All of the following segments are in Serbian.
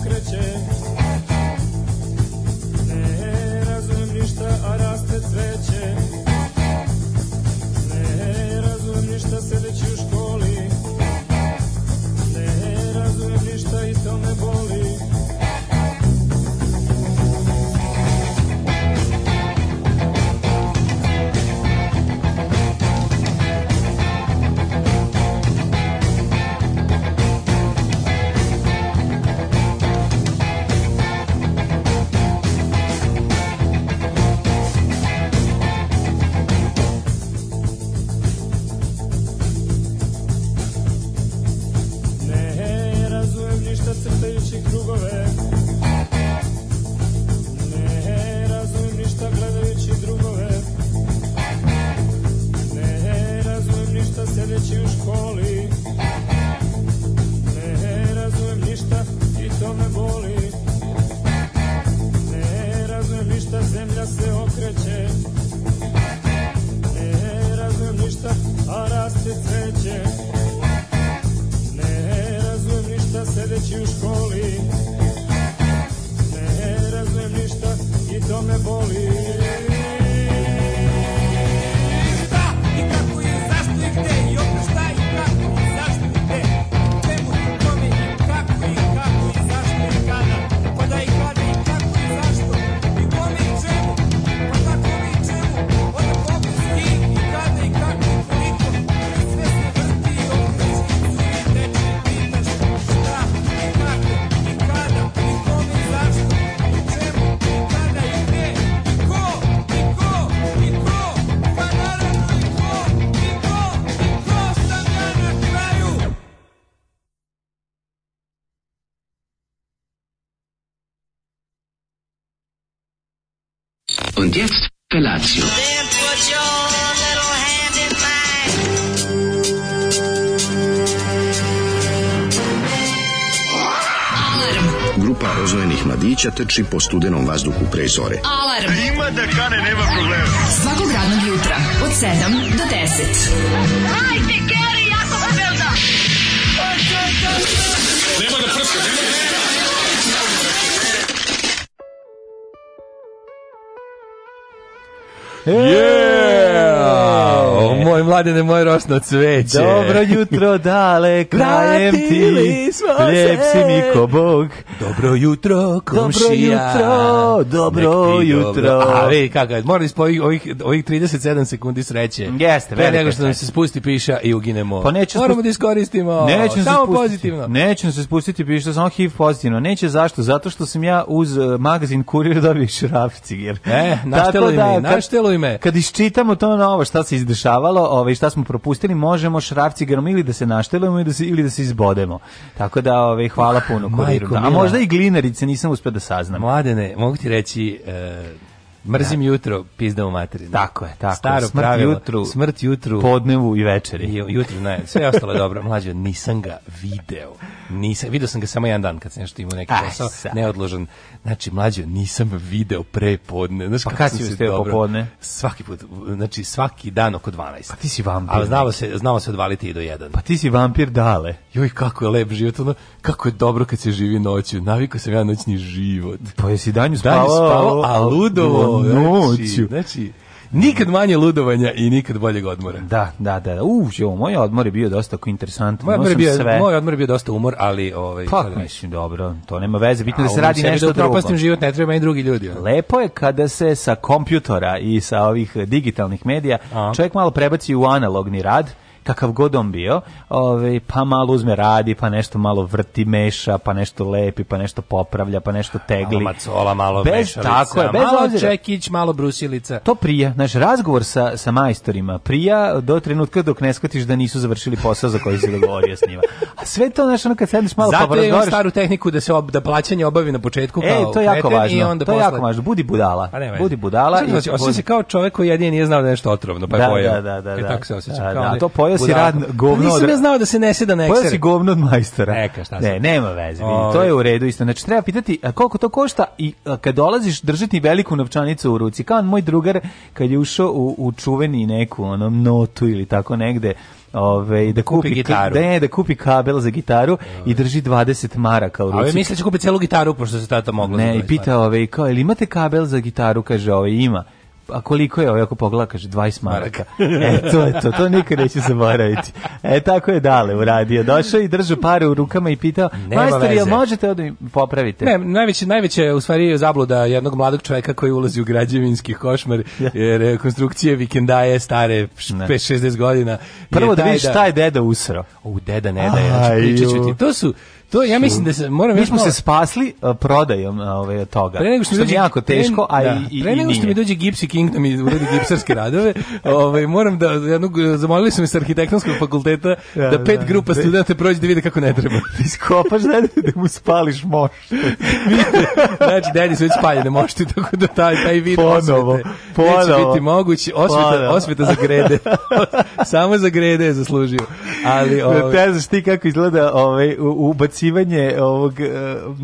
Gracias. mladića trči po studenom vazduhu pre zore. Alarm! A ima da kane, nema problema. Svakog radnog jutra, od 7 do 10. Hajde, Geri, jako se velda! Nema da prska, nema da prska. O, moj mladine, moj rosno cveće. Dobro jutro, dale, krajem ti. Lijep si mi ko Bog. Dobro jutro, komšija. Dobro jutro, dobro jutro. A vidi kako je, moram ispojiti ovih, ovih 37 sekundi sreće. Jeste, velika. nego što nam se spusti piša i uginemo. Pa neće Moramo spusti... da iskoristimo. Neće samo spustiti. pozitivno. Neće se spustiti piša, samo HIV pozitivno. Neće zašto? Zato što sam ja uz e, magazin Kurir dobio šrafciger. E, našteluj da, me, našteluj me. Kad iščitamo to na ovo šta se izdešavalo, ovaj, šta smo propustili, možemo šrafcigerom ili da se naštelujemo ili da se, ili da se izbodemo. Tako da, ovaj, hvala puno Kuriru. Da, a možda možda i glinarice, nisam uspeo da saznam. Mladene, mogu ti reći... E, Mrzim da. jutro, pizda u materinu. Tako je, tako. Staro smrt pravilo, jutru, smrt jutru, podnevu i večeri. I, jutru, ne, sve ostalo je dobro. Mlađe, nisam ga video. Nisam, video sam ga samo jedan dan kad sam nešto imao neki posao, neodložen. Znači, mlađe, nisam video pre podne. Znaš, pa kada si ustao popodne? Svaki put, znači svaki dan oko 12. Pa ti si vampir. Ali znalo znači. se, znalo se odvaliti i do 1. Pa ti si vampir dale. Joj, kako je lep život, ono, kako je dobro kad se živi noću. Navikao sam ja noćni život. Pa jesi danju spavao, danju spavao a ludovo noću. Znači, znači, Nikad manje ludovanja i nikad boljeg odmora. Da, da, da. U, jo, moj odmor je bio dosta interesantan. Moj odmor bio, sve... moj odmor je bio dosta umor, ali ovaj pa da mislim dobro, to nema veze, bitno da se radi da nešto da propastim život, ne treba i drugi ljudi. Ja. Lepo je kada se sa kompjutora i sa ovih digitalnih medija Aha. čovjek malo prebaci u analogni rad kakav god on bio, ovaj, pa malo uzme radi, pa nešto malo vrti, meša, pa nešto lepi, pa nešto popravlja, pa nešto tegli. Malo macola, malo bez, mešalica, tako je, bez malo čekić, malo brusilica. To prija, znaš, razgovor sa, sa majstorima prija do trenutka dok ne shvatiš da nisu završili posao za koji se dogovorio s njima. A sve to, znaš, ono kad sedneš malo pa Zato pa razgovaraš... staru tehniku da se ob, da plaćanje obavi na početku e, kao e, to je jako važno, onda to je posle... jako važno, budi budala. Pa ne, budi budala. Znači, i... Osim se kao čovek koji jedini nije znao da je nešto otrovno, pa je da, pojao. Da, da, da, e, tako se osjećam. Da, da, da, to pojao Pojao si rad govno. Pa od... Nisam ja znao da se nese da na ekstra. si govno od majstora. Eka, šta Ne, nema veze. To je u redu isto. Znači treba pitati koliko to košta i kad dolaziš držati veliku novčanicu u ruci. Kao moj drugar kad je ušao u, u čuveni neku ono notu ili tako negde Ove, da kupi, kupi gitaru. Ne, da kupi kabel za gitaru ove. i drži 20 maraka u ruci. Ove misle da će kupiti celu gitaru pošto se tata mogla. Ne, da i pita ove, kao, ili imate kabel za gitaru? Kaže, ove, ima a koliko je ovo, ako pogleda, kaže 20 maraka. e, to je to, to nikad neće zaboraviti. E, tako je dale uradio. Došao i držao pare u rukama i pitao, majstor, jel možete ovo da mi popravite? Ne, najveće, najveće u stvari je zabluda jednog mladog čoveka koji ulazi u građevinski košmar, jer e, konstrukcije vikendaje stare 5-60 godina. Prvo da vidiš da- šta je deda usro. U, deda ne daje, ja znači, ću pričat ću ti. To su, To ja mislim da se moram Mi smo malo... se spasli uh, prodajom ovaj toga. Pre nego što, što mi dođe jako teško, a da, i, i pre nego što mi dođe Gipsy Kingdom i uradi gipsarske radove, ovaj moram da jednog zamolili su me sa arhitektonskog fakulteta da, da pet da, grupa da. studenata prođe da vide kako ne treba. Da iskopaš da da mu spališ moš. znači da dedi su već spaljene mošti tako da taj taj vid ponovo, osvete, ponovo. Neće biti moguće osveta, osveta za grede. Samo za grede je zaslužio. Ali ovaj, ne znaš ti kako izgleda ovaj ubaci ubacivanje ovog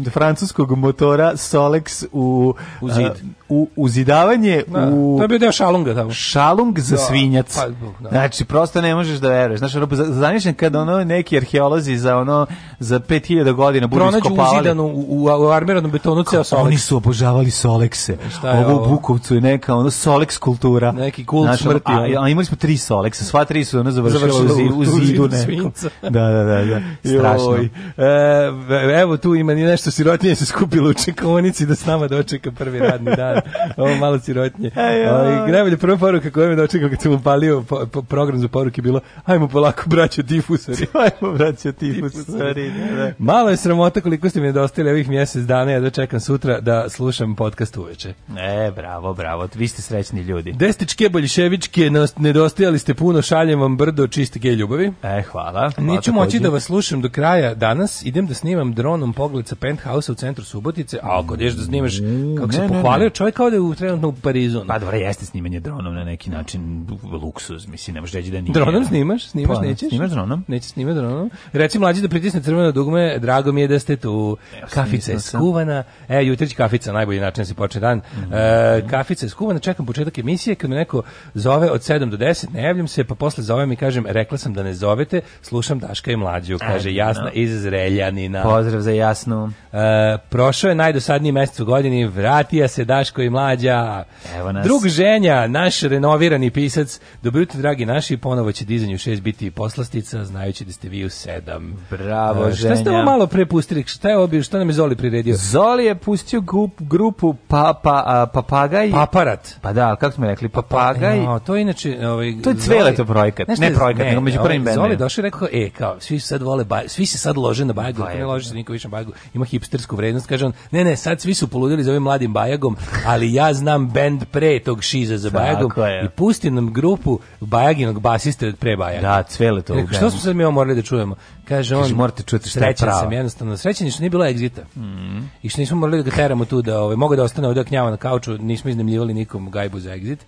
uh, francuskog motora Solex u, u eh, zid. Uh, u uzidavanje da, u To je bio deo šalunga tamo. Šalung za da, svinjac. Pa, da. Znači prosto ne možeš da veruješ. Znači zamišljam kad ono neki arheolozi za ono za 5000 godina budu iskopavali. Pronađu uzidanu u, u, u armiranom betonu ceo Solex. Oni su obožavali Solekse. E, šta je ovo u Bukovcu je neka ono Soleks kultura. Neki kult znači, smrti. A, a, imali smo tri Soleksa. Sva tri su ono završila, završila u, u, zidu neko. Da, da, da, da. Strašno. Joj. E, evo tu ima ni nešto sirotnije se skupilo u čekonici da s nama dočeka prvi radni dan. Ovo malo sirotnje. Ali ovaj, najbolje prva poruka koja me dočekao kad sam upalio po, po, program za poruke bilo ajmo polako braćo tifusari. ajmo braćo tifusari. Da, da, da. Malo je sramota koliko ste mi nedostajali ovih mjesec dana ja da čekam sutra da slušam podcast uveče. E, bravo, bravo. Vi ste srećni ljudi. Destičke, boljševičke, nedostajali ste puno, šaljem vam brdo čiste gej ljubavi. E, hvala. hvala Neću moći da vas slušam do kraja danas. Idem da snimam dronom pogled sa penthouse u centru Subotice. A, ako da snimaš, mm, kako se pohvalio čovjek, je kao da je u, trenutno u Parizu. Pa dobro, jeste snimanje dronom na neki način luksuz, mislim, ne može reći da nije. Dronom snimaš? Snimaš, pa, nećeš? Snimaš dronom? Nećeš snimati dronom. Reci mlađi da pritisne crveno dugme, drago mi je da ste tu. Ja, kafica je skuvana. E, jutrić kafica, najbolji način da se počne dan. Mm -hmm. e, kafica je skuvana, čekam početak emisije, kad me neko zove od 7 do 10, ne javljam se, pa posle zovem i kažem, rekla sam da ne zovete, slušam Daška i mlađu, kaže, da. jasna iz Zreljanina. Pozdrav za jasnu. E, prošao je najdosadniji mesec u godini, vratija se Daško Daško i Mlađa. Evo nas. Drug ženja, naš renovirani pisac. Dobro jutro, dragi naši, ponovo će dizanju šest biti poslastica, znajući da ste vi u 7. Bravo, uh, Šta ste malo pre pustili? Šta je obio? Šta nam je Zoli priredio? Zoli je pustio grup, grupu Papa, pa, a, Papagaj. Paparat. Pa da, kako smo rekli, pa, pa, Papagaj. No, to je inače... Ovaj, to je cvele to projekat. Nešto, ne projekat, ne, nego među prvim ovaj, Zoli došao i rekao, e, kao, svi sad vole, baj, svi se sad lože na bajgu, ne lože se niko više na bajgu, ima hipstersku vrednost, kaže on, ne, ne, sad svi su poludili za ovim mladim bajagom, ali ja znam bend pre tog Šiza za Bajagom i pusti nam grupu Bajaginog basiste od pre Bajaga. Da, cvele to. Rekao, što smo sad mi morali da čujemo? Kaže on, Kaže, morate čuti šta je pravo. sam jednostavno, srećan što nije bilo egzita. Mm. I što nismo morali da ga teramo tu da, ovaj, mogu da ostane ovdje knjava na kauču, nismo iznemljivali nikom gajbu za egzit.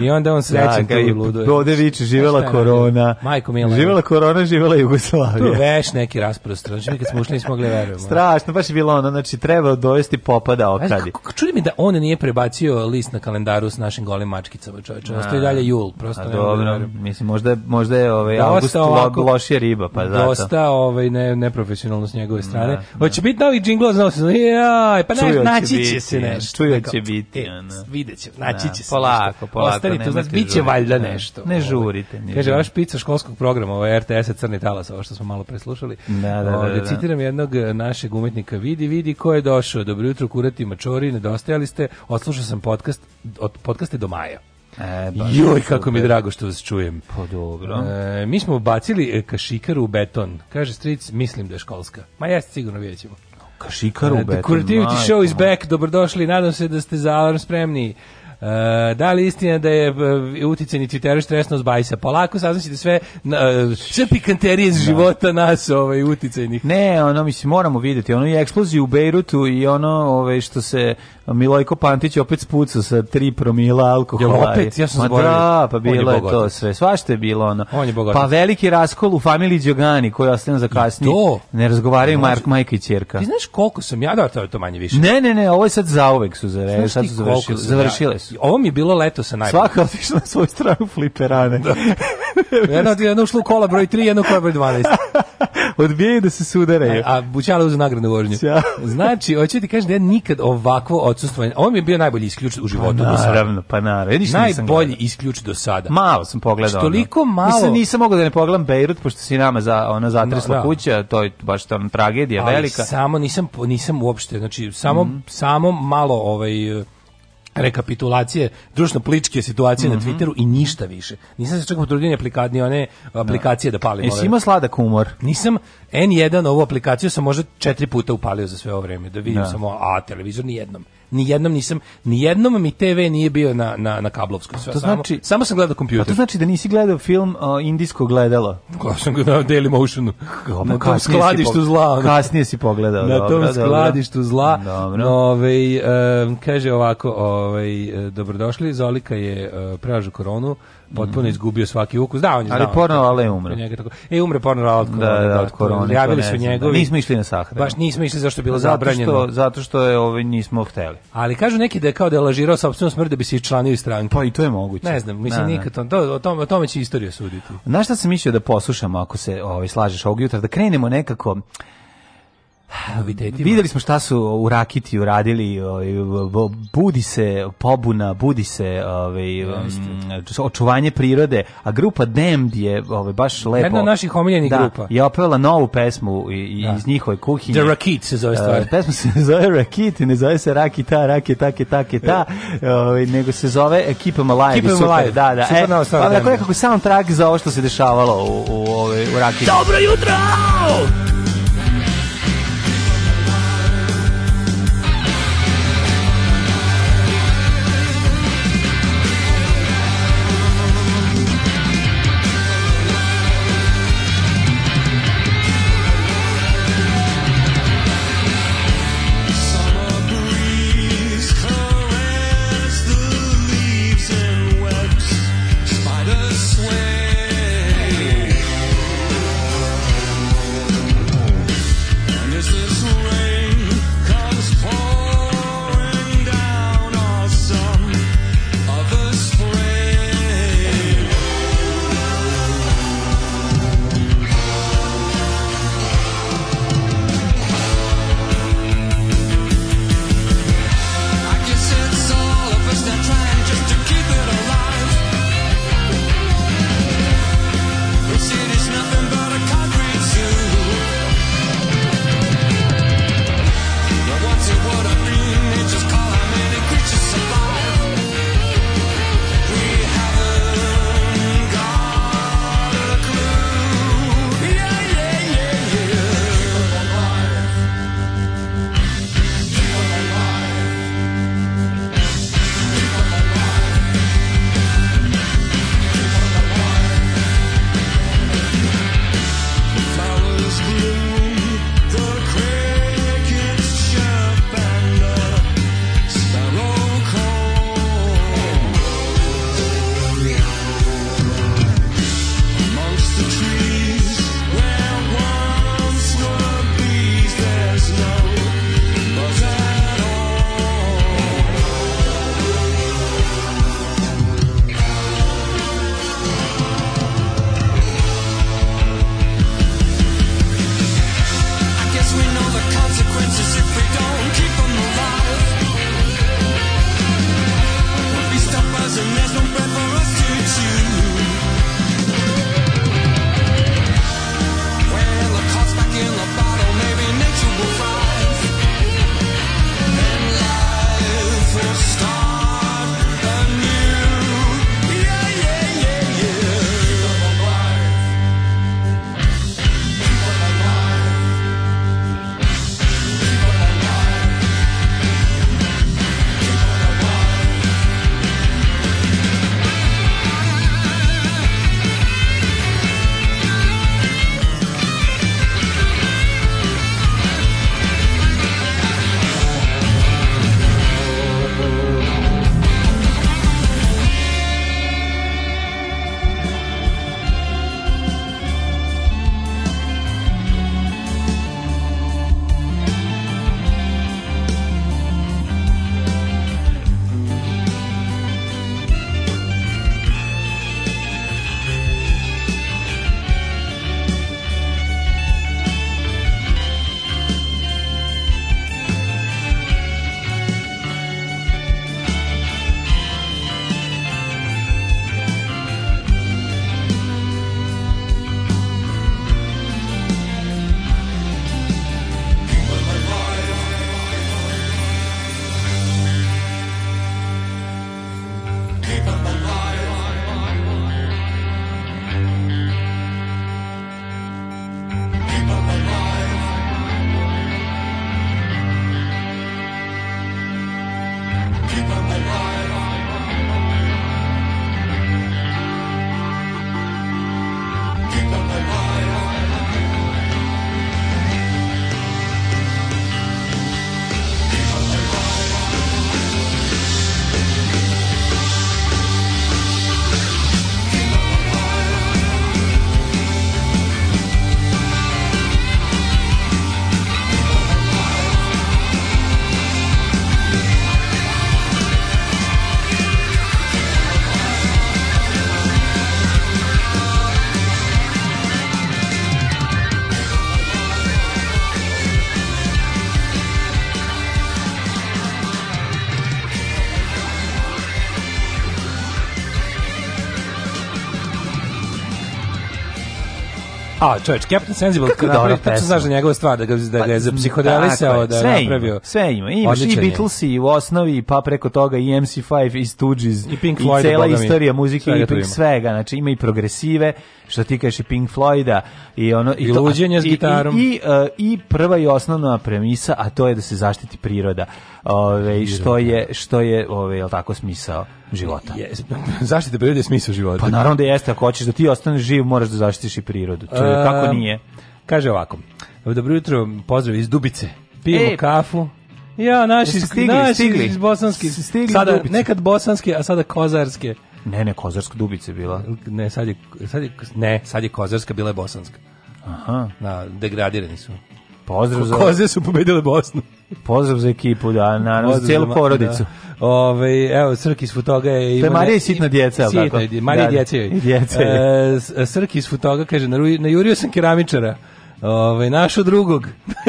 I onda on da, srećan da, tu luduje. Pa ovde viče, živela korona. Majko Mila. Živela korona, živela Jugoslavija. Tu veš neki rasprostro, znači mi kad smo ušli nismo mogli da verujemo. Strašno, baš je bilo ono, znači treba dovesti popa da okadi. Čudi mi da on nije prebacio list na kalendaru s našim golim mačkicama, čoveče. Ostaje dalje da. jul, prosto. A, dobro, mislim, možda, možda je ovaj, da, august lo, lošija riba, pa zato da ovaj ne neprofesionalno s njegove strane. Da, da. Hoće biti novi džingl, znao se. Jaj, pa ne, naći će se nešto. Čuje će biti. E, Videće, da, naći će se. Polako, polako. Ostanite, znači biće valjda nešto. Ne ovaj. žurite. Kaže vaš pica školskog programa, ovaj RTS Crni talas, ovo što smo malo preslušali. Da, da, da. Ovaj, citiram jednog eh, našeg umetnika, vidi, vidi ko je došao. Dobro jutro, kurati mačori, nedostajali ste. Odslušao sam podcast od podcaste do maja. E, Joj, kako super. mi je drago što vas čujem. Pa dobro. E, mi smo bacili e, kašikaru u beton. Kaže stric, mislim da je školska. Ma jeste, sigurno vidjet ćemo. Kašikaru u e, beton. Dekorativiti show is back. Dobrodošli. Nadam se da ste za alarm spremni. Eh, da li istina da je eh, uticeni Twitter stresnost zbajsa? Polako saznaćete sve na, eh, sve pikanterije iz da. života nas ovaj, uticajnih. Ne, ono, mislim, moramo videti. Ono je eksploziju u Bejrutu i ono ovaj, što se Milojko Pantić opet spuca sa tri promila alkohola. Jel opet? Ja sam Ma da, pa bilo je, je, to sve. Svašta je bilo ono. On je pa veliki raskol u familiji Đogani koji ostane za kasnije. To? Ne razgovaraju no, Mark, majka i čerka. Ti znaš koliko sam ja, da, to manje više. Ne, ne, ne, ovo je sad zauvek su, zare, sad su završile, završile su ovo mi je bilo leto sa najboljim. Svaka otišla na svoju stranu fliperane. Da. jedno, jedno ušla u kola broj 3, jedno kola broj 12. Odbijaju da se sudare. A, a bučala uz nagradu vožnju. Znači, hoću ti kažem da ja nikad ovakvo odsustvovanje, ovo mi je bio najbolji isključ u pa životu pa, do Naravno, pa naravno. Ništa najbolji isključ do sada. Malo sam pogledao. Toliko malo. Mislim, nisam mogao da ne pogledam Bejrut, pošto si nama za, ona zatresla no, da. kuća, to je baš tam tragedija Ali velika. samo nisam, nisam uopšte, znači, samo, mm -hmm. samo malo ovaj rekapitulacije društno političke situacije mm -hmm. na mhm. Twitteru i ništa više. Nisam se čak potrudio ni one da. aplikacije da, da palim. Jesi ima sladak humor? Nisam N1 ovu aplikaciju sam možda četiri puta upalio za sve ovo vreme, da vidim da. samo A televizor ni jednom ni jednom nisam, ni jednom mi TV nije bio na, na, na kablovskoj. Pa sve, znači, samo, samo sam gledao pa kompjuter. to znači da nisi gledao film o, Indijsko gledalo? Gledao sam ga na Dailymotionu. Na tom skladištu zla. Kasnije si pogledao. Na tom skladištu zla. Dobro. Ovaj, e, kaže ovako, ovaj, e, dobrodošli, Zolika je e, pražu koronu, potpuno mhm. izgubio svaki ukus. Da, on je Ali Pornolala je umre. Njega tako. E umre porno ale od da, korone. Da, da, od korone. Javili su njegovi. Nismo išli na sahranu. Baš nismo išli zašto je bilo zato zabranjeno. Što, zato što je ovaj nismo hteli. Ali kažu neki da je kao da je lažirao sopstvenu smrt da bi se iščlanio iz stranke. Pa i to je moguće. Ne znam, mislim da, da. nikad to, to, o, tome, o tome će istorija suditi. Na šta se mislio da poslušamo ako se ovaj, slažeš ovog jutra? Da krenemo nekako novitetima. Videli smo šta su u Rakiti uradili, ovaj, budi se pobuna, budi se ovaj, um, očuvanje prirode, a grupa Demd je ovaj, baš lepo. Jedna od naših omiljenih da, grupa. je opevala novu pesmu da. iz da. njihove kuhinje. The Rakit se zove e, stvar. pesma se zove Rakit, ne zove se Rakita, Rakita, take, Kita, ovaj, nego se zove Keep Em Alive. Keep Em Alive. Da, da. Super e, nova stvar. Pa, nekako soundtrack za ovo što se dešavalo u, u, u, ovaj, u Rakiti. Dobro jutro! A, čovječ, Captain Sensible, kako da napravi, tačno znaš da njegova stvar, da ga, da ga pa, je zapsihodelisao, da je napravio. sve ima, imaš i Beatles i u osnovi, pa preko toga i MC5, i Stooges, i, Pink Floyd, i cela istorija muzike, i Pink svega, znači ima i progresive, što ti kažeš i Pink Floyda, i ono... I, I to, s gitarom. I, i, i, uh, I prva i osnovna premisa, a to je da se zaštiti priroda ove, što je, što je ove, jel tako, smisao života. Yes. Zaštita prirode je smisao života. Pa naravno da jeste, ako hoćeš da ti ostaneš živ, moraš da zaštitiš i prirodu. To je, e, kako nije? Kaže ovako, dobro jutro, pozdrav iz Dubice. Pijemo e, kafu. Ja, naši, stigli, naši stigli. iz bosanski. Stigli sada, Dubice. nekad bosanske, a sada kozarske. Ne, ne, Kozarska Dubice bila. Ne, sad je, sad je, ne, sad je Kozarska, bila je Bosanska. Aha. Da, degradirani su. Pozdrav za... Koze su pobedile Bosnu. Pozdrav za ekipu, da, naravno, za cijelu porodicu. Da. Ove, ovaj, evo, Srki iz Futoga je... Ima to je Marija i sitna djeca, sitna, tako? Sitna, Marija da, djece. Da. djece. E, Srki iz Futoga kaže, najurio sam keramičara. Ovaj našo drugog,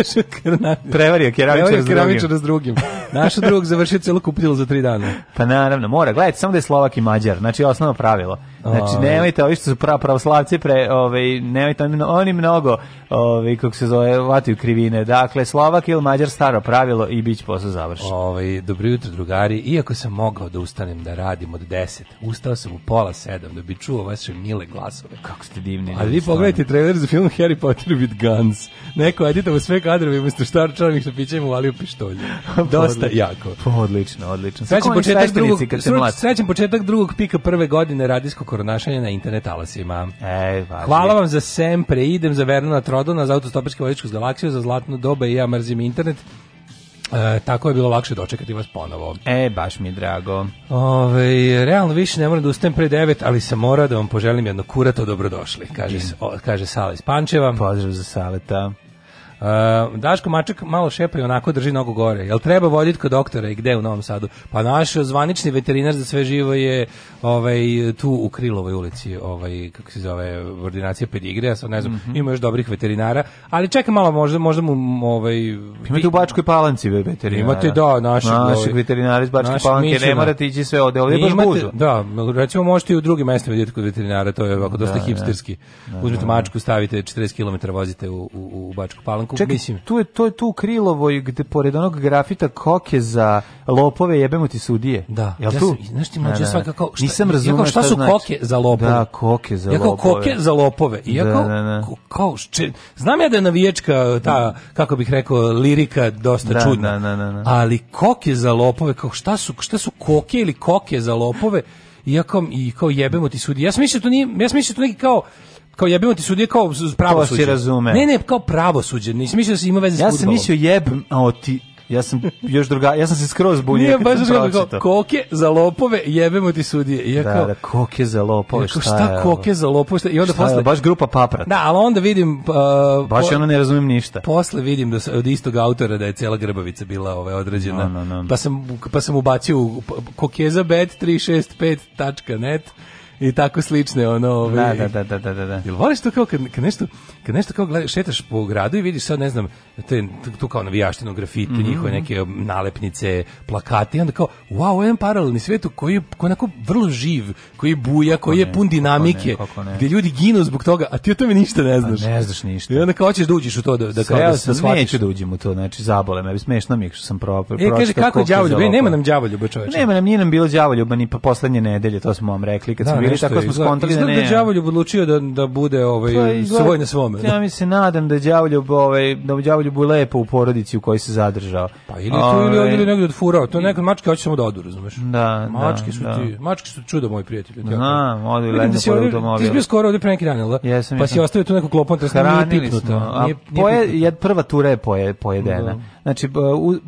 prevario keramičara s drugim. S drugim. Našu drugog završio celo kupilo za tri dana. Pa naravno, mora. Gledajte, samo da je Slovak i Mađar. Znači, osnovno pravilo. Znači, ovaj. nemojte, ovi što su pra, pravoslavci, pre, ovaj, nemojte, oni mnogo, ovaj, kako se zove, vataju krivine. Dakle, Slovak ili Mađar staro pravilo i bić će završio. Ovaj, dobro jutro, drugari. Iako sam mogao da ustanem da radim od 10, ustao sam u pola 7 da bi čuo vaše mile glasove. Kako ste divni. Ali vi pogledajte trailer za film Harry Potter with Guns. Neko editao sve kadrove umjesto štar čarnih ali u pištolje. Dosta jako. Pa, odlično, odlično. Srećan početak drugog, srećan početak drugog pika prve godine radijskog koronašanja na internet alasima. Ej, važno. Pa Hvala vam za sempre, idem za Vernona Trodona, za autostoperski vodičku z galaksiju, za zlatnu dobu i ja mrzim internet. E, tako je bilo lakše dočekati vas ponovo. E, baš mi je drago. Ove, realno više ne moram da ustajem pre 9, ali sam mora da vam poželim jedno kurato dobrodošli, kaže, o, kaže Sale iz Pančeva. Pozdrav za Saleta. Uh, Daško Mačak malo šepa i onako drži nogu gore. Jel treba voditi kod doktora i gde u Novom Sadu? Pa naš zvanični veterinar za sve živo je ovaj, tu u Krilovoj ulici, ovaj, kako se zove, ordinacija pedigre, ja sad ne znam, mm -hmm. ima još dobrih veterinara, ali čekaj malo, možda, možda mu... Ovaj, Imate u Bačkoj Palanci veterinara. Imate, da, našeg, našeg ovaj, veterinara iz Bačke Palanke, ne morate ići sve ovde, ovde je baš gužva. Da, recimo možete i u drugim mestima vidjeti kod veterinara, to je ovako dosta da, da hipsterski. Da, da, Uzmete mačku, stavite 40 km, vozite u, u, u Bačku Palanku, onako, Čekaj, mislim. Tu je, to je tu Krilovoj, gde pored onog grafita koke za lopove jebemo ti sudije. Da. Jel ja tu? znaš ti mlađe svakako... Šta, Nisam razumio ja šta, šta su znači. koke za lopove. Da, koke za ja kao, lopove. koke za lopove. Iako da, kao, da, da, da. kao če, znam ja da je navijačka ta, kako bih rekao, lirika dosta da, čudna. Da, da, da, da. Ali koke za lopove, kao šta su, šta su koke ili koke za lopove? Iako i kao jebemo ti sudije. Ja sam mislio da to nije, ja sam mislio da to neki kao kao jebimo ti sudije kao pravo suđe. razume. Ne, ne, kao pravo suđe. Nisi mislio da se ima veze s Ja sam mislio jebem, a ti ja sam još druga, ja sam se skroz bunio. Nije baš kao koke za lopove, jebemo ti sudije. I ja da, kao, da, da, koke za lopove, šta, šta je koke za lopove? Šta, I onda šta posle je, baš grupa paprat. Da, ali onda vidim uh, baš po, ono ne razumem ništa. Posle vidim da od istog autora da je cela grbavica bila ovaj određena. No, no, no. Pa sam pa sam ubacio u pa- kokeza bet 365.net i tako slične ono ovaj. Da, da, da, da, da, da. Jel voliš to kao kad, kad nešto kad nešto kao gledaš, šetaš po gradu i vidiš sad ne znam, te tu kao navijaštino grafiti, mm -hmm. njihove neke nalepnice, plakati, i onda kao wow, jedan paralelni svet koji je koji onako vrlo živ, koji buja, koji je pun dinamike, kako ne, kako gdje ljudi ginu zbog toga, a ti o tome ništa ne pa znaš. A ne znaš ništa. I onda kao hoćeš da uđeš u to da da kao da, da shvatiš. Neću da uđem u to, znači zabole me, smešno mi je što sam pro, pro, e, kaže kako đavolju, e, nema nam đavolju, čoveče. Nema nam, nije nam bilo đavolju, pa ni poslednje nedelje, to smo vam rekli kad da, smo bili bili, tako da smo skontali da ne. Da đavoljub odlučio da da bude ovaj pa, svoj na svome. Da. Ja mi se nadam da đavoljub ovaj da đavoljub bude lepo u porodici u kojoj se zadržao. Pa ili to ili on ovaj, ili negde odfurao. To neka mačke hoće samo da odu, razumeš? Da, mačke da, su da. ti, mačke su čudo moj prijatelj. Znam, odu i lepo u automobil. Ti si skoro ovde pre neki dan, da? Pa si ostavio tu neku klopantu, nije pipnuta. Poje, prva tura je pojedena. Znači,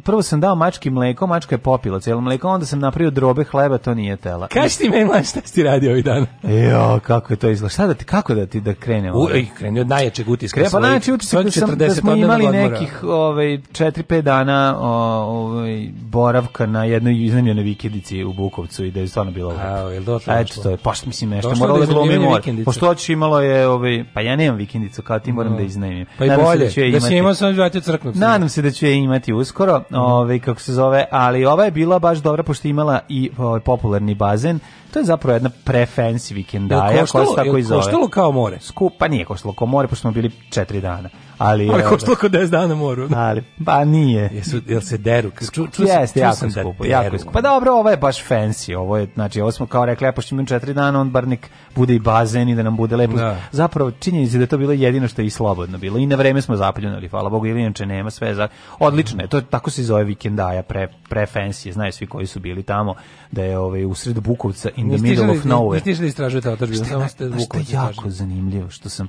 prvo sam dao mački mleko, mačka je popila cijelo mleko, onda sam napravio drobe hleba, to nije tela. Kaži ti meni, šta si ti radio ovih dana? Jo, kako je to izgleda? Šta da ti, kako da ti da krene ovo? Ovaj? Uj, kreni od najjačeg utiska. Kreni, pa najjači utisak da, sam, da smo imali nekih ovaj, 4-5 dana ovaj, boravka na jednoj iznajmljenoj vikendici u Bukovcu i da je stvarno bilo lepo. A, je došlo? Eto, to je, pa mislim nešto, moralo da, da glumi mor. Pošto oči imalo je, ovaj, pa ja nemam vikendicu, kao ti moram da iznajmim. Pa i da bolje, da si imao sam zvati crknu. Nadam se da ću je imati uskoro, mm. ovaj kako se zove, ali ova je bila baš dobra pošto imala i ovaj popularni bazen. To je zapravo jedna pre-fancy vikendaja koja se tako i zove. Koštalo kao more? Skupa pa nije koštalo kao more, pošto smo bili četiri dana. Ali, ali koštalo kod 10 dana moru. Ali, pa nije. Jesu, jel se deru? Ču, ču, Jeste, ču jako sam da skupo, da jako Pa dobro, ovo je baš fancy, ovo je, znači, ovo smo kao rekli, ja e, pošto imam četiri dana, on bar nek bude i bazen i da nam bude lepo. Da. Zapravo, činjenica da to bilo jedino što je i slobodno bilo. I na vreme smo zapljunali, hvala Bogu, ili inače nema sve. Za... Odlično je, to tako se zove vikendaja, pre, pre fancy, znaju svi koji su bili tamo, da je ovaj, u sred Bukovca, in the middle of nowhere. Niste išli da istražujete otačbinu, samo ste Bukovca. Što je jako zanimljivo, što sam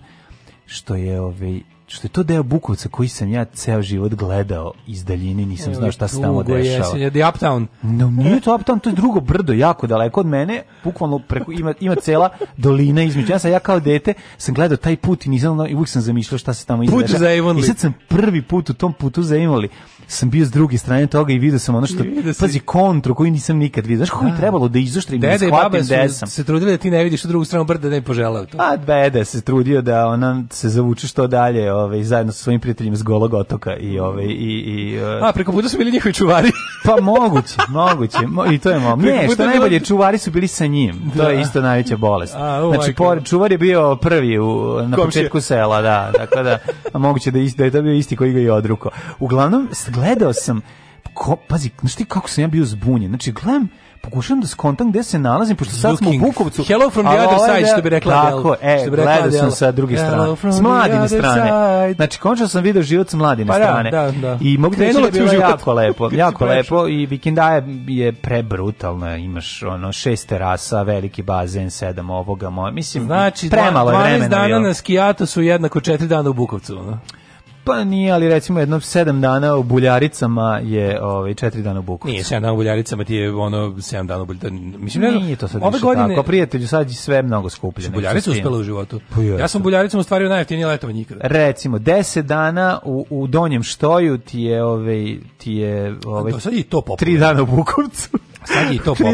što je ovaj što je to deo Bukovca koji sam ja ceo život gledao iz daljine, nisam znao šta se tamo dešava. Je, Uptown. No, nije to Uptown, to je drugo brdo, jako daleko od mene, bukvalno preko, ima, ima cela dolina između. Ja sam, ja kao dete, sam gledao taj put i nisam znao, i uvijek sam zamišljao šta se tamo izgleda. Put za Avonlea. I sad sam prvi put u tom putu za Avonlea sam bio s druge strane toga i vidio sam ono što si... pazi kontru koju nisam nikad vidio. Znaš kako mi da. trebalo da izoštrim i da shvatim gde sam. se trudili da ti ne vidiš u drugu stranu brda da ne poželeo to. a pa, beda se trudio da ona se zavuče što dalje ovaj zajedno sa svojim prijateljima s Golog otoka i ovaj i i uh... A preko puta su bili njihovi čuvari. pa moguće, moguće. Mo, I to je moguće. Ne, što najbolje čuvari su bili sa njim. Da. To je da. isto najveća bolest. A, oh znači por, čuvar je bio prvi u, na Komšije. početku sela, da. Tako dakle, da moguće da isti da je to bio isti koji ga je odruko. Uglavnom gledao sam ko, pazi, znači kako sam ja bio zbunjen. Znači gledam pokušavam da skontam gde se nalazim, pošto sad smo u Bukovcu. Hello from the other side, što bi rekla Tako, del, e, gledao sam sa druge strane. S mladine strane. Side. Znači, končao sam video život sa mladine pa, da, strane. Da, da. I mogu da je bilo jako lepo. Jako lepo i vikendaja je prebrutalna. Imaš ono šest terasa, veliki bazen, sedam ovoga. Mislim, znači, premalo je vremena. Znači, 12 dana na skijatu su jednako četiri dana u Bukovcu. Ono. Pa nije, ali recimo jedno 7 dana u buljaricama je ovaj, 4 dana u Bukovcu. Nije 7 dana u buljaricama, ti je ono 7 dana u buljaricama. Da, mislim, nije ne, to sad ove godine... tako, prijatelju, sad je sve mnogo skuplje. Buljarice uspela u životu. Pujete. Pa ja sam buljaricom ostvario najjeftinije letovanje ikada. Recimo, 10 dana u, u donjem štoju ti je, ovaj, ti je ovaj, 3 dana u Bukovcu. Sad je to Tri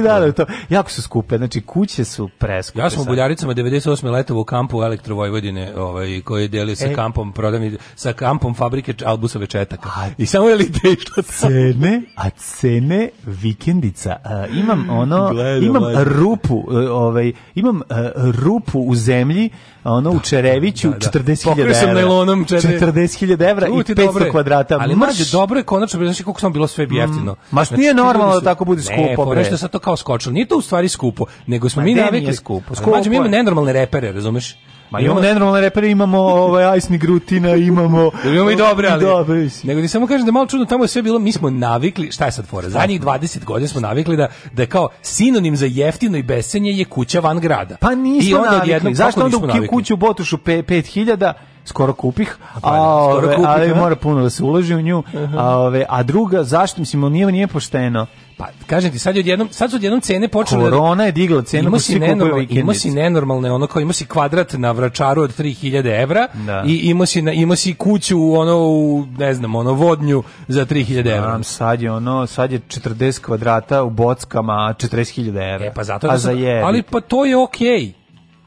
Jako su skupe, znači kuće su preskupe. Ja sam u Buljaricama 98. letovo u kampu Elektrovojvodine, ovaj, koji je delio sa e. kampom prodavni, sa kampom fabrike Albusove četaka. A, I samo je li išlo cene, a cene vikendica. A, imam ono, Gledam, da imam ajde. rupu, e, ovaj, imam a, e, rupu u zemlji, ono da, u Čereviću, da, da. 40.000 evra. sam 40.000 evra i 500 dobre. kvadrata. Ali mađe, dobro je konačno, znači koliko sam bilo sve mm, jeftino. Mm, ma znači, nije normalno da tako bude skupo lepo, nešto sad to kao skočilo. Nije to u stvari skupo, nego smo Ma mi navikli. Skupo. Skupo. Mađu, mi imamo nenormalne repere, razumeš? Ma imamo, imamo nenormalne repere, imamo ovaj ajsni grutina, imamo da imamo i dobre, ali. Dobre, nego ti samo kažem da je malo čudno tamo je sve bilo, mi smo navikli, šta je sad fora? Zadnjih 20 godina smo navikli da da kao sinonim za jeftino i besenje je kuća van grada. Pa nismo I onda navikli. Zašto onda u kuću Botušu 5000 skoro kupih, a pa, ove, skoro kupih, ali mora puno da se uloži u nju, a, ove, a druga, zašto, mislim, nije, nije pošteno, pa kažem ti sad odjednom sad su odjednom cene počele da- Korona je digla cenu ima pa si nenormalne ima si nenormalne ono kao ima si kvadrat na vračaru od 3000 evra da. i ima si na, ima si kuću ono u ne znam ono vodnju za 3000 da, evra. sad je ono sad je 40 kvadrata u bockama 40.000 evra. E pa zato da a za je. Ali pa to je okej. Okay.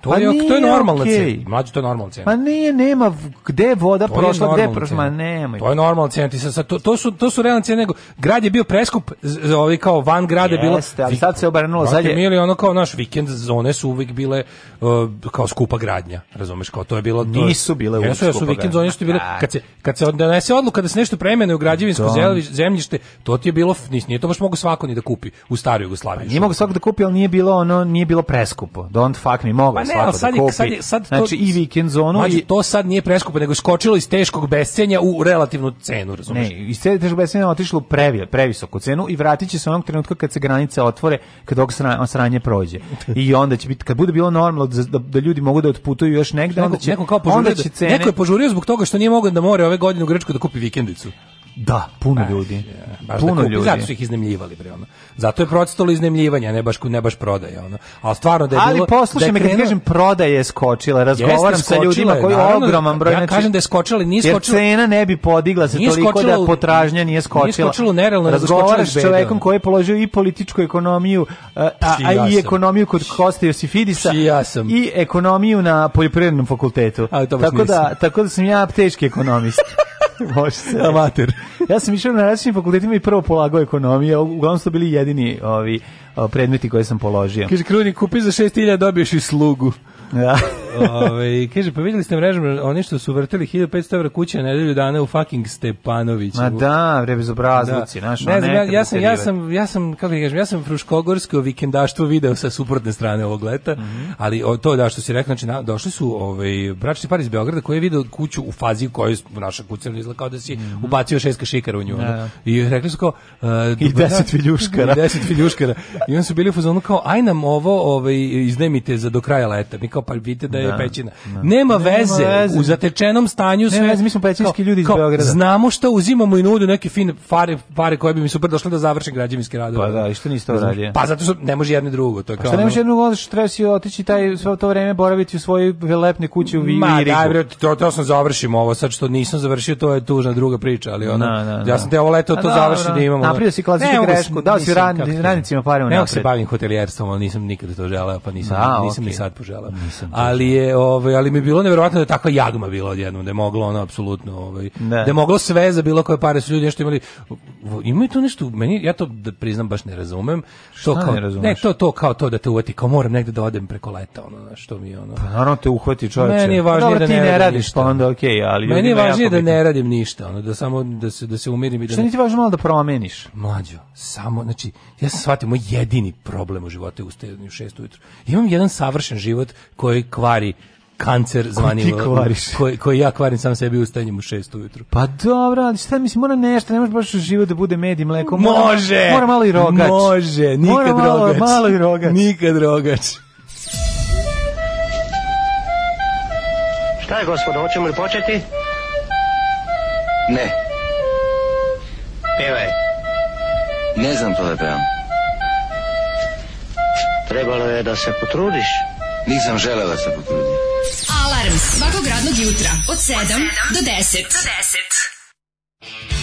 To pa je, nije, to je normalna okay. cena. Mlađe, to je normalna cena. Pa nije, nema, gde je voda to prošla, je gde je prošla, ma nema. To je normalna cena, ti sa, to, to, su, to su realne cene, nego grad je bio preskup, za ovi kao van grade bilo... Jeste, ali sad se obranulo, sad je... Ili ono kao naš vikend zone su uvijek bile uh, kao skupa gradnja, razumeš, kao to je bilo... To, nisu bile uvijek skupa su vikend zone su bile, da. kad se, kad se donese odluka da se nešto premene u građevinsko to. Da. zemljište, to ti je bilo, nije to baš mogu svako ni da kupi u staroj pa Jugoslaviji. Pa, nije mogu svako da kupi, ali nije bilo ono, nije bilo preskupo. Don't fuck me, mogu svako da sad, kupi. Sad, sad to, znači i vikend zonu. Mađu, i... to sad nije preskupo, nego skočilo iz teškog bescenja u relativnu cenu, razumiješ? Ne, iz teškog bescenja otišlo u previ, previsoku cenu i vratit će se onog trenutka kad se granice otvore, kad ovog sranje, sranje prođe. I onda će biti, kad bude bilo normalno da-, da, da ljudi mogu da otputuju još negde, onda će, neko, kao onda da- će cene... Neko je požurio zbog toga što nije mogao da more ove godine u Grčku da kupi vikendicu. Da, puno Aj, e, ljudi. baš puno da ljudi. Zato su ih iznemljivali bre ono. Zato je procetalo iznemljivanje, ne baš ne baš prodaje ono. Al stvarno da je Ali poslušaj da me krenuo... kažem prodaja je skočila, razgovaram sa ljudima koji naravno, ogroman broj ja znači, kažem da je skočila, nije skočila. Jer cena ne bi podigla se toliko da skočila, da potražnja nije skočila. Nije skočilo nerealno, da razgovaraš sa čovjekom koji je položio i političku ekonomiju, a, a, a i ekonomiju kod Kosta Josifidisa ja sam. i ekonomiju na poljoprivrednom fakultetu. Tako da tako da sam ja aptečki ekonomist. Može se. Amater. ja sam išao na različitim fakultetima i prvo polagao ekonomije, uglavnom su bili jedini ovi predmeti koje sam položio. Kaže, Kruni, kupi za 6000, dobiješ i slugu. Da. Ove, kaže, pa vidjeli ste mrežom, oni što su vrtili 1500 evra kuće na nedelju dana u fucking Stepanoviću. Ma da, bre, bez obrazluci, da. Naš, ne znam, ja, ja, sam, ja, sam, ja sam, kako da kažem, ja sam fruškogorsko vikendaštvo video sa suprotne strane ovog leta, mm -hmm. ali o, to da što si rekao, znači, došli su ovaj, bračni par iz Beograda koji je video kuću u fazi u kojoj naša kuća izgleda kao da si mm -hmm. ubacio šest šikara u nju. Da, da. I rekli su kao... Uh, I deset filjuškara. I deset filjuškara. I oni su bili u fazonu kao, aj nam ovo ovaj, iznemite za do kraja leta. Mi kao, pa vidite da je je da, pećina. Da. Nema, veze, veze, u zatečenom stanju sve. Veze, mi smo pećinski ljudi iz kao, Beograda. Znamo što uzimamo i nudu neke fine pare, pare koje bi mi super došle da završim građevinski radove. Pa da, i što nisi to radio? Pa zato što ne može jedno drugo. To je pa kao, što ne može jedno drugo, što treba si otići taj, sve to vreme boraviti u svojoj velepne kući u Virigu. Ma, da, bre, to, to sam završim ovo, sad što nisam završio, to je tužna druga priča, ali ono, na, da, na, da, da. ja sam te ovo leto to završio da imamo. Napravio si klasičnu grešku, dao si radnicima pare u napred. Ne, se bavim hotelijerstvom, ali nisam nikada to želeo, pa nisam, nisam ni sad poželeo. Ali je, ovaj, ali mi je bilo neverovatno da je takva jagma bila odjednom, da je moglo ono apsolutno, ovaj, da. da je moglo sve za bilo koje pare da su ljudi nešto imali. Imaju to nešto, meni, ja to da priznam baš ne razumem. što to kao, ne Ne, to, to kao to da te uvati, kao moram negde da odem preko leta, ono, što mi ono. Pa naravno te uhvati čovječe. Meni je pa važnije da ne, ne radiš, pa onda okej, okay, ali... Meni je važnije da ne radim ništa, ono, da samo, da se, da se umirim i da... Što ne... niti važno malo da promeniš? Mlađo, samo, znači, ja sam shvatio, moj jedini problem u životu je ustajanje u 6 ujutru. Imam jedan savršen život koji kvari kvari kancer zvani koji, koji, koji ja kvarim sam sebi ustajanjem u 6 ujutru. Pa dobro, ali šta mislim, mora nešto, ne može baš život da bude med i mleko. Mora, može! Mora malo i rogač. Može, nikad mora malo, rogač. malo i rogač. Nikad rogač. Šta je, gospodo, hoćemo li početi? Ne. Pevaj. Ne znam to da pevam. Trebalo je da se potrudiš. Nisam želela da se potruditi. Alarm svakog radnog jutra od 7 do 10. Do 10.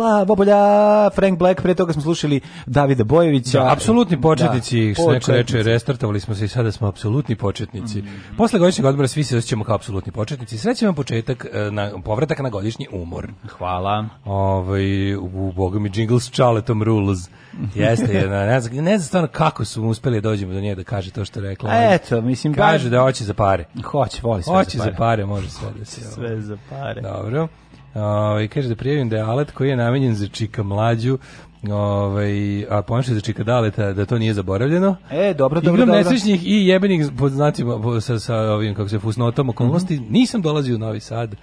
glava bolja, Frank Black, pre toga smo slušali Davida Bojevića. Da, apsolutni početnici, da, početnici. reče, restartovali smo se i sada smo apsolutni početnici. Mm -hmm. Posle godišnjeg odmora svi se osjećamo kao apsolutni početnici. Srećan vam početak, e, na, povratak na godišnji umor. Hvala. Ovaj, u boga mi jingle s Rules. Jeste, jedna, ne znam, ne znam stvarno kako su uspeli da dođemo do nje da kaže to što je rekla. eto, mislim, kaže da hoće za pare. Hoće, voli sve hoće za pare. Hoće za pare, može sve da se. Sve za pare. Dobro. Ovaj kaže da prijavim da je alat koji je namenjen za čika mlađu Ovaj a ponašaj za čika daleta da to nije zaboravljeno. E, dobro, dobro, Igram dobro. nesrećnih i jebenih pod sa, sa ovim kako se fusnotom okolnosti mm -hmm. nisam dolazio u Novi Sad.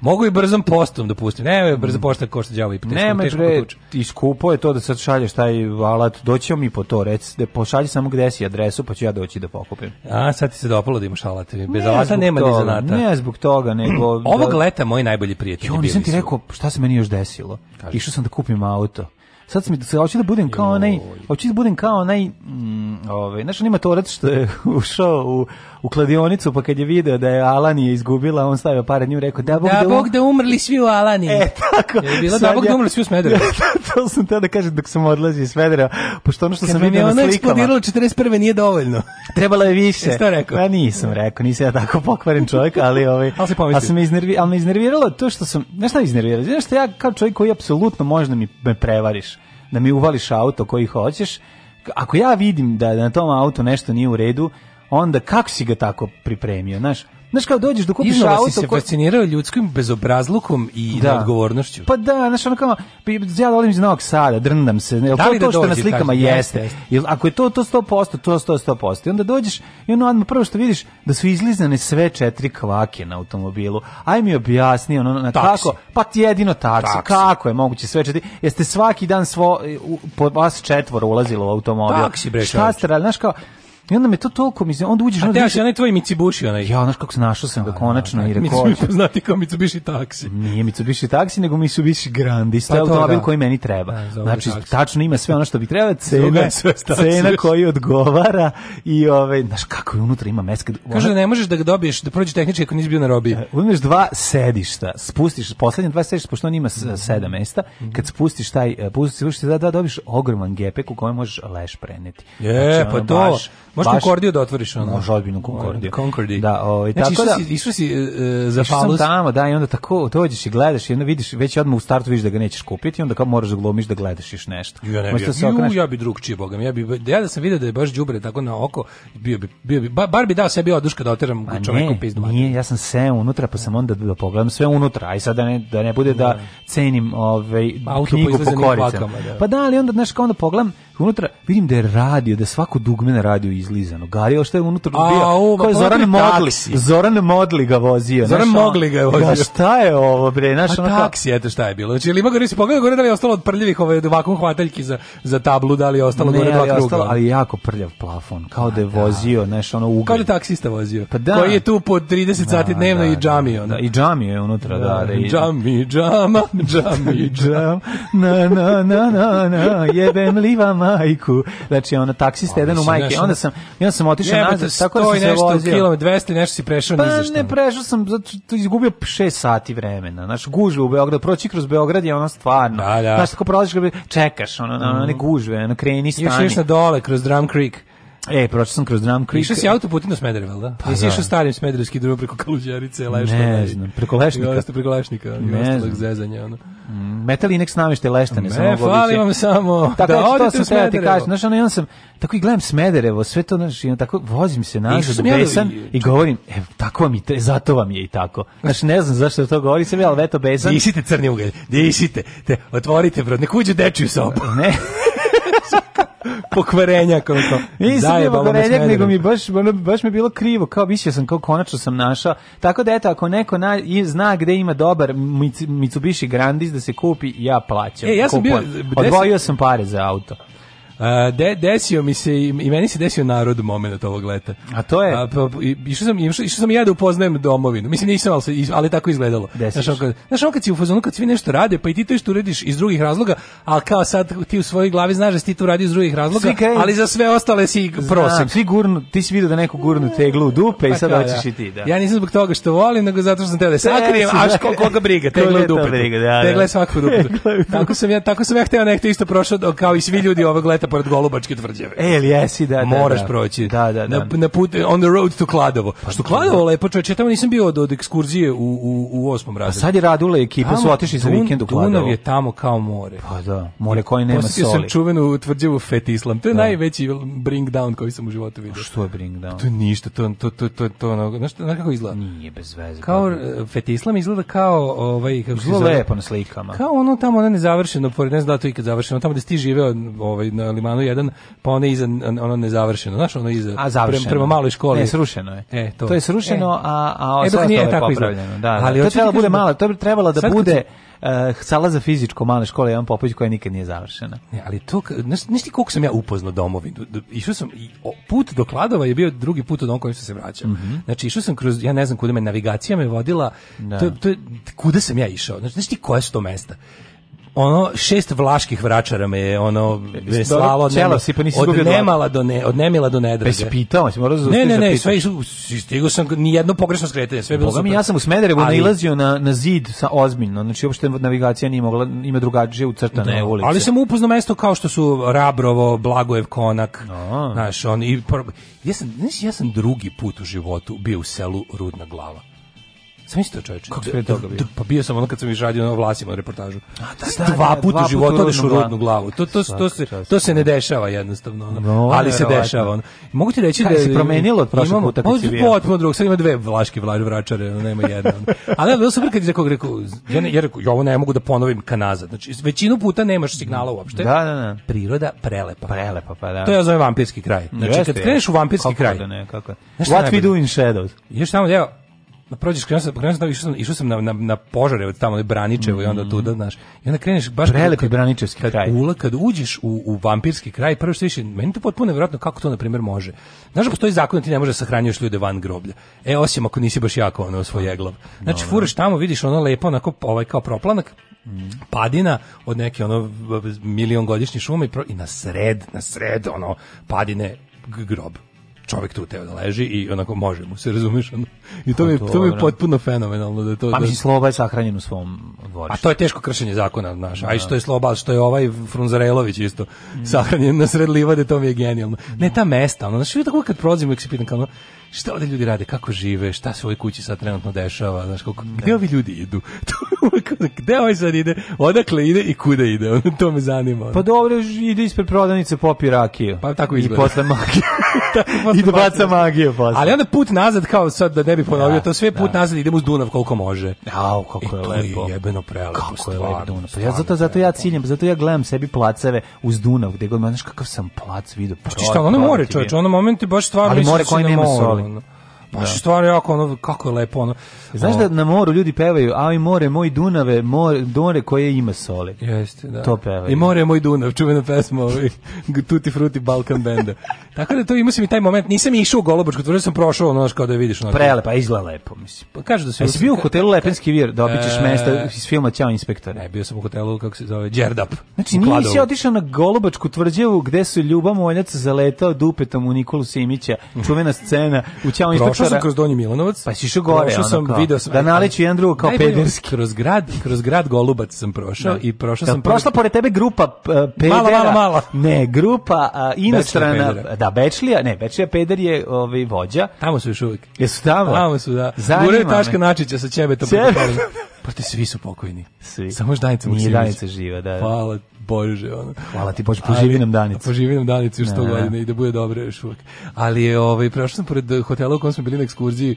Mogu i brzom postom da pustim. Ne, brzo mm. pošta košta đavo i teško, Nema teško bre, ti skupo je to da sad šalješ taj alat. Doći mi po to, reci da pošalji samo gde si adresu, pa ću ja doći da pokupim. A sad ti se dopalo da imaš alat. Bez ne, alata nema toga, zanata. Ne zbog toga, nego da- Ovog leta moj najbolji prijatelji jo, bili. Nisam ti rekao šta se meni još desilo. Išao sam da kupim auto. Sad sam mi se hoću da budem kao onaj, hoću da budem kao onaj mm, ovaj, znaš, on ima torac što je ušao u, u kladionicu, pa kad je video da je Alanija izgubila, on stavio pare nju rekao, da Bog da, da, Bog um... da umrli svi u Alaniji. E, tako. Je bilo da Bog da ja... da umrli svi u Smederevu. Da, da, to sam teo da kažem dok sam odlazio iz Smedereva, pošto ono što kad sam video na slikama. Kad mi je ono 41. nije dovoljno. Trebalo je više. Jesi rekao? Ja pa nisam rekao, nisam ja tako pokvaren čovjek, ali, ovaj, ali, se sam me iznervi, ali me iznerviralo to što sam, ne šta me iznerviralo? Znaš što ja kao čovjek koji apsolutno možda mi me prevariš da mi uvališ auto koji hoćeš, ako ja vidim da na tom autu nešto nije u redu, onda kako si ga tako pripremio, znaš? znaš kao dođeš da kupiš Iznova auto... Iznova si se ko... ljudskim bezobrazlukom i da. neodgovornošću. Pa da, znaš ono kao, pa ja dolim iz Novog Sada, drndam se, jel da to, da to što dođe, na slikama kažem, jeste? Jel, ako je to, to 100%, to 100%, 100%. I onda dođeš i ono odmah prvo što vidiš da su izlizane sve četiri kvake na automobilu. Aj mi objasni, ono, na taksi. kako, pa ti jedino taksi, taksi, kako je moguće sve četiri, jeste svaki dan svo, po vas četvoro ulazilo u automobil. Taksi, bre, Šta ste znaš kao, I onda me to toliko, mislim, onda uđeš... A te, više... onaj tvoj Mitsubishi, onaj. Ja, znaš kako se našao sam ga konačno a, da, i rekao... Mitsubishi poznati kao Mitsubishi taksi. Nije Mitsubishi taksi, nego Mitsubishi Grandis. Pa to je automobil da. koji meni treba. A, da, znači, taksi. tačno ima sve ono što bi trebalo, cena, cena koji odgovara i, ove, ovaj, znaš kako je unutra ima meska. Kaže da ne možeš da ga dobiješ, da prođe tehnički ako nisi bio na robiji. E, uzmeš dva sedišta, spustiš, poslednje dva sedišta, pošto on ima mhm. sedam mesta, mhm. kad spustiš taj, e, pustiš, da, da, dobiš ogroman gepek u kojem možeš leš preneti. Je, znači, pa to, baš, Možeš Konkordiju da otvoriš ono. Može odbinu Konkordiju. Konkordiju. Da, ovaj znači, tako znači, da išao si e, za Paulus tamo, da, i onda tako to dođeš i gledaš i onda vidiš već odmah u startu vidiš da ga nećeš kupiti, i onda kao moraš da glumiš da gledaš još nešto. ja ne bi, ja, da ju, ja bi drugčije, bogam. Ja bi ja da sam video da je baš đubre tako na oko, bio bi bio bi bar bi dao sebi oduška da oteram čoveku pizdu. Nije, ja sam sve unutra, pa sam onda da pogledam sve unutra, aj sad da ne da ne bude da, da. cenim ovaj knjigu po koricama. Da. Pa da, ali onda znaš kao onda pogledam unutra vidim da je radio, da je svako dugme na radio izlizano. Gario što je unutra A, bio, o, kao pa je Zoran Modli. Zoran Modli ga vozio. Zoran znaš, ga je vozio. Ga, da, šta je ovo, bre? Znaš, pa ono taksi, eto šta je bilo. Znači, ili ima gore se pogledao gore da li je ostalo od prljivih ovaj, vakum hvataljki za, za tablu, da li je ostalo ne, gore dva kruga. Ostalo, ali jako prljav plafon, kao da je da. vozio, znaš, ono ugalj. Kao da je taksista vozio, pa da. koji je tu po 30 da, sati dnevno da, da i džamio. Da, I džamio je unutra, da. da, da džami, džama, džami, džam, na, na, na, na, na, jebem livama majku. Znači, ono, taksista jedan u majke. Onda da- sam, onda sam otišao nazad, tako da se vozio. nešto 200 nešto si prešao pa, nizašta. Pa ne, prešao sam, zato izgubio 6 sati vremena. Znaš, gužve u Beogradu, proći kroz Beograd je ona stvarno. Da, da. Znaš, tako prolaziš, čekaš, ono, mm. ne mhm. gužve, ono, kreni, stani. Još još na dole, kroz Drum Creek. E, prošao sam kroz Dram Creek. Išao si autoputem do Smedereva, da? Pa, Jesi da. išao starim Smederevski drugo preko Kaluđerice, Lešta. Ne ovaj, znam, preko Lešnika. Jeste preko Lešnika, ne znam. zezanja, ono. Mm, Metal Inex namešte Leštane, samo Ne, fali vam samo. E, tako da, da to sam ti kažem, znaš, ono, sam, tako i gledam Smederevo, sve to, znaš, i tako vozim se nazad, da besan, i govorim, e, tako vam i te, zato vam je i tako. Znaš, ne znam zašto to govori, sam ja, ali veto besan. Disite crni ugalj, dišite, te, otvorite, bro, nek uđe dečiju sobu. Ne. pokvarenja ono kao. Nisam da, bio pokvarenjak, nego da. mi baš, ono, baš mi bilo krivo, kao mislio sam, kao konačno sam našao. Tako da eto, ako neko na, zna gde ima dobar Mitsubishi Grandis da se kupi, ja plaćam. E, ja sam Kupon. bio... Odvojio sam pare za auto de, desio mi se i meni se desio narod moment ovog leta. A to je? A, pa, išao sam, išao, sam ja da upoznajem domovinu. Mislim nisam, ali, se, ali tako izgledalo. Znaš, kad, znaš, on kad si u fazonu, kad svi nešto rade, pa i ti to što radiš iz drugih razloga, al kao sad ti u svojoj glavi znaš da si ti to radi iz drugih razloga, kaj... ali za sve ostale si prosek. Svi gurnu, ti si vidio da neko gurnu teglu u dupe i pa sad hoćeš ja. Da. i ti, da. Ja nisam zbog toga što volim, nego zato što sam teo da sakrijem, a ko, da. koga briga, tegla u dupe. Briga, da, da. Tegla je dupe. tako sam ja, tako sam ja hteo nekto isto prošao kao i svi ljudi ovog leta plata pored Golubačke tvrđave. E, ili jesi, da, da. Moraš da, proći. Da, da, da. Na, na put, on the road to Kladovo. Pa, što Kladovo da. lepo, čoveče, ja tamo nisam bio od, od ekskurzije u, u, u osmom razredu. A sad je radule ekipa, tamo, su otišli za vikend u Kladovo. Dunav je tamo kao more. Pa da, more koje nema Posjetio soli. Posjetio sam čuvenu tvrđavu Fet Islam. To je da. najveći bring down koji sam u životu vidio. Što je bring down? To je ništa, to, to, to, to, to ono, znaš, znaš kako izgleda? Nije bez veze. Kao, pa da. e, Fet Islam izgleda kao, ovaj, kako se lepo na slikama. Kao ono tamo, ono nezavršeno, pored, ne znam da to ikad završeno, tamo gde sti živeo ovaj, na limanu jedan, pa ono iza, ono nezavršeno, znaš, ono iza, a Prema, prema maloj školi. Ne, srušeno je. E, to. to je srušeno, e. a, a e, dok nije tako popravljeno. Da, da, ali to trebalo, bude da- malo, to bi trebalo da bude uh, sala za fizičko male škole jedan Popović koja nikad nije završena. Ne, ali to, znaš ti koliko sam ja upoznao domovinu? Išao sam, i, o, put do Kladova je bio drugi put od onog kojim se vraćam. Mhm. Mm -hmm. Znači, išao sam kroz, ja ne znam kuda me, navigacija me vodila, da. to, to, kuda sam ja išao? Znaš, znaš ti koje su to mesta? ono šest vlaških vračara me je ono me od, nema, si, pa nisi od nemala do ne, od nemila do nedrage. Pa si pitao, si morao da Ne, ne, da ne, sve su stigao sam ni jedno pogrešno skretanje, sve bilo. Boga ja sam u Smederevu nailazio na na zid sa ozbiljno, znači uopšte navigacija nije mogla ima drugačije ucrtane ne, da, ulice. Ali sam upoznao mesto kao što su Rabrovo, Blagojev konak, znaš, on i ja sam, znači ja sam drugi put u životu bio u selu Rudna glava. Sam isto čoveče. Kako pre da- toga da- bio? Pa bio sam ono kad sam još radio na vlasima reportažu. A, da, da dva puta u životu odeš u rodnu glavu. To, to, to, se, to se ne dešava jednostavno. Ono. ali se dešava. Ono. Mogu ti reći da... Kaj si promenilo od prošle puta kad si bio? Pa, potpuno drugog. Sad ima dve vlaške vlaž vračare, nema jedna. Ono. Ali ja bilo sam kad iz nekog rekao, ja, ne, ja rekao, ja ovo ne mogu da ponovim ka nazad. Znači, većinu puta nemaš signala uopšte. Da, da, da. Priroda prelepa. Prelepa, pa da. To ja zovem vampirski kraj. Znači, kad kreneš u vampirski kraj... ne, kako What we do in shadows. Još samo, evo, na da prođeš krenuo sam, krenuo sam, išao sam, išao sam na, na, na požare od tamo Braničevo mm. i onda mm. tu da, znaš. I onda kreneš baš prelepi kad, Braničevski kad, kraj. Ula, kad uđeš u, u vampirski kraj, prvo što više, meni to potpuno nevjerojatno kako to na primjer može. Znaš da postoji zakon da ti ne možeš da sahranjuješ ljude van groblja. E osim ako nisi baš jako ono svojeglav. Pa, znači no, furaš tamo, vidiš ono lepo onako ovaj kao proplanak, Mm. padina od neke ono milion godišnje šume i na sred, na sred ono padine grob čovjek tu teo da leži i onako može mu se razumeš ono. I to, pa mi je, pa to, mi je potpuno fenomenalno da to. Pa da... mislim sloba je sahranjen u svom dvorištu. A to je teško kršenje zakona znaš. Da. A i da. što je sloba, što je ovaj Frunzarelović isto mm. sahranjen na sred livade, to mi je genijalno. Ne ta mesta, ono znači tako kad prolazimo i se pitam kao šta ovde ljudi rade, kako žive, šta se u ovoj kući sad trenutno dešava, znaš, koliko, da. gde ovi ljudi idu? gde ovaj sad ide, odakle ide i kude ide, to me zanima. Pa dobro, ide ispred prodavnice popi rakiju. Pa tako izgleda. I posle magije. I da baca magiju posle. Ali onda put nazad, kao sad da ne bi ponovio, da, to sve da. put da. nazad idemo uz Dunav koliko može. Au, kako I e, je lepo. I je jebeno prelepo. Kako stvarno, je lepo Dunav. Stvarno, ja zato, zato ja ciljem, zato ja gledam sebi placeve uz Dunav, gde god, znaš kakav sam plac vidio. Pa šta, ono more, čovječ, ono moment je baš stvarno... Ali more da koji nema volim. Baš da. stvarno jako ono kako je lepo ono. Znaš da o... da na moru ljudi pevaju aj more moj Dunave, more Dore koje ima soli. Jeste, da. To pevaju. I more moj Dunav, čuvena pesma ovaj Tutti Frutti Balkan Benda. Tako da to ima se mi taj moment, nisam išao u Golubačku, tvrdo sam prošao ono kao da je vidiš Ono, Prelepa, pa izgleda lepo, mislim. Pa kažu da se Jesi bio u hotelu Lepenski vir, dobit da ćeš e- mesta iz filma Ćao inspektor. Ne, bio sam u hotelu kako se zove Đerdap. Znači nisi otišao na Golubačku tvrđavu gde su Ljuba Moljac zaletao dupetom u Nikolu Simića, čuvena scena u Ćao inspektore Prošao sam kroz Donji Milanovac. Pa si išao gore, prošao sam, kao, video sam, da naleću jedan drugo kao pederski. Kroz grad, kroz grad Golubac sam prošao da. i prošao sam... Prošla pored tebe grupa eh, pedera. Mala, mala, mala. Ne, grupa eh, a, inostrana... Bečlija da, Bečlija, ne, Bečlija peder je ovaj, vođa. Tamo su još uvijek. Jesu tamo? Tamo su, da. Zanima Gure Taška Načića sa Ćebetom. Ćebet. Pa te svi su pokojni. Svi. Samo još Danica Maksimović. Nije živa, da. da. Hvala Bože, ono. Hvala ti, Bože, poživi nam danicu. Poživi nam danicu još 100 godina i da bude dobro još uvijek. Ali je, ovaj, prešao sam pored hotela u kojem smo bili na ekskurziji,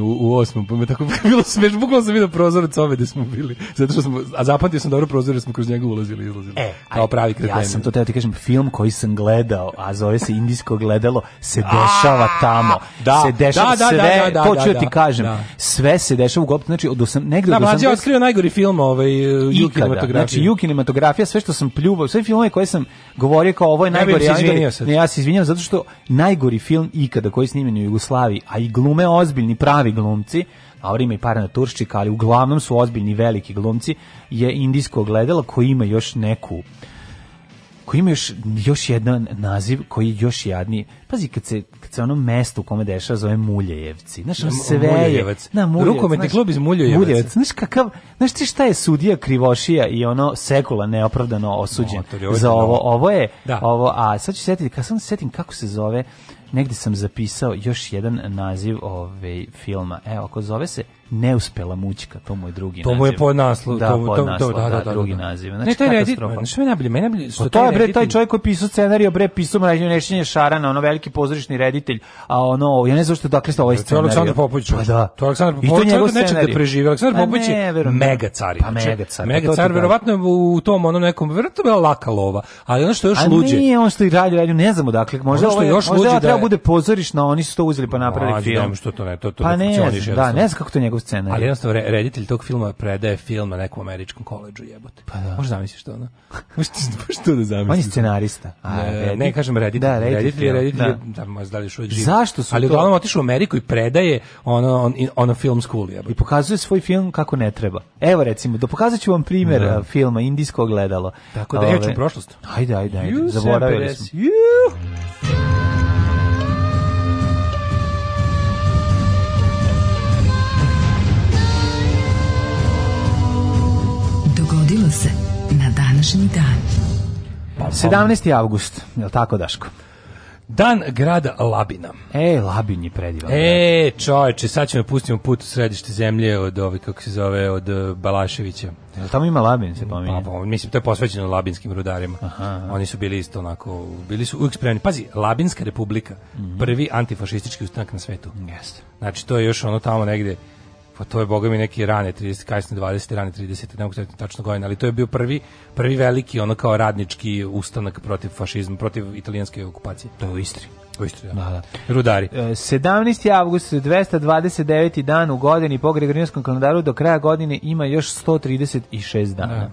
u, u osmom, pa me tako bilo smeš, bukvalno sam vidio prozorec ove gde smo bili, zato što smo, a zapamtio sam dobro prozor smo kroz njega ulazili i izlazili, e, kao pravi kreteni. Ja sam to teo ti kažem, film koji sam gledao, a zove se Indijsko gledalo, se dešava tamo, da, se dešava da, da, sve, da, da, da to ću da, ti kažem, sve se dešava u gopu, znači od osam, negde da, od osam... Da, mlađe otkrio najgori film ovaj, ju e, kinematografija. Znači, ju kinematografija, sve što sam pljuvao, sve filmove koje sam govorio kao ovo je najgori, ne, ja se izvinjam zato što najgori film ikada koji je u Jugoslaviji, a i glume ozbiljni pravi mlavi glumci, a ima i Parana Turščika, ali uglavnom su ozbiljni veliki glumci, je indijsko ogledalo koji ima još neku koji ima još, još jedan naziv koji je još jadni Pazi, kad se, kad se ono mesto u kome dešava zove Muljejevci. Znaš, na, sve Muljejevac. Na Muljevac, Rukometni klub iz Muljejevaca. Muljejevac. Znaš, kakav, znaš ti šta je sudija Krivošija i ono sekula neopravdano osuđen no, za ovo. Ovo je, da. ovo, a sad ću setiti, kad sam setim kako se zove, negde sam zapisao još jedan naziv ove ovaj, filma. Evo, ako zove se neuspela mućka, to mu je drugi to naziv. To mu je pod naslov, da, to, to, naslov, da da, da, da, da, drugi da. naziv. Znači, ne, taj Reddit, znači me najbolje, mene najbolje... Što pa to je, bre, taj čovjek koji je pisao scenarij, bre, pisao mrađenje rešenje Šarana, ono veliki pozorišni reditelj, a ono, ja ne znam što je dakle sta ovaj scenarij. To je Aleksandar Popović. Pa da. To je Aleksandar Popović. I to njegov scenarij. Da preživi. Aleksandar pa Popović je pa mega car. Pa mega car. Mega car, verovatno u tom onom nekom, verovatno bila laka lova, ali ono što još luđe. A nije on što i radi, radio, ne znamo dakle, možda što još luđe da treba bude pozorišna, oni su to uzeli pa napravili film. što to ne, to to Pa ne, da, ne znam kako to njegov scenariju. Ali jednostavno reditelj tog filma predaje film na nekom američkom koleđu jebote. Pa da. Možeš zamisliš to, no? Možeš to da zamisliš. On je scenarista. A, ne, ne kažem reditelj. Da, reditelj, reditelj, je, reditelj da. Je, da, da li još uvijek živi. Zašto su Ali to? uglavnom otišu u Ameriku i predaje ono, on, ono film school jebote. I pokazuje svoj film kako ne treba. Evo recimo, da pokazaću vam primjer da. filma Indijsko gledalo. Tako da, Ove, prošlost. Ajde, ajde, ajde. Zaboravili smo. You. Dogodilo se na današnji dan. 17. Pa, pa. avgust, je li tako Daško? Dan grada Labina. E, Labin je predivan. E, čoveče, sad ćemo pustimo put u središte zemlje od ovi, kako se zove, od e, Balaševića. Jel tamo ima Labin, se pominje? Pa, pa mislim, to je posvećeno labinskim rudarima. Aha, aha. Oni su bili isto onako, bili su uvijek spremni. Pazi, Labinska republika, mm -hmm. prvi antifašistički ustanak na svetu. Jeste. Znači, to je još ono tamo negde pa to je boga mi neki rane 30 kasne 20 rane 30 ne mogu se tačno godine ali to je bio prvi prvi veliki ono kao radnički ustanak protiv fašizma protiv italijanske okupacije to je u Istri u Istri da. da, da. rudari 17. E, avgust 229. dan u godini po gregorijanskom kalendaru do kraja godine ima još 136 dana da.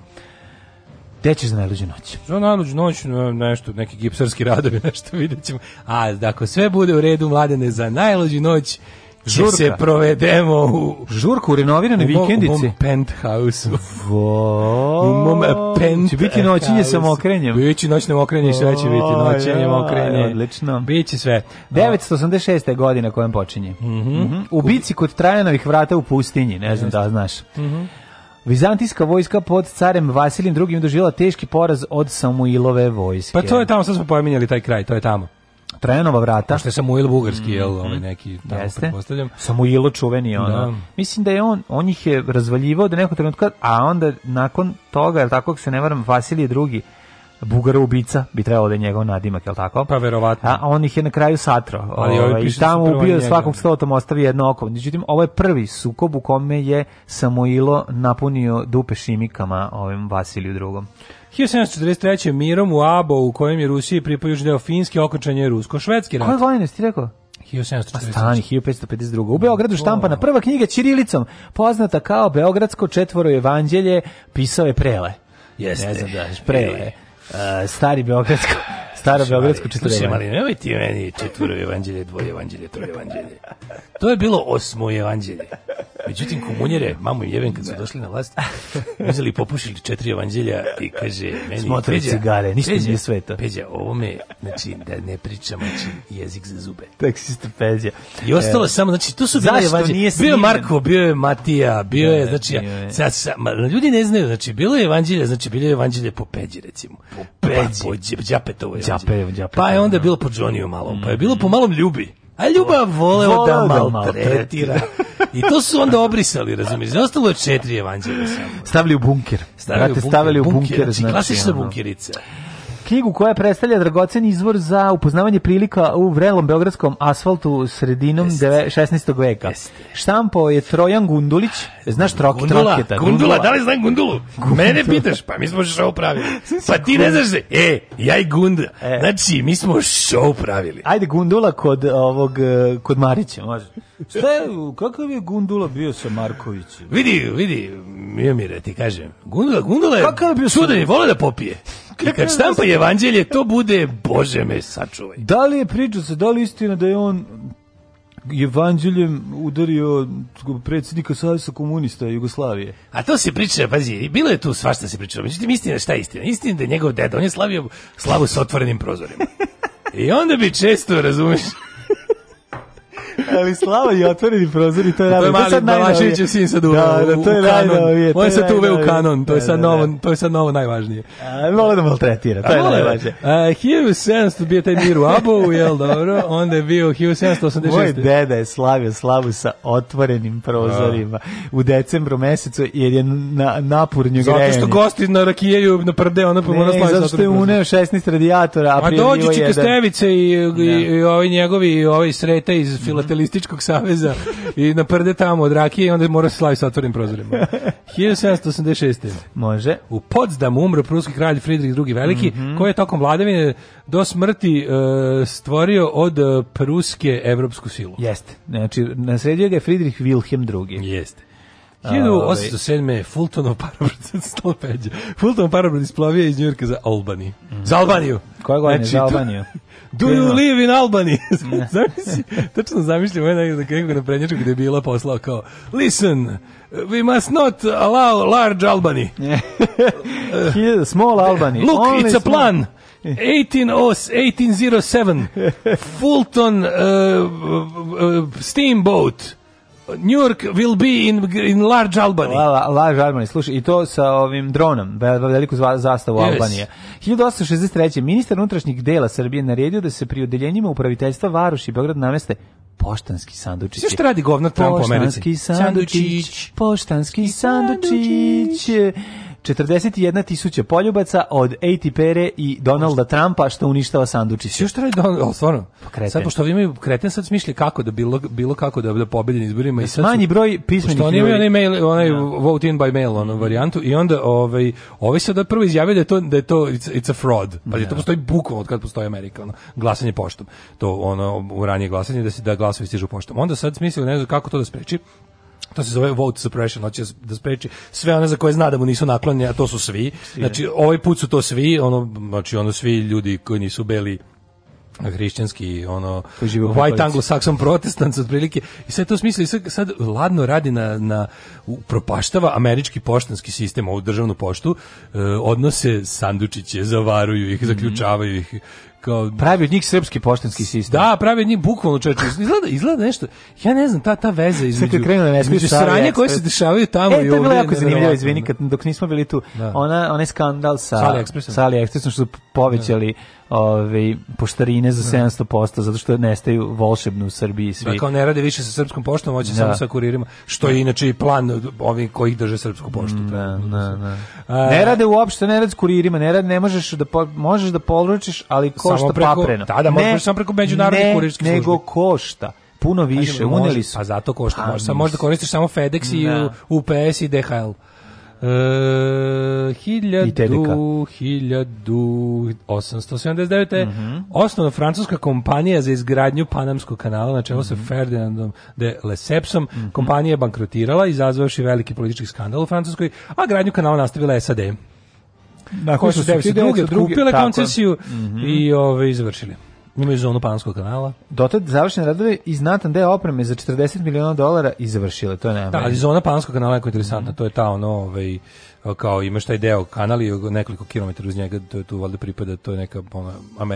Gde ćeš za najluđu noć? Za najluđu noć e, nešto, neki gipsarski radovi, nešto vidjet ćemo. A, dakle, sve bude u redu, mladene, za najluđu noć Žurka. se provedemo u... Žurku u renovirane vikendici. U mom penthouse. U mom penthouse. Će biti noćinje sa mokrenjem. Biće noćne mokrenje i sve će biti noćenje, mokrenje. Odlično. Biće sve. 986. Da. godine kojem počinje. Mm -hmm. U bici kod Trajanovih vrata u pustinji, ne znam da znaš. Mm -hmm. Vizantijska vojska pod carem Vasilijem II doživjela teški poraz od Samuilove vojske. Pa to je tamo, sad smo pominjali taj kraj, to je tamo. Trajanova vrata. Što je Samuil Bugarski, jel, mm, ovaj neki, tamo jeste. pretpostavljam. Samuilo čuveni, ono. Da. Mislim da je on, on ih je razvaljivao do nekog trenutka, a onda nakon toga, jel tako se ne varam, Vasilije drugi, Bugara ubica bi trebalo da je njegov nadimak, jel tako? Pa verovatno. A on ih je na kraju satro. Ali ovaj, I tamo ubio njega. svakog stotom ostavi jedno oko. Međutim, ovo je prvi sukob u kome je Samoilo napunio dupe šimikama ovim Vasiliju drugom. 1743. mirom u Abo, u kojem je Rusiji pripao južni deo Finske, okončan je rusko-švedski rat. Koje godine si ti rekao? 1743. Pa stani, 1552. U Beogradu štampana prva knjiga Čirilicom, poznata kao Beogradsko četvoro evanđelje, pisao je Prele. Jeste. Ne znam da, Prele. Uh, stari Beogradsko Staro znači, beogradsko četvrvo evanđelje. nemoj ti meni četvrvo evanđelje, dvoje evanđelje, troje evanđelje. To je bilo osmo evanđelje. Međutim, komunjere, mamu i jeben, kad su došli na vlast, uzeli popušili četiri evanđelja i kaže, meni... Smotre cigare, ništa nije sveta. Peđa, ovo me, znači, da ne pričam, znači, jezik za zube. Taksista Peđa. I ostalo e, samo, znači, tu su bile evanđelje. Bio je Marko, bio je Matija, bio je, da, da, znači, ja, sad, sad, ljudi ne znaju, znači, bilo je evanđelje, znači, bilo je evanđelje po Peđi, recimo. Po pa, Peđi. Pa, po Đapetovo Đape, đape, pa je onda da. bilo po Johnnyju malo, pa je bilo po mhm. malom Ljubi. A Ljuba voleo, da, da maltretira. I to su onda obrisali, razumiješ. Ostalo je četiri evanđelja samo. Stavili u bunker. Stavili Brate, u bunker. Stavili u bunker, bunker znači, znači, klasična bunkerica knjigu koja predstavlja dragocen izvor za upoznavanje prilika u vrelom beogradskom asfaltu sredinom Jest. 16. veka. Jest. Štampo je Trojan Gundulić, znaš troki, Gundula, troketa. Gundula, Gundula, da li znam Gundulu? Gundula. Mene pitaš, pa mi smo show pravili. Pa ti ne znaš se, e, ja i Gunda. E. Znači, mi smo show pravili. Ajde Gundula kod ovog, e, kod Marića, može. Šta je, kakav je Gundula bio sa Markovićem? Vidi, vidi, Mijomire, ti kažem. Gundula, Gundula je, kakav je bio čudan, vole da popije. I kad štampa je evanđelje, to bude, bože me, sačuvaj. Da li je priča se, da li istina da je on evanđeljem udario predsjednika Savjesa komunista Jugoslavije. A to se priča, pazi, bilo je tu svašta se pričalo. Međutim, istina, šta je istina? Istina da je njegov deda, on je slavio slavu sa otvorenim prozorima. I onda bi često, razumiješ, ali slava i otvoreni prozor i to je najbolje. To je mali Balašević je sin sad uveo da, da, to je u kanon. On je sad uveo u kanon, to je da, sad da, novo, da. to je sad novo najvažnije. A, vole da maltretira, to je najvažnije. A, 1700 bio taj mir u Abovu, jel dobro, onda je bio 1786. Moj deda je slavio slavu sa otvorenim prozorima u decembru mesecu, jer je na, napurnju grejanje. Zato što gosti na rakijeju na prde, ona pa mora slaviti. Zato što je uneo 16 radijatora, a prijavio jedan. A dođi Čikastevice i, i, i, ovi njegovi, ovi sreta iz Filatela kapitalističkog saveza i naprde tamo od rakije i onda mora se slaviti sa otvorenim prozorima. 1786. Može. U Potsdamu umro pruski kralj Fridrik II. Veliki, mm -hmm. koji je tokom vladavine do smrti uh, stvorio od uh, pruske evropsku silu. Jeste. Znači, nasredio ga je Fridrik Wilhelm II. Jeste. 1807. je Fultonov parobrod stalo Fultonov parobrod isplavio iz Njurka za Albani. Mm -hmm. Za Albaniju. Koja godina znači, za Albaniju? Do you live in Albany? Zamisli, tačno zamišljam ovaj nekog nekog na prednjačku gde je bila poslao kao Listen, we must not allow large Albany. small Albany. Look, Only it's a plan. 1807 Fulton uh, uh, uh Steamboat New York will be in, in large Albany. La, la, large Albany, slušaj, i to sa ovim dronom, veliku zastavu yes. Albanije. 1863. ministar unutrašnjih dela Srbije naredio da se pri odeljenjima upraviteljstva Varoš i Beograd nameste poštanski sandučić. Sve što radi govna Trump u Americi? Poštanski sandučić, poštanski sandučić. sandučić. 41 tisuća poljubaca od Eti Pere i Donalda Trumpa što uništava sandučiće. Još što radi Donald, stvarno? Pa sad, pošto imaju kreten, sad smišlji kako da bilo, bilo kako da, da pobedi na izborima. Da I sad manji broj pismenih Što oni imaju onaj, mail, onaj no. Da. vote in by mail ono, varijantu i onda ovaj, ovaj sada prvo izjavio da je to, da je to it's, it's a fraud. Pa no. Da da. to postoji bukvalno od kad postoji Amerika. Ono, glasanje poštom. To ono, u ranije glasanje da se da glasovi stižu poštom. Onda sad smislio ne znam kako to da spreči to se zove vote suppression, hoće da spreči sve one za koje zna da mu nisu naklonjene, a to su svi. Znači, da. ovaj put su to svi, ono, znači, ono, svi ljudi koji nisu beli hrišćanski ono white anglo-saxon protestants otprilike i sve to smisli sad, sad ladno radi na, na propaštava američki poštanski sistem ovu državnu poštu e, odnose sandučiće zavaruju ih mhm. zaključavaju ih kao pravi od njih srpski poštanski sistem. Da, pravi od njih bukvalno čoveče. Izgleda izgleda nešto. Ja ne znam ta ta veza između krenu, između sranja koje se dešavaju tamo e, i ovde. E, to je bilo jako zanimljivo, izvinite, dok nismo bili tu. Da. Ona onaj skandal sa sa AliExpressom što povećali da. ovaj poštarine za 700% da. zato što nestaju volšebno u Srbiji svi. Da kao ne rade više sa srpskom poštom, hoće da. samo sa kuririma, što je inače i plan ovih koji drže srpsku poštu. Da, da, da. ne rade uopšte, ne rade s kuririma, ne rade, ne možeš da po, možeš da poručiš, ali košta samo preko, papreno. Da, da, možeš samo preko međunarodnih kurirskih službi. Nego košta puno više, uneli su. Pa zato košta, možda, pa možda koristiš samo FedEx i UPS i DHL. Uh, hiljadu, hiljadu Mm -hmm. Osnovna francuska kompanija za izgradnju Panamskog kanala na čelu mm -hmm. sa Ferdinandom de Lesepsom. Mm -hmm. Kompanija je bankrotirala, izazvavši veliki politički skandal u Francuskoj, a gradnju kanala nastavila SAD. Nakon što su 1902. otkupile koncesiju mm -hmm. i ove, ovaj, izvršili. Imaju zonu Panskog kanala. Dotad završene radove i znatan deo opreme za 40 miliona dolara i završile, to je da, najbolje. Da, ali zona Panskog kanala je jako interesantna, mm -hmm. to je ta ono, ovaj, kao imaš taj deo kanali nekoliko kilometara uz njega to je tu valjda pripada to je neka ona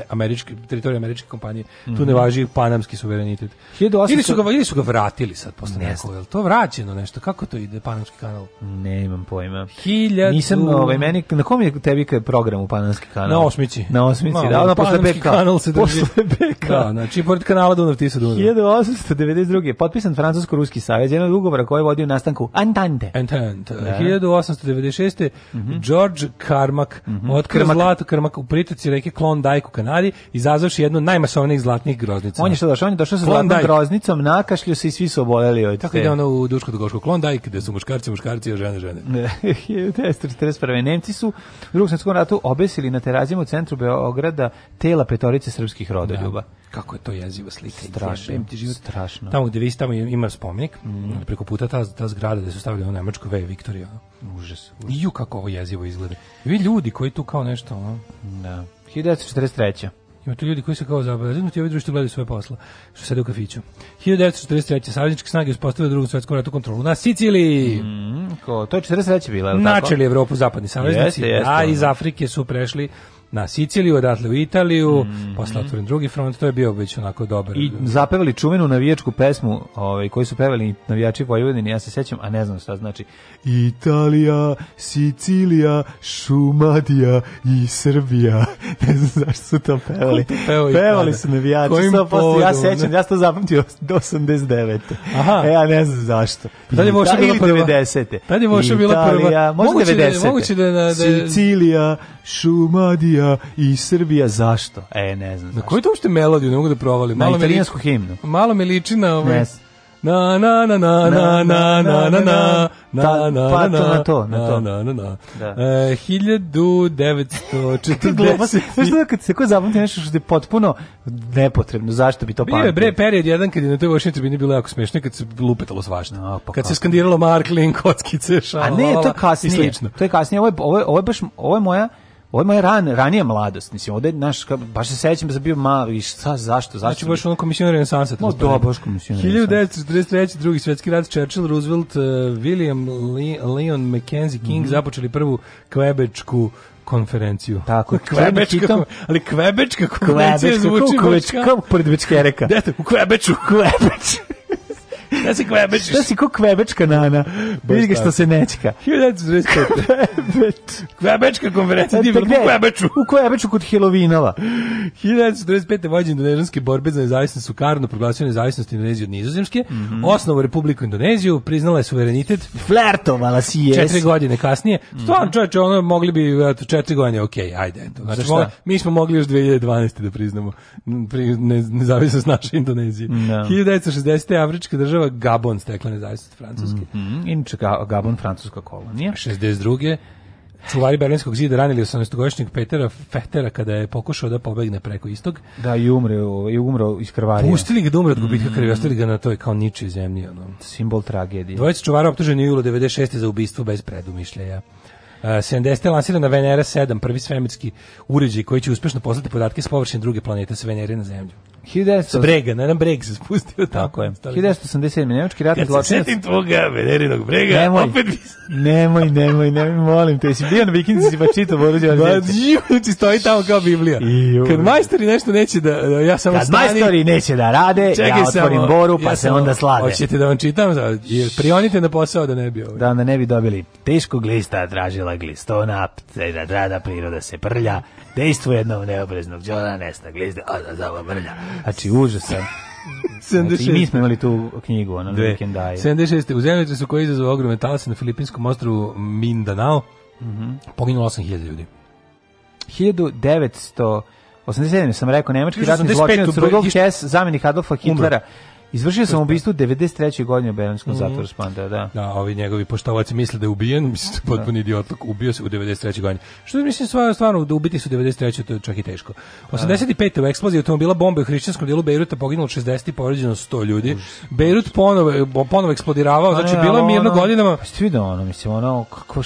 američki teritorija američke kompanije mm -hmm. tu mhm. ne važi panamski suverenitet 1800... ili su ga ili su ga vratili sad posle nekog jel to vraćeno nešto kako to ide panamski kanal ne imam pojma 1000 nisam ovaj meni na kom je tebi kad program u panamski kanal na osmici na osmici da ona ovaj da, posle BK kanal se drži posle BK da znači pored kanala Dunav Tisa Dunav 1892 potpisan francusko-ruski savez jedan ugovor koji je vodio nastanku Entente Entente da. 1896 1986. Mm -hmm. George Carmack mm -hmm. otkrio zlato Carmack u pritoci reke Klondike u Kanadi i zazvavši jednu najmasovnijih zlatnih groznica. On je što došao? On je došao sa zlatnom groznicom, nakašljio se i svi su oboleli od Tako ide ono u Duško Dugoško Klondike, gde su muškarci, muškarci, a žene, žene. 1941. Nemci su u drugom svetskom ratu obesili na terazijem u centru Beograda tela petorice srpskih da. rodoljuba. Da. Kako je to jeziva slika. Strašno. Ti život. Strašno. Tamo gde vi tamo ima spomenik, mm. preko puta ta, ta zgrada gde su stavili ono nemačko V Viktorija. Užas. užas. Iju kako ovo jezivo izgleda. I vi ljudi koji tu kao nešto, ono. Da. 1943. Ima tu ljudi koji se kao zabrazignuti, ovi drugi što gledaju svoje posla, što sede u kafiću. 1943. Savjezničke snage uspostavile drugom svjetskom ratu kontrolu na Siciliji. Mm, ko, to je 43. bila, je li tako? Načeli Evropu zapadni savjeznici, a da, iz Afrike su prešli na Siciliju, odatle u Italiju, mm -hmm. posle otvoren drugi front, to je bio već onako dobar. I zapevali čuvenu navijačku pesmu ovaj, koju su pevali navijači Vojvodine, ja se sećam, a ne znam šta znači. Italija, Sicilija, Šumadija i Srbija. ne znam zašto su to pevali. To pevali, pevali su navijači. Kojim povodom, ja sećam, ne? ja sam to zapamtio do 89. Aha. E, ja ne znam zašto. Pa da li je možda bila prva. 90. li je možda bila prva. Možda 90. Moguće da, moguće da, da, da... Sicilija, Šumadija, Srbija i Srbija zašto? E, ne znam. Na koju to uopšte melodiju ne mogu da provalim? Na malo italijansku himnu. Malo mi liči na ovaj... Yes. Na na na na na na na na na na na na na na to na to na na na da 1940 Znaš da kad se ko zapamti nešto što je potpuno nepotrebno zašto bi to pamtio Bio je bre period jedan kad je na toj Washington tribini bilo jako smešno kad se lupetalo svašta kad se skandiralo Marklin kockice šala A ne to kasnije to je kasnije ovo je ovo je baš ovo je moja Ovo je moja ran, ranija mladost, mislim, ovde, znaš, baš se sećam da sam bio mali, šta, zašto, zašto? Znači, baš ono komisionar renesansa. No, da, baš komisionar 1943. drugi svetski rat, Churchill, Roosevelt, eh, William, Leon McKenzie King mm -hmm. započeli prvu kvebečku konferenciju. Tako, kvebečka, hitom, ali kvebečka konferencija kvebečka, zvuči. Kvebečka, predbečkereka. Dete, u kvebeču, kvebeč da si kvebečiš. Da si ko kvebečka nana. Vidi ga što se nečka. 1945. Kvebeč. Kvebečka konferencija e, divila u Kvebeču. U Kvebeču kod Hilovinova. 1945. vođe indonežanske borbe za nezavisnost su karno proglasio nezavisnost Indonezije od Nizozemske. Mm -hmm. Osnovu Republiku Indoneziju priznala je suverenitet. Flertovala si jes. Četiri godine kasnije. Mm -hmm. Stvarno čovječe, ono mogli bi četiri godine, ok, ajde. Eto. Znači, mogli, mi smo mogli još 2012. da priznamo pri, ne, nezavisnost naše Indonezije. No. Da. 1960. Afrička država Gabon stekla nezavisnost Francuske. Mm -hmm. Inče Gabon francuska kolonija. 62. Čuvari Berlinskog zida ranili 18-godišnjeg Petera Fetera kada je pokušao da pobegne preko istog. Da, i umre, i umro iz krvarija. Pustili ga da umre od gubitka mhm. krvi, ostali ga na toj kao ničoj zemlji. Ono. Simbol tragedije. Dvojica čuvara optuženi u julu 96. za ubistvo bez predumišljaja. 70. je lansirana Venera 7, prvi svemirski uređaj koji će uspešno poslati podatke s površine druge planete sa Venere na Zemlju. 1900... Brega, na jedan breg se spustio, tako je. 1987. Nemački ratni zločinac... Kad se setim tvoga venerinog brega, nemoj, opet mi... nemoj, nemoj, nemoj, molim te, si bio na vikindu, si pa čitao Boru Đorđevića. Pa, stoji tamo kao Biblija. Iu. Kad majstori nešto neće da, da ja samo Kad stani... majstori neće da rade, ja otvorim samo, Boru, pa ja se onda slade. Hoćete da vam čitam, prionite na posao da ne bi ovaj. Da onda ne bi dobili teškog glista, tražila glistona, da, da, da priroda se prlja, Dejstvo jednog neobreznog džona, nesna glizda, a da zava mrlja. Znači, užasan. Znači, mi smo imali tu knjigu, ono, Dve. Vikendaje. 76. U su koji izazvao ogromne talase na filipinskom ostrovu Mindanao, mm -hmm. poginulo 8000 ljudi. 1987 sam rekao nemački ratni zločinac Rudolf Hess, zamjenik Adolfa Hitlera, Umre Izvršio sam ubistvo 93. godine u Berlinskom mm. zatvoru Spanda, da. Da, ovi njegovi poštovaci misle da je ubijen, misle da je da. potpuni idiotluk, ubio se u 93. godine. Što mislim stvarno, stvarno da ubiti su 93. to je čak i teško. 85. Da, da. u eksploziji automobila bombe u hrišćanskom dijelu Beiruta poginulo 60 i povređeno 100 ljudi. Beirut ponovo ponovo eksplodiravao, pa znači bilo je mirno godinama. Pa jeste vidio ono, mislim ono kako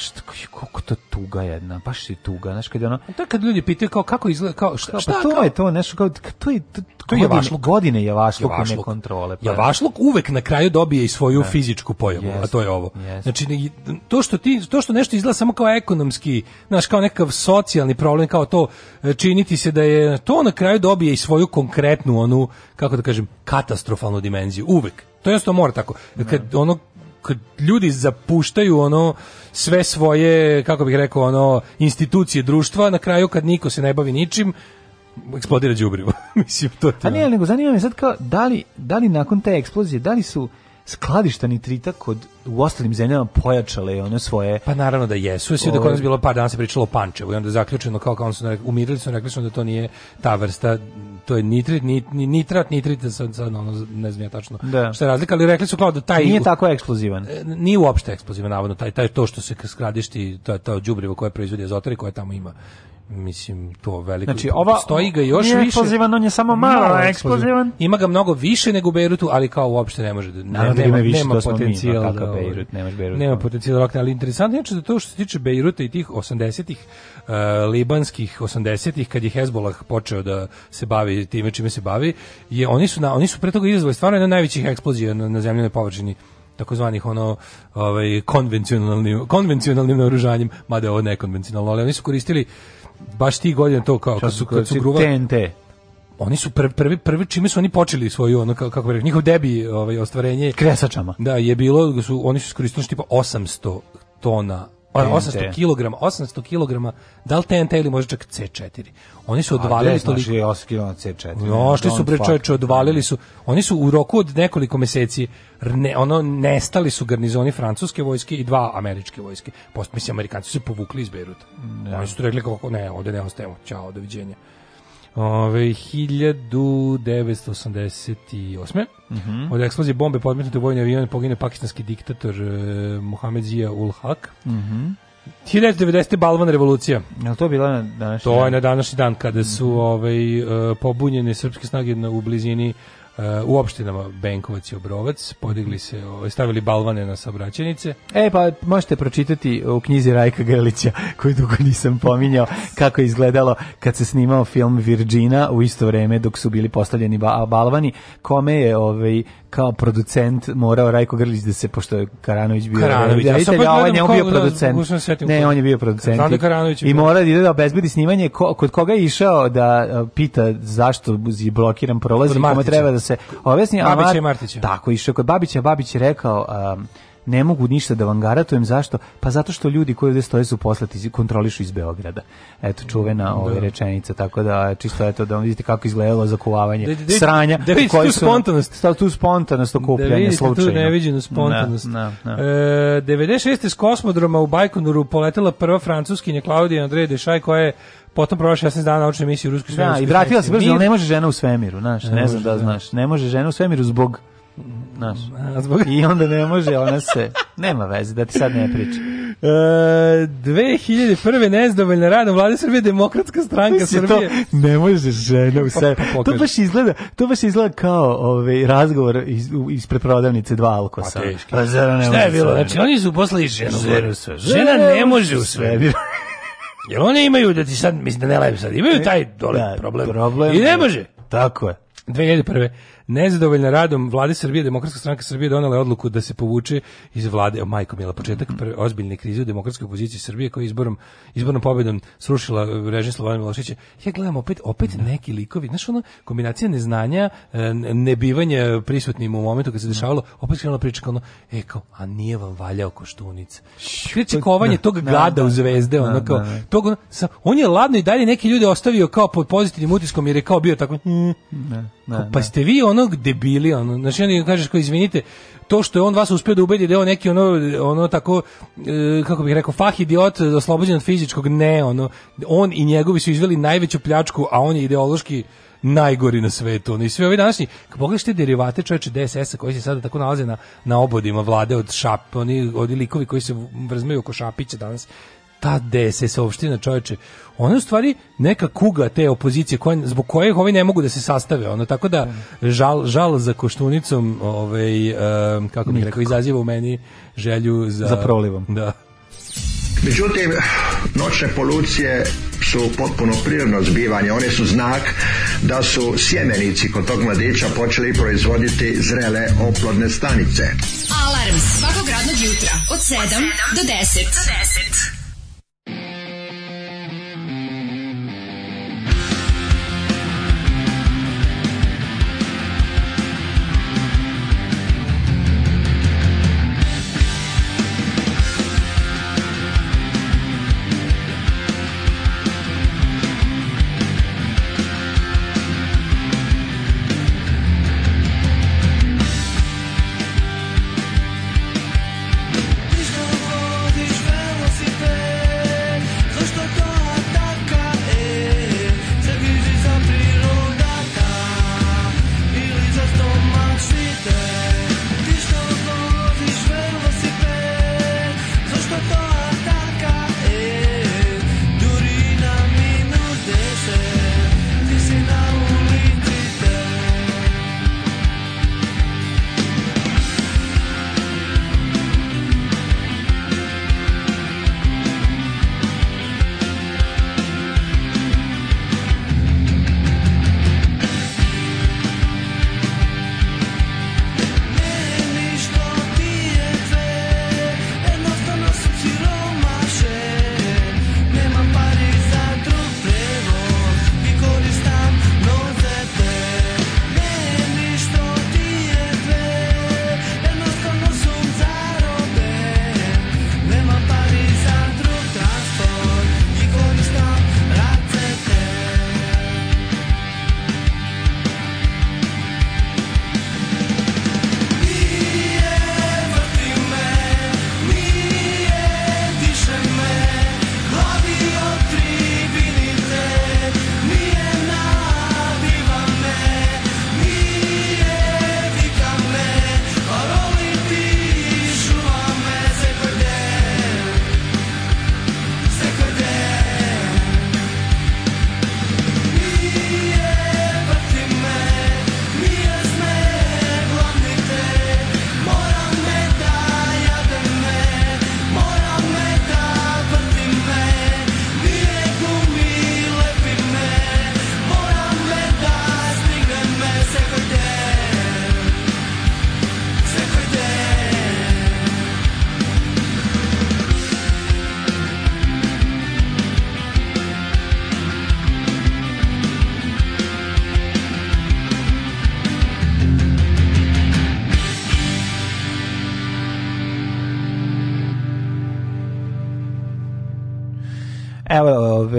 kako to tuga jedna, baš je tuga, znači kad ono. Da kad ljudi pitaju kao kako izgleda kao šta, šta pa, pa to kao? je to nešto kao to je to, to je vašlo godine je vašlo, vašlo. kontrole je. Javašluk pa da. uvek na kraju dobije i svoju da. fizičku pojavu, yes. a to je ovo. Yes. Znači, to što, ti, to što nešto izgleda samo kao ekonomski, znaš, kao nekakav socijalni problem, kao to e, činiti se da je, to na kraju dobije i svoju konkretnu, onu, kako da kažem, katastrofalnu dimenziju, uvek. To je to mora tako. Da. Kad da. ono kad ljudi zapuštaju ono sve svoje kako bih rekao ono institucije društva na kraju kad niko se ne bavi ničim eksplodira đubrivo. Mislim to. Ti, A pa nije, nego zanima me sad kao da li, da li nakon te eksplozije, da li su skladišta nitrita kod u ostalim zemljama pojačale one svoje pa naravno da jesu sve da kod bilo par dana se pričalo o pančevu i onda zaključeno kao kao su na umirili su rekli su da to nije ta vrsta to je nitrit nit, nitrat nitrit sad, sad ono, ne znam ja tačno da. šta je razlika ali rekli su kao da taj nije tako eksplozivan e, nije uopšte eksplozivan navodno taj taj to što se skladišti to to đubrivo koje proizvodi azotari koje tamo ima mislim to veliko znači ova stoji ga još nije više eksplozivan on je samo malo, malo eksplozivan ima ga mnogo više nego u Beirutu ali kao uopšte ne može da ne, Naravno, da nema, više, nema potencijal mi, pa no, da, ovaj- Beirut, nemaš Beirut, nema potencijal rakne, da- ali interesantno je da to što se tiče Beiruta i tih 80-ih uh, e, libanskih 80-ih kad je Hezbollah počeo da se bavi time čime se bavi je oni su na, oni su pre toga izazvali stvarno jedna najvećih eksplozija na, na zemljenoj površini takozvanih ono ovaj konvencionalnim konvencionalnim naoružanjem mada ovo nekonvencionalno ali oni su koristili baš ti godine to kao kad su kad su gruva TNT oni su prvi prvi prvi čime su oni počeli svoju ono kako kako bih njihov debi ovaj ostvarenje kresačama da je bilo su oni su iskoristili tipa 800 tona 800 kg, 800 kg, da li TNT ili možda čak C4. Oni su odvalili toliko. je 8 kg C4. No, što su bre čoveče odvalili su. Oni su u roku od nekoliko meseci ne, ono nestali su garnizoni francuske vojske i dva američke vojske. Post mislim Amerikanci su povukli iz Beiruta. Da. Oni su rekli kako ne, ovde ne ostajemo. Ćao, doviđenja. Ove, 1988. Mm -hmm. Od eksplozije bombe podmetnute vojne avion pogine pakistanski diktator eh, Mohamed Zia ul Haq. Mm -hmm. 1990. Balvan revolucija. Je to bila na današnji dan? To je na današnji dan kada su mm -hmm. ovaj, e, pobunjene srpske snage na, u blizini u opštinama Benkovac i Obrovac podigli se, ovaj, stavili balvane na saobraćajnice. E pa možete pročitati u knjizi Rajka Grlića koju dugo nisam pominjao kako je izgledalo kad se snimao film Virgina u isto vreme dok su bili postavljeni balvani kome je ovaj kao producent morao Rajko Grlić da se pošto je Karanović bio Karanović, reditelj, a da, on je bio producent. Da, ne, on je bio producent. Karanović I mora da da obezbedi snimanje ko, kod koga je išao da pita zašto je blokiran prolaz i kome treba da se objasni. Babića a Mar... Martića. Tako, išao kod Babića, Babić je rekao um, ne mogu ništa da vam garatujem. Zašto? Pa zato što ljudi koji ovde stoje su poslati kontrolišu iz Beograda. Eto, čuvena ove da. Ovaj, rečenica, tako da čisto eto da vam vidite kako izgledalo zakuvavanje da, da, da, sranja. Da vidite tu spontanost. Stav tu spontanost okupljanja da vidite slučajno. tu neviđenu spontanost. Na, da, na, da, na. E, 96. iz kosmodroma u Bajkonuru poletela prva francuskinja Klaudija Andrej Dešaj koja je potom prošla 16 dana naučne misije u Ruskoj svemiru. Da, i vratila se brzo, ne može žena u svemiru, znaš, ne, ne znam da znaš. Ne može žena u svemiru zbog Naš. Zbog... I onda ne može, ona se... Nema veze, da ti sad ne pričam. E, 2001. nezdovoljna radom vlade Srbije, demokratska stranka Srbije. To ne može žena u sebi. Pa, pa, to baš izgleda, to baš izgleda kao ovaj, razgovor iz, ispred prodavnice dva alkosa. Pa, pa zara ne Šta je bilo? Znači, oni su poslali ženu. Žena, žena ne može u sebi. Jer oni imaju da ti sad, mislim da ne lajem sad, imaju e, taj dole da, problem. problem. I ne može. Tako je. 2001 nezadovoljna radom vlade Srbije, Demokratska stranka Srbije donela je odluku da se povuče iz vlade, o majko mila, početak pre, ozbiljne krize u demokratskoj opoziciji Srbije koja je izborom, izbornom pobedom srušila e, režim Slovana Milošića. Ja gledam opet, opet da. neki likovi, znaš ono, kombinacija neznanja, e, nebivanja prisutnim u momentu kad se da. dešavalo, opet krenula priča kao ono, e kao, a nije vam valjao koštunica. Kritikovanje da, tog gada u zvezde, ono kao, tog, sa, on je ladno i dalje neki ljude ostavio kao pod pozitivnim utiskom jer je kao bio tako, mm, ne, ne, pa ste vi ono onog debili, ono, znači on kažeš kao izvinite, to što je on vas uspio da ubedi da je on neki ono, ono tako, e, kako bih rekao, fah idiot, oslobođen od fizičkog, ne, ono, on i njegovi su izveli najveću pljačku, a on je ideološki najgori na svetu. Ono, I sve ovi današnji, kad pogledaš te derivate čoveče DSS-a koji se sada tako nalaze na, na obodima vlade od šap, oni, od likovi koji se vrzmaju oko Šapića danas, ta DSS opština čoveče ona je u stvari neka kuga te opozicije koja, zbog koje ovi ne mogu da se sastave ono tako da žal, žal za koštunicom ovaj um, kako bih rekao izaziva u meni želju za za prolivom da Međutim, noćne polucije su potpuno prirodno zbivanje. One su znak da su sjemenici kod tog mladića počeli proizvoditi zrele oplodne stanice. Alarm svakog radnog jutra od 7 do 10. Do 10.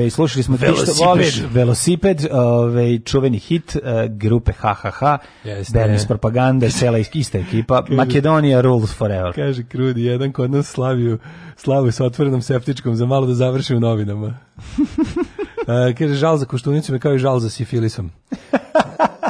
i slušali smo velosiped. Što voliš, velosiped, ovaj čuveni hit uh, grupe HHH, yes, Bernis Propaganda, cela ista ekipa, Kaže, Makedonija rules forever. Kaže Krudi, jedan kod nas slaviju, slavu sa otvorenom septičkom, za malo da završi u novinama. uh, kaže, žal za koštunicom je kao i žal za sifilisom.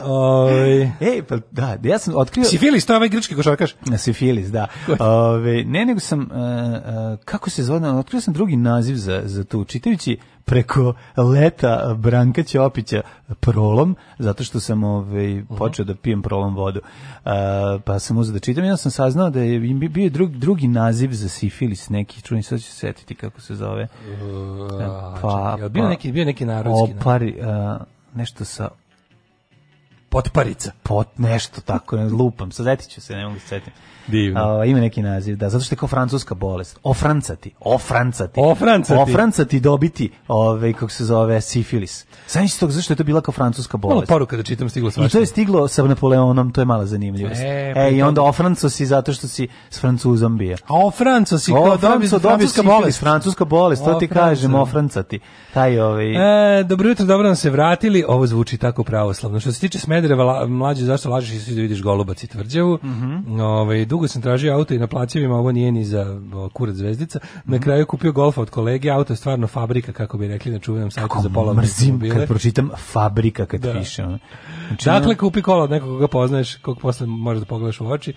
Ove, ovaj- e, pa da, ja sam otkrio... Sifilis, to je ovaj grčki košarkaš. Sifilis, da. Ove, ovaj, ne, nego sam, uh, uh, kako se zove, otkrio sam drugi naziv za, za tu, čitajući preko leta Branka Ćopića prolom, zato što sam ovaj, mhm. počeo da pijem prolom vodu. Uh, pa sam uzeo da čitam, ja sam saznao da je bio je drug, drugi naziv za sifilis neki, čujem, sad ću setiti kako se zove. Uh, e, pa, čekaj, bio, pa, neki, bio neki narodski. Opari, uh, nešto sa potparica. Pot, nešto tako, ne, lupam, sad ću se, ne mogu setiti. Divno. Uh, ima neki naziv, da, zato što je kao francuska bolest. Ofrancati, ofrancati. Ofrancati. Ofrancati dobiti, ovaj, kako se zove, sifilis. Sam si tog, zašto je to bila kao francuska bolest? Malo poruka da čitam stiglo svašta. I to je stiglo sa Napoleonom, to je mala zanimljivost. E, e i pa onda ofranco si zato što si s francuzom bio. ofranco si kao dobio francuska bolest. Francuska bolest, to ti kažem, ofrancati. Taj ovaj... E, dobro jutro, dobro nam se vratili. Ovo zvuči tako pravoslavno. Što se tiče Smedereva, mlađe, zašto lažeš i da vidiš golubac i tvrđavu? Mm -hmm. Ove, ovaj, dugo sam tražio auto i na plaćevima, ovo nije ni za kurac zvezdica. Na mhm. kraju kupio golfa od kolege, auto je stvarno fabrika, kako bi rekli na čuvenom sajtu za pola mrzim kad pročitam fabrika kad da. piše. Znači, dakle, kupi kola od nekoga koga poznaješ, kog posle možeš da pogledaš u oči.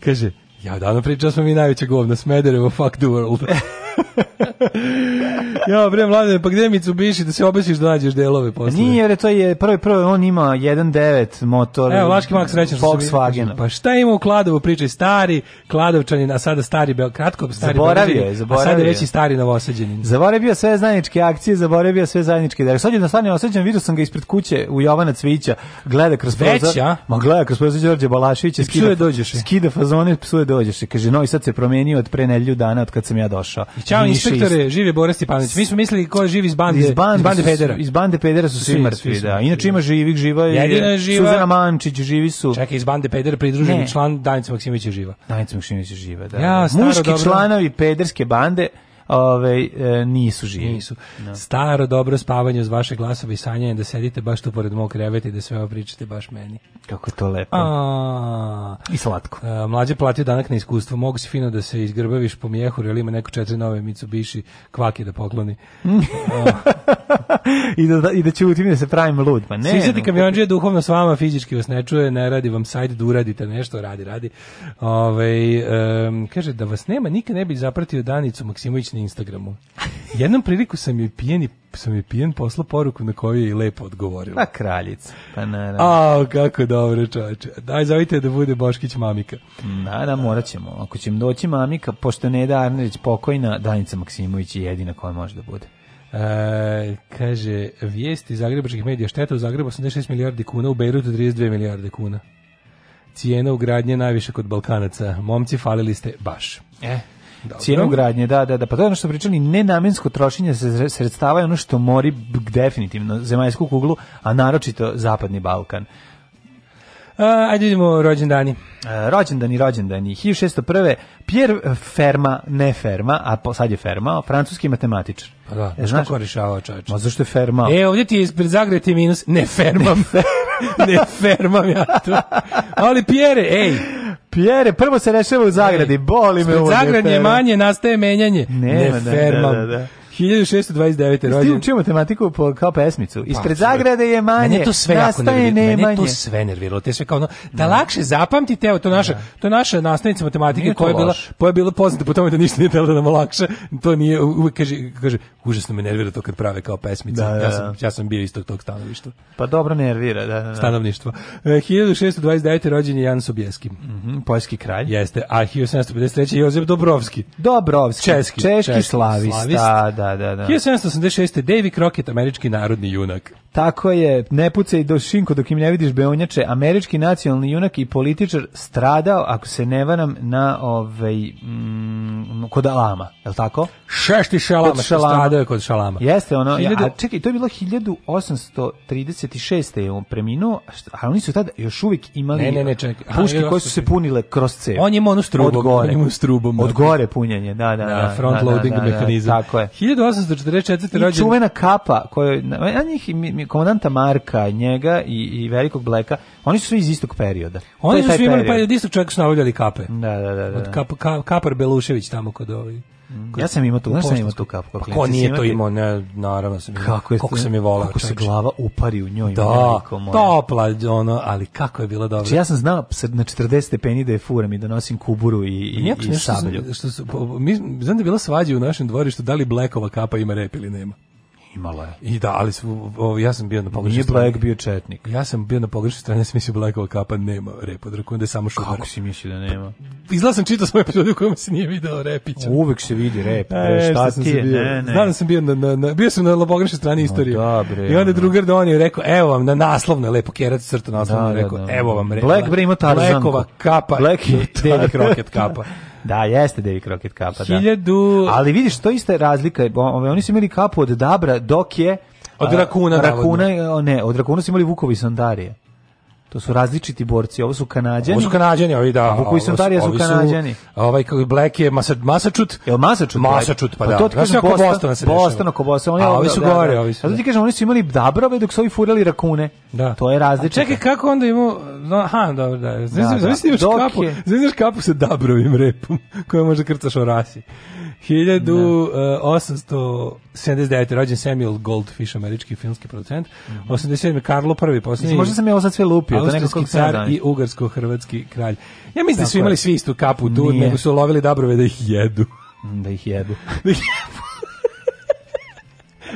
Kaže, ja odavno pričao da smo mi najveće govno, Smederevo, fuck the world. ja, bre, mlade, pa gde mi biši da se obećiš da nađeš delove posle? Nije, jer to je prvi, prvi, on ima 1.9 motor. Evo, Laški Max rećeš. Volkswagen. Pa šta ima u Kladovu pričaj? Stari Kladovčanin, a sada stari, kratko, stari Zaboravio je, zaboravio. A sada reći stari novosađenin. Zaboravio sve zajedničke akcije, zaboravio sve zajedničke delove. Sad je na stani osjećan, vidio sam ga ispred kuće u Jovana Cvića, gleda kroz prozor. Ma gleda kroz prozor Đorđe Balaševića, skida, dođeš. skida fazone, psuje dođeš. Kaže, no i sad se promenio od pre nedelju dana od kad sam ja došao. Ćao inspektore, živi Boris Stepanović. Mi smo mislili ko živi iz bande, iz bande, iz bande pedera. Iz bande pedera su svi, svi mrtvi, svi da. Inače ima živih, živa je. Jedina živa. Suzana Mančić živi su. Čekaj, iz bande pedera pridruženi član Danica Maksimović je živa. Danica Maksimović je živa, da. Ja, da. staro, Muški dobro. članovi pederske bande ove, e, nisu živi. Nisu. No. Da. Staro dobro spavanje uz vaše glasove i sanjanje da sedite baš tu pored mog kreveta i da sve ovo pričate baš meni. Kako to lepo. A, I slatko. A, e, mlađe platio danak na iskustvo. Mogu si fino da se izgrbaviš po mjehur ili ima neko četiri nove Mitsubishi kvake da pokloni. E, I da, da, i da ćutim da se pravim lud. Pa ne. Sisati kamionđe je duhovno s vama, fizički vas ne čuje, ne radi vam sajt, da uradite nešto, radi, radi. Ove, um, kaže, da vas nema, nikad ne bi zapratio Danicu Maksimović na Instagramu. Jednom priliku sam joj pijeni sam je pijen poslao poruku na koju je i lepo odgovorila. Na pa, kraljica. Pa naravno. A, kako dobro, čoveče. Daj, zavite da bude Boškić mamika. Na, da, da, morat ćemo. Ako će im doći mamika, pošto ne da Arnerić pokojna, Danica Maksimović je jedina koja može da bude. E, kaže, vijesti zagrebačkih medija šteta u Zagrebu 86 milijardi kuna, u Beirutu 32 milijarde kuna. Cijena ugradnje najviše kod Balkanaca. Momci, falili ste baš. E, eh cijenu gradnje, da, da, da, pa to je ono što pričali, nenamensko trošenje sredstava je ono što mori definitivno zemaljsku kuglu, a naročito zapadni Balkan. Uh, ajde idemo e, rođendani. rođendani, rođendani. 1601. Pierre Ferma, ne Ferma, a po, sad je Ferma, francuski matematičar. Pa da, e, pa znaš kako rešavao čovječ? Ma zašto je Ferma? E, ovdje ti je ispred Zagreti minus, ne Ferma, ne Ferma, ja to. Ali Pierre, ej, Pjere, prvo se rešava u zagradi, boli me ovo. Zagrad je manje, nastaje menjanje. ne, da, ne, Da, da, da. 1629. rođen. Ti učio matematiku po, kao pesmicu. Pa, Ispred zagrade je manje, mene to sve jako nerviralo. Mene to sve nerviralo. Te sve kao ono, da, da. lakše zapamtite, evo, to naša, da. to naša nastavnica matematike koja je, bila, koja je bila poznata po tome da ništa nije telo da nam lakše. To nije, uvek kaže, kaže, užasno me nervira to kad prave kao pesmicu. Da, da, Ja, da. sam, ja sam bio isto tog stanovišta. Pa dobro nervira, da, da. Stanovništvo. 1629. E, rođen je Jan Sobieski. Mm -hmm, poljski kralj. Jeste, a 1753. Jozef Dobrovski. Dobrovski. Česki. Češki, češki slavista, slavista, da da, da, da. 1786. David Crockett, američki narodni junak. Tako je, ne pucaj do šinku dok im ne vidiš beonjače, američki nacionalni junak i političar stradao, ako se ne varam, na ovaj, mm, kod Alama, je li tako? Šešti šalama, kod šalama. stradao je kod Šalama. Jeste ono, Hiljadu... a čekaj, to je bilo 1836. je on preminuo, a oni su tada još uvijek imali ne, ne, ne, čekaj. puške koje su se punile kroz cev. On je imao onu strubom. Od gore. On je strubom. Od gore punjenje, da, da. da, da front da, da, loading da, da, da, mehanizam. Tako je. 1844. rođen. I čuvena kapa, koju, na njih, komandanta Marka, njega i, i velikog Bleka, oni su svi iz istog perioda. Oni su svi imali period, pa istog čovjeka su navljali kape. Da, da, da. da. Od kap, ka, kapar Belušević tamo kod ovih. Mhm. Ja sam imao tu, pa znaš sam imao tu kapu. pa ko nije to imao, ne, naravno sam imao. Kako je, kako sam je volao. Kako se glava upari u njoj. Da, topla, ono, ali kako je bilo dobro. Znači ja sam znao na 40 stepeni da je furam i da nosim kuburu i, pa i, i sablju. Što, što, mi, znam da je bila svađa u našem dvorištu, da li Blackova kapa ima rep ili nema. Imala je. I da, ali su, o, ja sam bio na pogrešnoj strani. Nije Black bio četnik. Ja sam bio na pogrešnoj strani, ja sam mislio Blackova kapa nema rep repa, da je samo šubar. Kako si mislio da nema? Pa, izgleda sam čitao svoj epizod u kojem se nije video repić. Uvek se vidi rep. E, šta sam je, bio? Ne, ne. Znam da sam bio na, na, na, bio sam na pogrešnoj strani istorije. No, da, dobre, I onda drugar da on je rekao, evo vam na naslovno na lepo kjerac crta naslovno, da, rekao, da, da. evo vam repa. Black bre ima Tarzanku. Blackova kapa. Black je David Rocket kapa. Da, jeste Davy Crockett kapa, da. Hiljadu... Ali vidiš, to ista razlika. Oni su imali kapu od Dabra, dok je... Od rakuna, a, rakuna, ne, od rakuna su imali Vukovi Sandarije. To su različiti borci, ovo su kanadjani. Ovo su kanadjani, ovi da. Vuku i Santarija su kanadjani. Ovaj kako Black je Masa, Masačut. Jel Masačut? Masačut, pa, pa da. To ti kažem, Boston, Boston se Boston, oko Boston. Oni, A ovi su da, gore, da. ovi su. A to ti kažem, oni su imali dabrove dok su ovi furali rakune. Da. To je različito. Čekaj, kako onda imao... No, aha, dobro, da. Znaš, da, da. Dok kapu, je... kapu sa dabrovim repom, koja može krcaš o rasi. 1879. Da. Eh, rođen Samuel Goldfish, američki filmski producent. Mm -hmm. 87. Karlo I, posljednji. Možda sam ja ovo sad sve lupio uspio. Austrijski to car i ugarsko-hrvatski kralj. Ja mislim da su imali svi istu kapu tu, Nije. nego su lovili dabrove da ih jedu. Mm, da ih jedu. da ih jedu.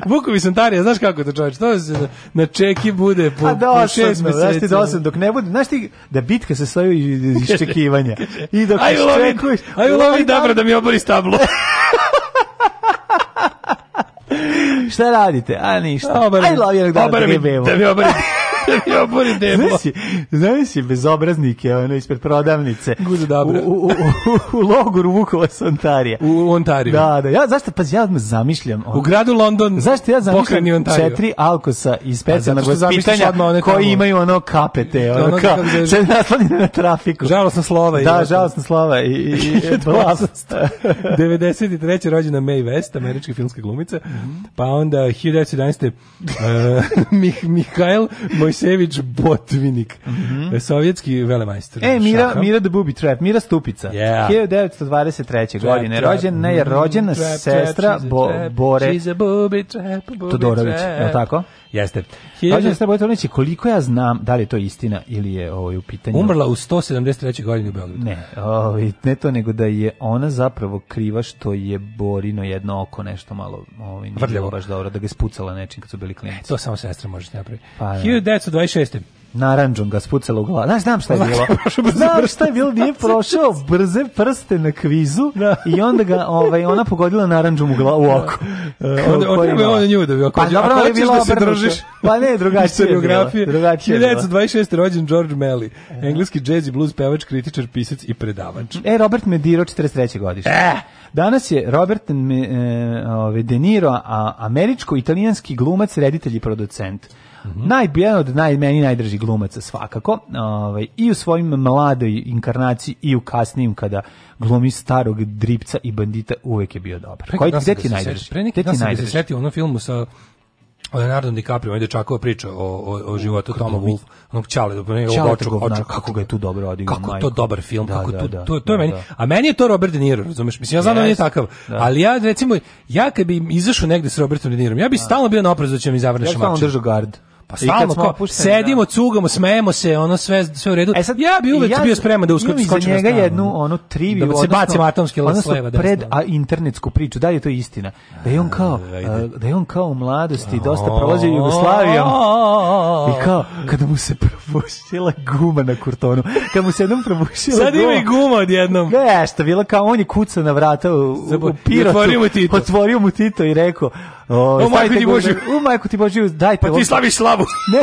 Vukovi Santarija, znaš kako to čovječ, to se na čeki bude po, A pa dosadno, po šest meseci. Znaš ti dosadno, dok ne bude, znaš ti da bitka se stoji iz iščekivanja. I dok aj ulovi, čekuješ, aj ulovi dobro da mi obori stablo. Šta radite? A ništa. Obara, aj lovi jednog da, da mi obori mi obori deblo. Znaš je, znaš je bezobraznike, ono, ispred prodavnice. Guza dobra. U, u, u, u logor Vukova Santarija. U Ontariju. Da, da. Ja, zašto, pa ja zamišljam. Ono, u gradu London, zašto ja zamišljam četiri alkosa i pa, specijalna gospitanja koji imaju ono kapete, ono, ono da ka, se naslanjene na trafiku. Žalosna slova. Da, žalosna slova. I, i, i 93. rođena May West, američka filmska glumica. Mhm. Pa onda 1911. uh, Mih, Mihajl Mojs Aleksijević Botvinik, mm -hmm. sovjetski velemajstor. E, Mira, šaha. Mira the Booby Trap, Mira Stupica. Yeah. 1923. Trap, godine. Rođen, ne rođena trap, sestra trap, Bo, Bore Todorović, je li tako? Jeste. Hiljadu... koliko ja znam, da li je to istina ili je ovaj u pitanju. Umrla u 173. godini u Beogradu. Ne, ovaj, ne to nego da je ona zapravo kriva što je Borino jedno oko nešto malo ovaj, nije baš dobro, da ga je spucala nečim kad su bili klinici. E, to samo sestra možeš napraviti. Pa, 1926. Da naranđom ga spucala u glavu. Znaš, znam šta je bilo. znam šta je bilo, nije prošao brze prste na kvizu da. i onda ga ovaj, ona pogodila naranđom u, glavu, u oko. E, onda on, on, on nju da bi oko. Pa, dobro, ali bilo da se držiš. Pa ne, drugačije je bilo. Drugačije je bilo. 1926. rođen George Melly, e. engleski jazz i blues pevač, kritičar, pisac i predavač. E, Robert Mediro, 43. godište. Eh! Danas je Robert me, ovaj, De Niro, američko-italijanski glumac, reditelj i producent. Mm -hmm. od naj, meni najdraži glumaca svakako. Ovaj, I u svojim mladoj inkarnaciji i u kasnijim kada glumi starog dripca i bandita uvek je bio dobar. Prek, Koji ti najdraži? Pre neki dan sam se sjetio onom filmu sa Leonardo DiCaprio, on je čakova priča o, o, o životu Toma Wolf, onog Čale, kako ga je tu dobro odigrao. Kako majko. to dobar film, da, kako da, tu, da, to, to je da, meni, da. a meni je to Robert De Niro, razumeš, mislim, ja znam yes. da on je takav, da. ali ja, recimo, ja kad bi izašao negde s Robertom De Nirom, ja bi stalno bio na oprezu da će mi zavrne ja šamače. Ja stalno držao gard. Pa stalno kao, sedimo, da. cugamo, smejemo se, ono sve sve u redu. E sad, ja bi uvek ja, bio spreman da uskočim za njega jednu onu triviju, da se odnosno, bacim atomski odnosno, odnosno leva, pred a internetsku priču, da li je to istina? Da je on kao a, da je on kao u mladosti dosta prolazio Jugoslavijom. I kao kada mu se probušila guma na kurtonu, kada mu se jednom probušila guma. Sad ima i guma odjednom. Nešto, bilo kao on je kucao na vrata u, u, u pirotu. Otvorio mu Tito i rekao O, o majku ti Bože. U majko ti Božiju, dajte. Pa ti slaviš slavu.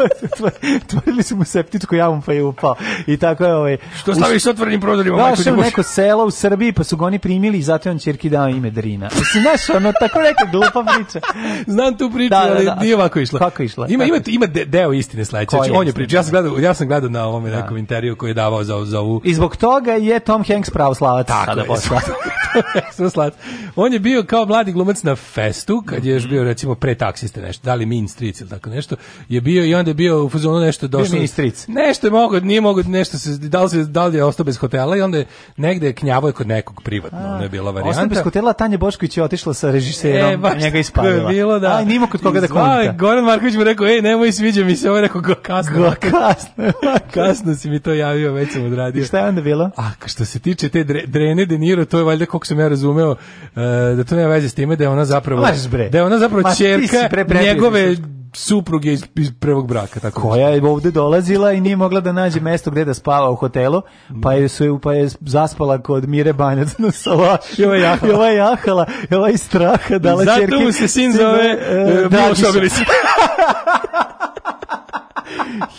Ne, otvorili smo mu septičku jamu pa je upao. I tako je ovaj. Što slaviš s otvorenim prozorima, da, majku ti Božiju. neko selo u Srbiji pa su ga oni primili i zato je on ćerki dao ime Drina. Mislim, znaš, ono, tako neka glupa priča. Znam tu priču, da, da ali da. nije ovako išla. Kako išla? Ima, ima, ima deo istine sledeće. Znači, on je priča. Ja sam gledao, ja sam gledao na ovom da. nekom intervju koji je davao za, za ovu. I zbog toga je Tom Hanks pravoslavac. Tako sada je. On je bio kao mladi glumac na festu kad je još bio recimo pre taksiste nešto, da li min stric ili tako nešto, je bio i onda je bio u fazonu nešto došao. Min stric. Nešto je mogao, nije mogao nešto se da li se da li je ostao bez hotela i onda je negde knjavo je kod nekog privatno, ne bila varijanta. Ostao bez hotela Tanja Bošković je otišla sa režiserom, e, baš, njega ispalila. Bilo, da. Aj, nimo kod koga da konta. Goran Marković mu rekao: "Ej, nemoj sviđa mi se." On rekao: "Go kasno." Go kasno. kasno si mi to javio, već sam odradio. I šta je onda bilo? A što se tiče te drene Deniro, to je valjda kako sam ja razumeo e, da to nema veze s time da je ona zapravo Lažeš bre. Da je ona zapravo Ma, čerka pre njegove supruge iz, iz prvog braka tako koja je ovde dolazila i nije mogla da nađe mesto gde da spava u hotelu pa je su pa je zaspala kod Mire Banjac na salašu ova jahala ova jahala ova iz straha dala zato čerke zato mu se sin zove uh, Miloš Obilić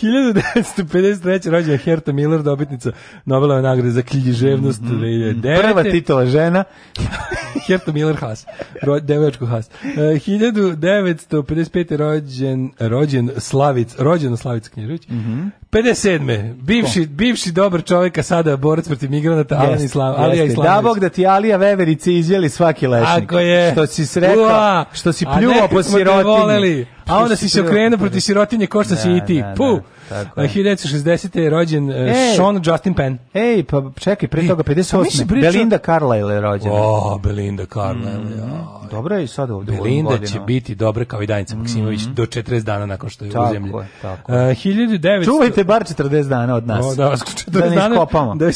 1953. rođena Herta Miller, dobitnica Nobelove nagrade za književnost mm -hmm. 2009. Prva titula žena. Herta Miller Haas, ro, devojačko Haas. E, uh, 1955. rođen, rođen Slavic, rođeno Slavic Knježević. Mm -hmm. 57. Bivši, bivši dobar čovjek, a sada borac protiv migranata, yes, Alija Islam, yes, Islamović. Da Bog da ti Alija Veverice izjeli svaki lešnik. Ako je. Što si srekao, što si pljuvao po sirotinji. A onda si se okrenuo protiv sirotinje, košta si i ti. Da, da, Puh! Da. Tako 1960. je rođen e, Ej. Sean Justin Penn. Ej, pa čekaj, pre toga 58. Pa priča... Belinda Carlyle je rođena. O, Belinda Carlyle. Mm. Dobro je i sad ovdje Belinda će biti dobra kao i Danica mm. Maksimović mm. do 40 dana nakon što je tako u zemlji. Je, tako. E, uh, 1900... Čuvajte bar 40 dana od nas. O, da, 40 da ne dana, iskopamo. Da, da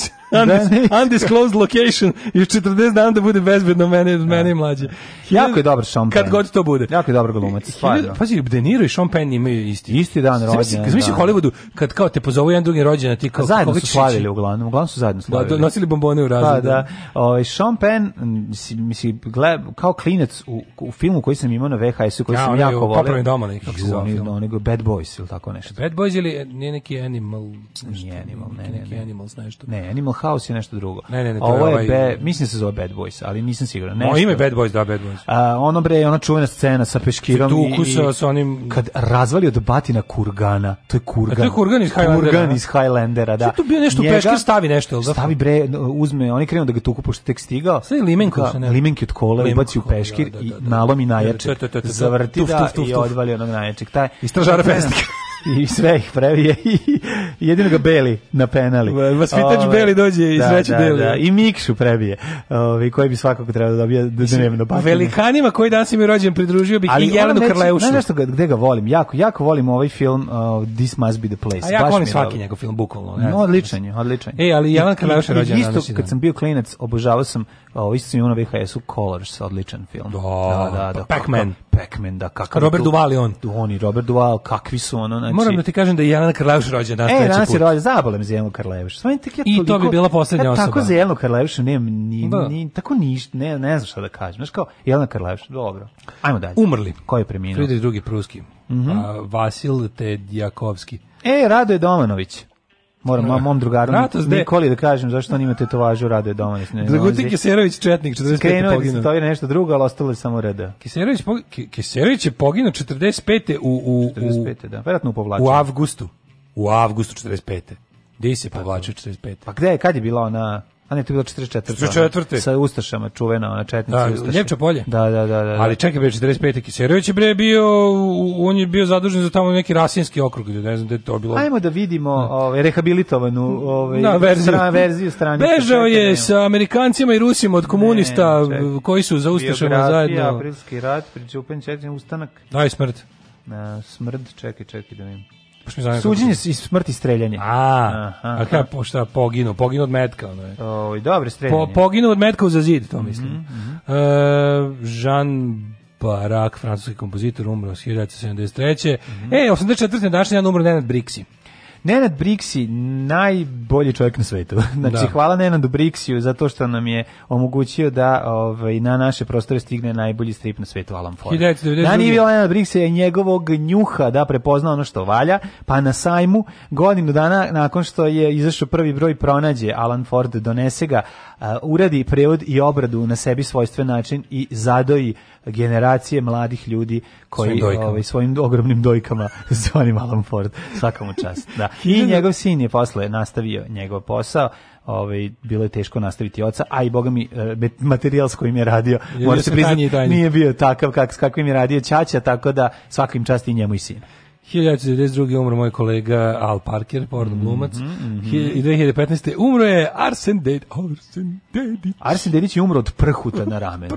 undis, undisclosed location i 40 dana da bude bezbedno mene, ja. mene i da. mlađe. jako je dobar Sean Penn. Kad god to bude. Jako je dobar glumac. Pazi, De Niro i Sean Penn imaju isti. Isti dan rođenja. Zamisli da. Hollywood budu kad kao te pozovu jedan drugi rođendan ti kao A zajedno su slavili uglavnom, uglavnom su zajedno da, slavili. Da, nosili bombone u razredu. Pa da. Ovaj Sean Penn mislim gled, kao klinec u, u filmu koji sam imao na VHS-u koji ja, sam jako voleo. Popravim doma neki kako se zove. Oni go Bad Boys ili tako nešto. Bad Boys ili e, nije neki Animal Nije Animal, ne, ne, neki animal Animals nešto. Ne, Animal House je nešto drugo. Ne, ne, ne, to Ovo je ovaj... be, mislim da se zove Bad Boys, ali nisam siguran. ne Moje ime Bad Boys, da Bad Boys. A, ono bre, ona čuvena scena sa peškirom i, i sa onim kad razvali do batina kurgana. To je kur Kurgan. A to je Kurgan iz Highlandera. Kurgan da? iz Highlandera, da. Što tu bio nešto Njega, peškir, stavi nešto, da? Stavi bre, uzme, oni krenu da ga tuku pošto tek stigao. Sve limenku da, se ne. od kola, ubaci u peškir da, da, da, i nalomi najjačeg. Zavrti da i odvali onog najjačeg. Taj, Istražara pesnika. i sve ih previje i jedino ga Beli na penali. Vaspitač Ove, Beli dođe i da, sreće da, Beli. Da, I Mikšu prebije, Ove, koji bi svakako trebao da dobije dnevno patnje. Velikanima koji danas im je rođen pridružio bih Ali i Jelenu Krleušu. Znaš što, gde ga volim? Jako, jako volim ovaj film uh, This Must Be The Place. A ja volim svaki njegov film, bukvalno. Ne? No, odličan je, odličan je. E, ali Jelan Krleuša rođen. Isto, kad sam bio da. klinac, obožavao sam O, isto sam imao na VHS-u Colors, odličan film. Da, da, pa da. Pa Pac-Man. Pac-Man, da, kakav. Robert du, Duval i on. Oni, Robert Duval, kakvi su ono, znači... Moram da ti kažem da je Jelena Karlaviš rođena danas e, treći danas put. E, danas je rođena, zabole me za Jelenu Karlaviš. Samo tek ja toliko, I to bi bila poslednja osoba. Tako za Jelenu Karlaviš, ne, ni, da. ni, tako ništa, ne, ne znam šta da kažem. Znaš kao, Jelena Karlaviš, dobro. Ajmo dalje. Umrli. Ko je preminuo? Friedrich drugi pruski. Mm -hmm. A, Vasil Tedjakovski. E, Radoje Domanović. Moram no. mom drugaru Nikoli da kažem zašto on ima tetovažu Radoje Domanić. Da ne, Zaguti Kiserović četnik 45. Krenuo je da nešto drugo, ali ostalo je samo Rada. Kiserović, pogi, Kiserović je poginuo 45. u, u, 45. da, verovatno u povlačenju. U avgustu. U avgustu 45. Gde se povlačio 45. Pa gde je, kad je bila ona A ne, to je bilo 44. 44. Sa Ustašama, čuvena, ona četnica da, Ustaša. Ljepča polje. Da, da, da, da. da. Ali čekaj, bre, 45. Kiserović je bre bio, on je bio zadužen za tamo neki rasinski okrug, ne znam gde to bilo. Ajmo da vidimo da. ovaj, rehabilitovanu ovaj, da, verziju. Stran, verziju strani. Bežao je nema. sa Amerikancima i Rusima od komunista ne, ne, koji su za Ustašama zajedno. aprilski rat, pričupen četiri ustanak. Da, i smrt. Na smrt, čekaj, čekaj da vidim. Suđenje i smrti streljanje. A, a kako šta poginu? Poginu od metka, ono je. Oj, dobre streljanje. Po, poginuo od metka za zid, to mhm, mislim. Mm -hmm. e, Jean Barak, francuski kompozitor, umro 1973. Mm -hmm. E, 84. dašnji dan umro Nenad Brixi. Nenad Brixi, najbolji čovjek na svetu. Znači, da. hvala Nenadu Briksiju zato što nam je omogućio da ovaj, na naše prostore stigne najbolji strip na svetu, Alan Ford. Da nije bilo Nenad Brixi, je njegovog njuha da prepozna ono što valja, pa na sajmu godinu dana nakon što je izašao prvi broj pronađe, Alan Ford donese ga, uh, uradi prevod i obradu na sebi svojstven način i zadoji generacije mladih ljudi koji svojim, ovaj, svojim ogromnim dojkama zvanim Alan Ford, svakamu čast. Da. I njegov sin je posle nastavio njegov posao, ovaj bilo je teško nastaviti oca, a i boga mi e, materijal s kojim je radio, mora se priznati, nije bio takav kak s kakvim je radio ćaća, tako da svakim čast i njemu i sinu. 1992. umro moj kolega Al Parker, porno mhm, glumac. Mm -hmm, mm -hmm. I 2015. umro je Arsen Dedić. Arsen Dedić. Arsen Dedić je umro od prhuta na ramenu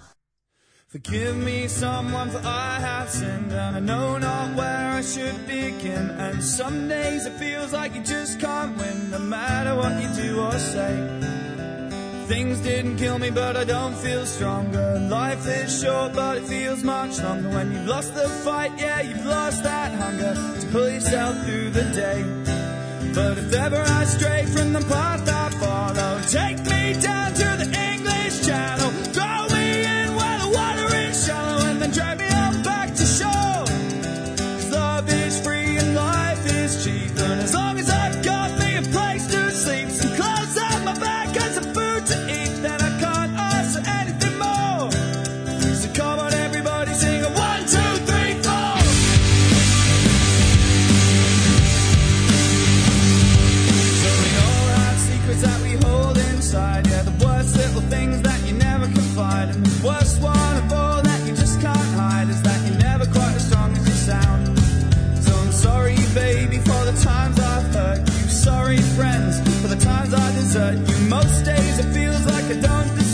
Forgive me, someone, for I have sinned, and I know not where I should begin. And some days it feels like you just can't win, no matter what you do or say. Things didn't kill me, but I don't feel stronger. Life is short, but it feels much longer. When you've lost the fight, yeah, you've lost that hunger to pull yourself through the day. But if ever I stray from the path I follow, take me down to the English Channel.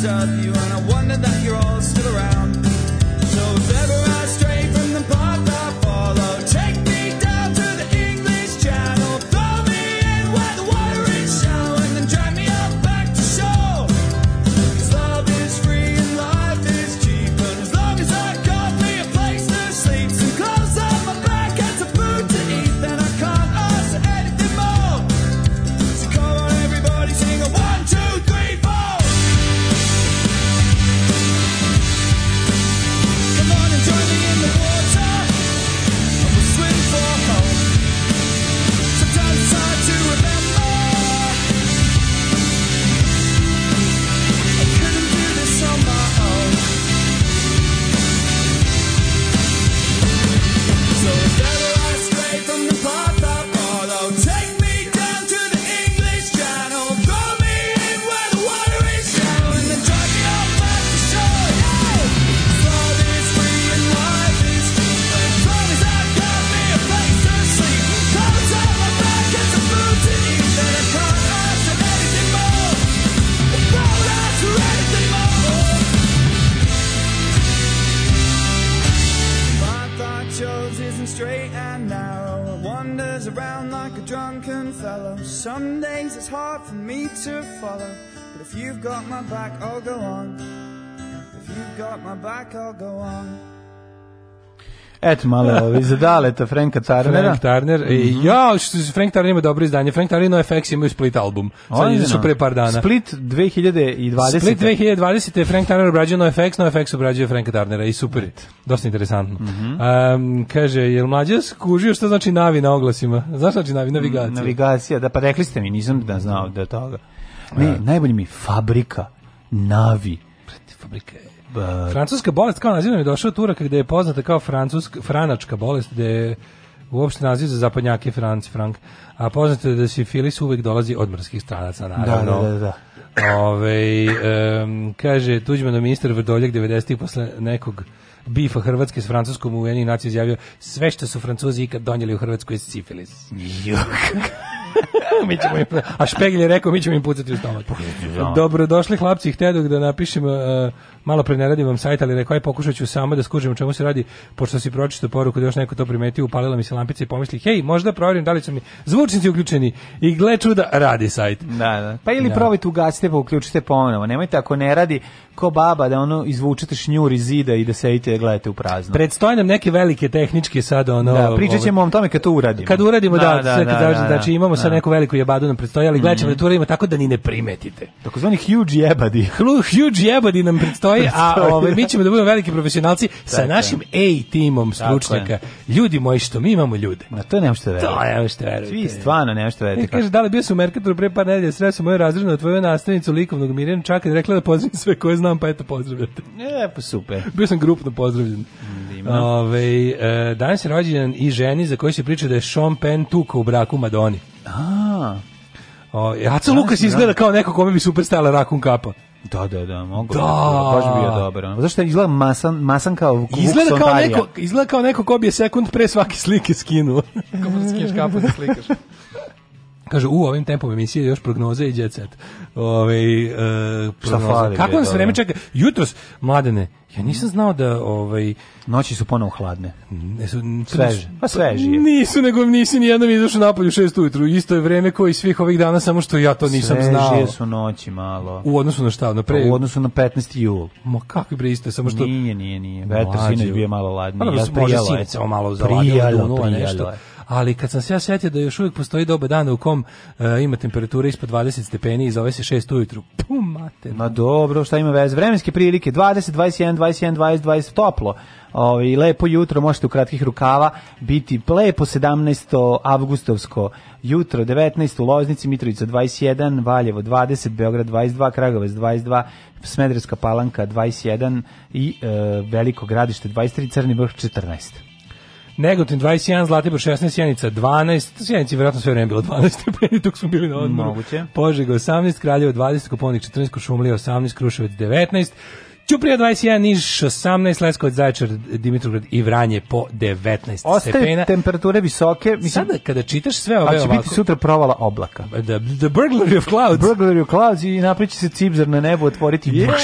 of you Some days it's hard for me to follow, but if you've got my back, I'll go on. If you've got my back, I'll go on. Eto malo ovi za Daleta, Franka Tarnera. Frank Tarner. Mm -hmm. Ja, što Frank Tarner ima dobro izdanje. Frank Tarner no FX imaju Split album. Sad su pre par dana. Split 2020. Split 2020. Frank Tarner obrađuje no FX, no obrađuje Franka Tarnera i super. Dosta interesantno. Mm -hmm. um, kaže, jel mlađa skužio što znači navi na oglasima? Znaš znači navi? Navigacija. Mm, navigacija, da pa rekli ste mi, nisam da znao da toga. Ne, najbolje mi fabrika navi fabrike uh, francuska bolest kao naziv je došao od Turaka gde je poznata kao francusk, franačka bolest gde je uopšte naziv za zapadnjake Franc Frank. A poznato je da sifilis uvek dolazi od mrskih stranaca, da, naravno. Da, da, da. da. Ove, um, kaže Tuđmanov ministar Vrdoljak 90-ih posle nekog bifa Hrvatske s Francuskom u jednih nacija izjavio sve što su Francuzi ikad donijeli u Hrvatsku je sifilis. mi ćemo im, a Špegelj je rekao mi ćemo im pucati u stomak. Pa, da. Dobrodošli hlapci, htedog da napišem uh, malo pre ne radim vam sajt, ali rekao aj pokušat ću samo da skužim o čemu se radi, pošto si pročitao poruku da još neko to primetio, upalila mi se lampica i pomisli, hej, možda provjerim da li su mi zvučnici uključeni i gle čuda, radi sajt. Da, da. Pa ili da. probajte ugasite pa uključite ponovo, nemojte ako ne radi ko baba da ono izvučete šnjur iz zida i da sedite gledate u prazno. Predstoje nam neke velike tehničke sad ono. Da, pričaćemo o tome kad to uradimo. Kad uradimo da, da, da, da, da, da, znači imamo sad da. neku veliku jebadu nam predstoji, ali gledat ćemo mm -hmm. da to uradimo tako da ni ne primetite. Takozvani huge jebadi. huge jebadi nam predstoji, a ove, mi ćemo da budemo veliki profesionalci sa našim A timom stručnjaka. Ljudi moji što mi imamo ljude. Na to nema da što verujete. To nema da što verujete. Vi stvarno nema što verujete. E, kaže da li bio sam u Merkatoru pre par nedelja, sreo sam moju razrednu tvoju nastavnicu likovnog Mirjana i rekla da pozdravim sve koje znam, pa eto pozdravljate. E, pa super. Bio sam grupno pozdravljen. Ove, e, danas je rođen i ženi za koju se priča da je Sean Penn tuka u braku Madoni. A. O, e, Aca da, Lukas da. izgleda kao neko kome bi super stala rakun kapa. Da, da, da, mogu. Da, da, da baš bio dobar. Zašto izgleda masan, masan kao Izgleda kao neko, izgleda kao neko ko bi je sekund pre svake slike skinuo. Kako skinješ kapu da slikaš. Kaže, u ovim tempom emisije još prognoze i jet set. Ove, e, prognoze. Kako nas vreme čeka? Jutros, mladene, ja nisam znao da... Ovaj, Noći su ponovo hladne. Ne su, sveže. Pa, pa svežije. Nisu, nego nisi ni jednom izašao napolju šest ujutru. Isto je vreme koji svih ovih dana, samo što ja to nisam svežije znao. Svežije su noći malo. U odnosu na šta? Na pre... U odnosu na 15. jul. Ma kakvi bre isto, samo što... Nije, nije, nije. Vetar sinoć bio malo ladniji. Pa, ja, može sinoć malo zaladnilo, prijalo, prijalo, nešto ali kad sam se ja setio da još uvijek postoji doba dana u kom uh, ima temperatura ispod 20 stepeni i zove se 6 ujutru. Pum, mater. Ma dobro, šta ima veze? Vremenske prilike 20, 21, 21, 20, 20, toplo. Ovaj lepo jutro, možete u kratkih rukava biti lepo 17. avgustovsko jutro, 19. u Loznici, Mitrovica 21, Valjevo 20, Beograd 22, Kragovec 22, Smederska palanka 21 i e, Veliko gradište 23, Crni vrh 14. Negotin 21, Zlatibor 16, Sjenica 12, Sjenici vjerojatno sve vreme bilo 12 stepeni, pa dok smo bili na odmoru. Moguće. Požeg 18, Kraljevo 20, Koponik 14, Košumlija 18, Kruševac 19, Ćuprija 21, Niš 18, Leskovac, Zaječar, Dimitrovgrad i Vranje po 19 Ostaje stepena. temperature visoke. Mislim, Sada kada čitaš sve ove ovako... A će ovako, biti sutra provala oblaka. The, the burglary of clouds. Burglary of clouds i napriči se cipzer na nebu, otvoriti yeah, buš.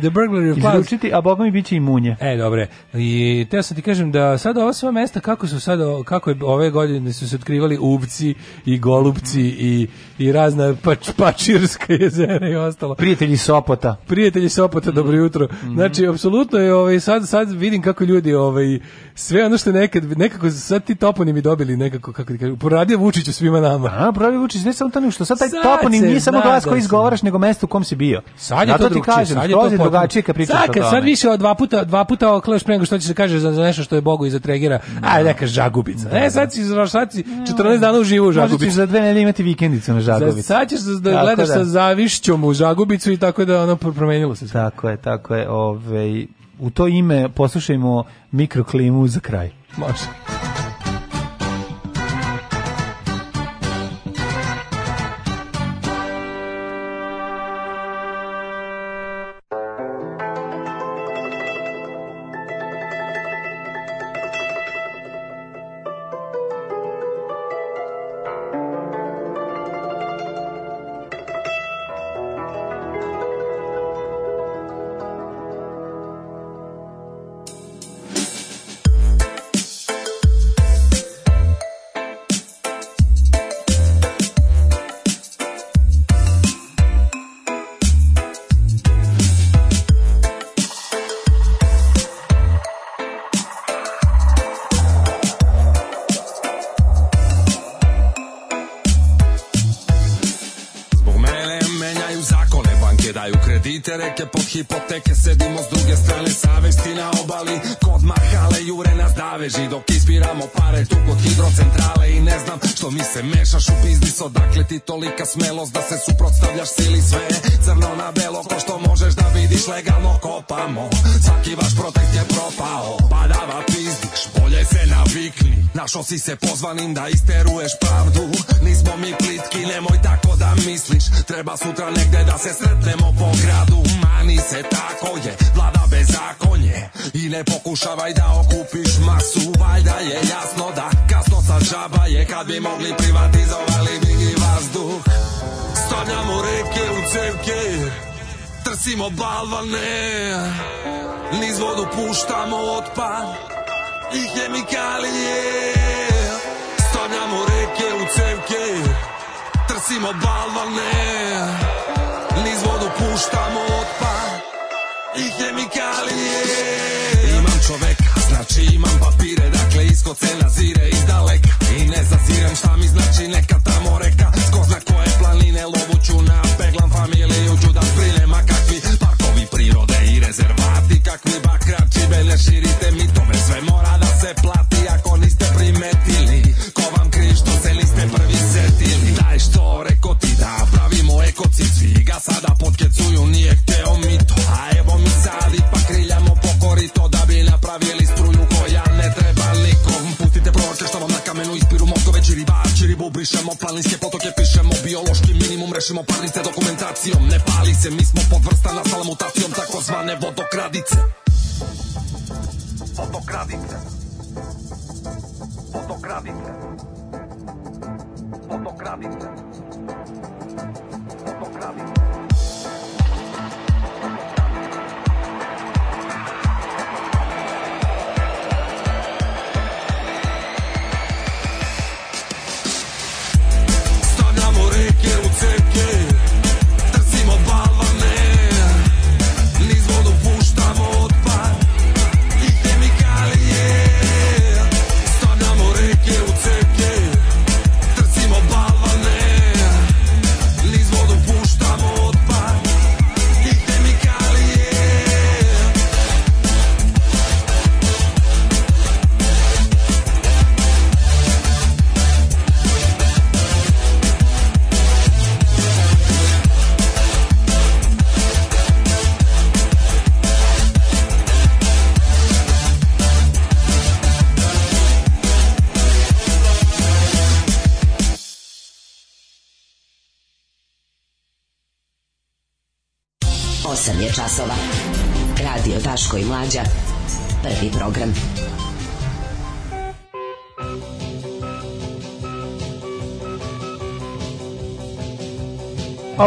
the burglary of clouds. Izlučiti, a boga mi bit će i munje. E, dobre. I teo sam ti kažem da sada ova sva mesta, kako su sada, kako je ove godine su se otkrivali ubci i golubci i, i razna pač, pačirska jezera i ostalo. Prijatelji Sopota. Prijatelji Sopota, dobro mm. jutro. Mm -hmm. Znači, apsolutno je, ovaj, sad, sad vidim kako ljudi, ovaj, sve ono što nekad, nekako sad ti toponimi dobili, nekako, kako ti kažu, poradio Vučiću svima nama. A, da, poradio Vučić, ne samo to što sad taj sad toponim nije samo glas koji izgovaraš, nego mesto u kom si bio. Sad je Zato to ti kažem, sad je to potpuno. drugačije kad pričaš sad, Sad više od dva puta, dva puta okleš pre nego što ćeš da kažeš za, za nešto što je Bogu iza tregira, no. Da. a neka žagubica. Ne, da. sad si, sad si 14 dana u živu žagubicu. Možda ćeš za dve nedelje imati vikendicu na žagubicu. Sad ćeš da gledaš sa zavišćom u žagubicu i tako da ono promenilo se. Tako je, tako je. Dakle, ovaj, u to ime poslušajmo mikroklimu za kraj. Može. reke sedimo s druge strane savesti na obali Kod mahale jure nas daveži dok ispiramo pare tu kod hidrocentrale I ne znam što mi se mešaš u biznis odakle ti tolika smelost da se suprotstavljaš sili sve Crno na belo ko što možeš legalno kopamo Svaki vaš protekt je propao Badava pizdiš, bolje se navikni Našo si se pozvanim da isteruješ pravdu Nismo mi plitki, nemoj tako da misliš Treba sutra negde da se sretnemo po gradu Mani se tako je, vlada bez bezakonje I ne pokušavaj da okupiš masu Valjda je jasno da kasno sa žaba je Kad bi mogli privatizovali bi i vazduh Stavljamo reke u cevke trsimo balvane Niz vodu puštamo otpad i hemikalije Stavljamo reke u cevke Trsimo balvane Niz vodu puštamo otpad i hemikalije Imam čoveka, znači imam papire Dakle isko zire nazire iz daleka I ne zazirem šta mi znači neka ne širite mitove, sve mora da se plati ako niste primetili. Ko vam kri što se niste prvi setili? Daj što reko ti da pravimo ekocici i ga sada potkecuju, nije hteo mito. A evo mi sad ipak kriljamo pokorito da bi napravili struju koja ne treba nikom. Pustite provorke što vam na kamenu ispiru mozgove, čiri bači, ribu brišemo, planinske potoke pišemo, biološki minimum rešimo parnice dokumentacijom. Ne pali se, mi smo podvrsta nastala mutacijom takozvane vodokradice. Fotokradite. Fotokradite. Fotokradite.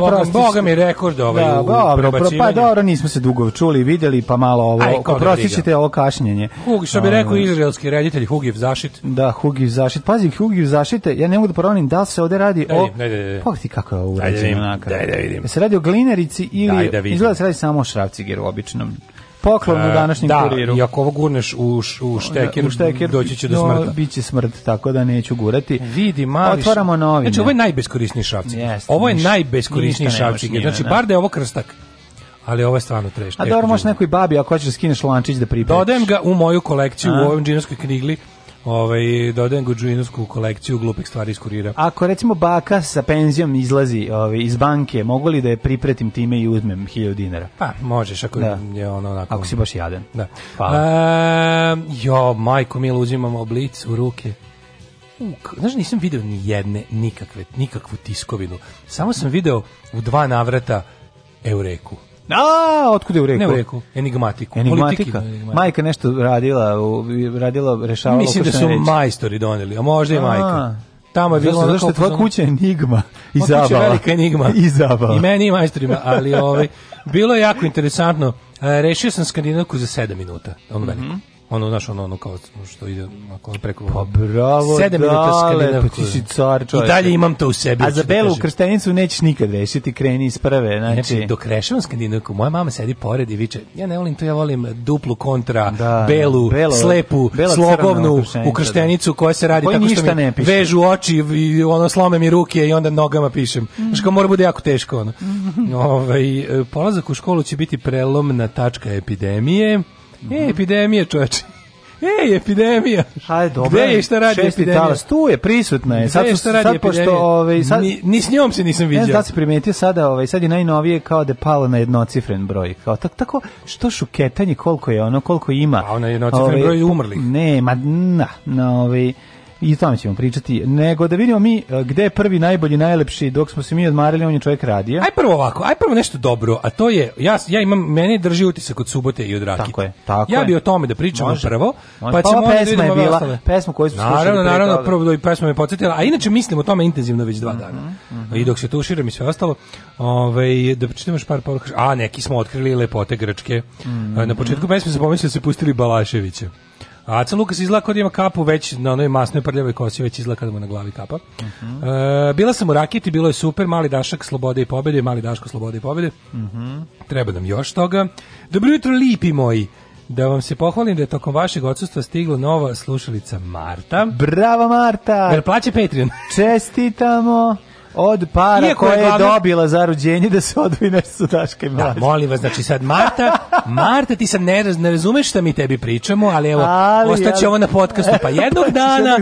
dobro, Boga mi rekord ovaj da, u dobro, pro, pa dobro, nismo se dugo čuli i videli, pa malo ovo, Aj, oprostit ćete ovo kašnjenje. Hug, što bi ovaj. rekao izraelski reditelj, Hugiv Zašit. Da, Hugiv Zašit. Pazi, Hugiv Zašite, ja ne mogu da pronim da se ovde radi daj, o... Pogledaj kako je ovo da urađeno. Daj da vidim. Da se radi o glinerici ili... Daj da vidim. Izgleda da se radi samo o šravcigeru, običnom poklon u e, današnjem da, kuriru. Da, i ako ovo gurneš u, u, šteker, u šteker doći će do smrta. No, biće smrt, tako da neću gurati. Vidi, mali. Otvaramo novine. Znači, ovo je najbeskorisniji šavci. Yes, ovo je najbeskorisniji šavcik. Znači, da. bar da je ovo krstak ali ovo je stvarno treš. A dobro, možeš nekoj babi, ako hoćeš da skineš lančić da pripeći. Dodajem ga u moju kolekciju, A? u ovom džinovskoj knjigli, ovaj dodajem Gudžinovsku kolekciju glupih stvari iz kurira. Ako recimo baka sa penzijom izlazi ovaj iz banke, mogu li da je pripretim time i uzmem 1000 dinara? Pa, možeš ako da. je ono onako. Ako si baš jaden. Da. Pa. E, jo, majko, mi uzimam oblic u ruke. U, znaš, nisam video ni jedne nikakve, nikakvu tiskovinu. Samo sam video u dva navrata Eureku. A, otkud je u reku? Ne u reku, enigmatiku. Enigmatika. Politiki, majka nešto radila, radila, rešavala. Mislim da su reći. majstori doneli, a možda i majka. Tamo je bilo zašto tvoja kuća enigma i zabava. Kuća je velika enigma i zabava. I meni i majstorima, ali ovaj bilo je jako interesantno. E, rešio sam skandinavku za 7 minuta, on mm -hmm ono znaš ono ono kao što ide ako preko pa bravo 7 minuta skalina pa ti si car čovjek i dalje imam to u sebi da a za belu znači, krštenicu nećeš nikad rešiti kreni iz prve znači, znači dok rešavam skandinavku moja mama sedi pored i viče ja ne volim to ja volim duplu kontra da, da. belu belo, slepu belo slobovnu ukrštenicu da, koja se radi tako što mi vežu oči i ono slome mi ruke i onda nogama pišem mm. znači kao mora bude jako teško ono mhm. ovaj e, polazak u školu će biti prelomna tačka epidemije E, epidemija, čoveče. Ej, epidemija. Hajde, dobro. Gde je šta radi epidemija? Talas, tu je, prisutna je. Sad, je šta radi sad epidemija? pošto, ovaj, sad, ni, ni s njom se nisam vidio. Ne znam da si primetio sada, ovaj, sad je najnovije kao da je palo na jednocifren broj. Kao, tako, tako, što šuketanje, koliko je ono, koliko ima. A ona jednocifren ovaj, broj umrli. Ne, ma, na, na, ovaj, i tamo ćemo pričati, nego da vidimo mi e, gde je prvi najbolji, najlepši, dok smo se mi odmarali, on je čovjek radio. Aj prvo ovako, aj prvo nešto dobro, a to je, ja, ja imam, mene drži utisak od subote i od rakije. Tako je, tako Ja bi o tome da pričamo može, prvo, može. pa, pa ćemo pesma je bila, ostale. pesma koju smo naravno, slušali. Naravno, naravno, prvo da i pesma me podsjetila, a inače mislim o tome intenzivno već dva mhm, dana. Mm -hmm. I dok se tuširam i sve ostalo, ovaj, da pročitam još par poruka, a neki smo otkrili lepote grčke. Mm -hmm. Na početku pesme se pomislili da su pustili Balaševića. A Aca Lukas izgleda kao da ima kapu već na onoj masnoj prljavoj kosi, već izgleda kada mu na glavi kapa. Uh -huh. e, bila sam u Rakiti, bilo je super, mali dašak slobode i pobede, mali daško slobode i pobede. Uh -huh. Treba nam još toga. Dobro jutro, lipi moji. Da vam se pohvalim da je tokom vašeg odsustva stigla nova slušalica Marta. Bravo Marta! Jer plaće Patreon. Čestitamo! od para Iako koje je glavna... dobila za rođenje da se odvoji nešto Daška da, i mlađe. Da, molim vas, znači sad Marta, Marta ti sad ne, raz, ne razumeš šta mi tebi pričamo, ali evo, ali, ostaće ja... ovo na podcastu, pa jednog dana,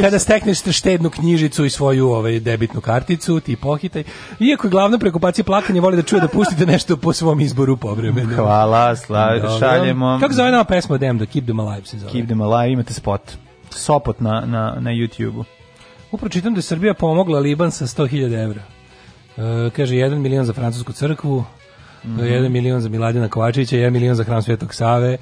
kada stekneš štednu knjižicu i svoju ovaj, debitnu karticu, ti pohitaj. Iako je glavna preokupacija plakanje, voli da čuje da pustite nešto po svom izboru povremeno. Hvala, sla, šaljemo. Kako zove nama pesma Damn, da Keep Them Alive se zove? Keep Them Alive, imate spot. Sopot na, na, na YouTube-u. Upravo čitam da je Srbija pomogla Liban sa 100.000 evra. E, kaže, 1 milion za francusku crkvu, mm -hmm. 1 milion za Miladina Kovačića, 1 milion za hram Svetog Save.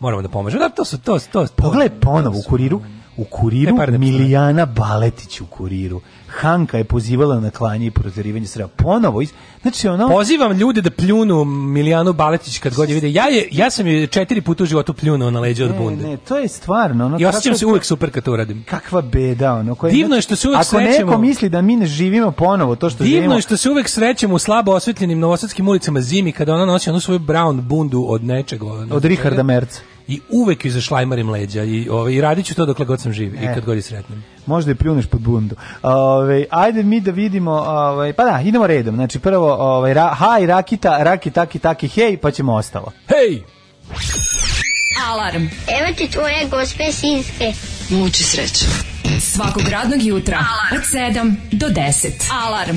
Moramo da pomožemo. Da, to su, to, to, to, Pogledaj ponovo u kuriru u kuriru, e, Milijana Baletić u kuriru. Hanka je pozivala na klanje i prozirivanje Srba. Ponovo, iz... znači ono... Pozivam ljude da pljunu Milijanu Baletić kad god je vide. Ja, je, ja sam je četiri puta u životu pljunuo na leđe od bunde. Ne, to je stvarno. Ono, I osjećam se uvek super kad to uradim. Kakva beda, ono. Koje, Divno je što se uvek ako srećemo... Ako neko misli da mi ne živimo ponovo, to što Divno živimo... je što se uvek srećemo u slabo osvetljenim novosadskim ulicama zimi kada ona nosi onu svoju brown bundu od nečeg. Ono, od Richarda Merca i uvek ju zašlajmarim leđa i, ovaj i radiću to dokle god sam živ e. i kad god je sretnem. Možda i pljuneš pod bundu. Ovaj ajde mi da vidimo, ovaj pa da, idemo redom. Znači prvo, ovaj ra, haj, rakita, raki, taki, taki, hej, pa ćemo ostalo. Hej! Alarm. Evo ti tvoje gospe sinske. Muči sreće. Svakog radnog jutra Alarm. od 7 do 10. Alarm.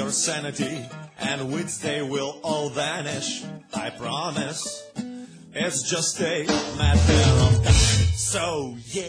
your sanity, and wits they will all vanish, I promise. It's just a matter of time. So yeah.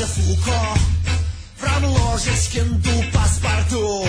da su u ko Vrlo ženskem du paspartu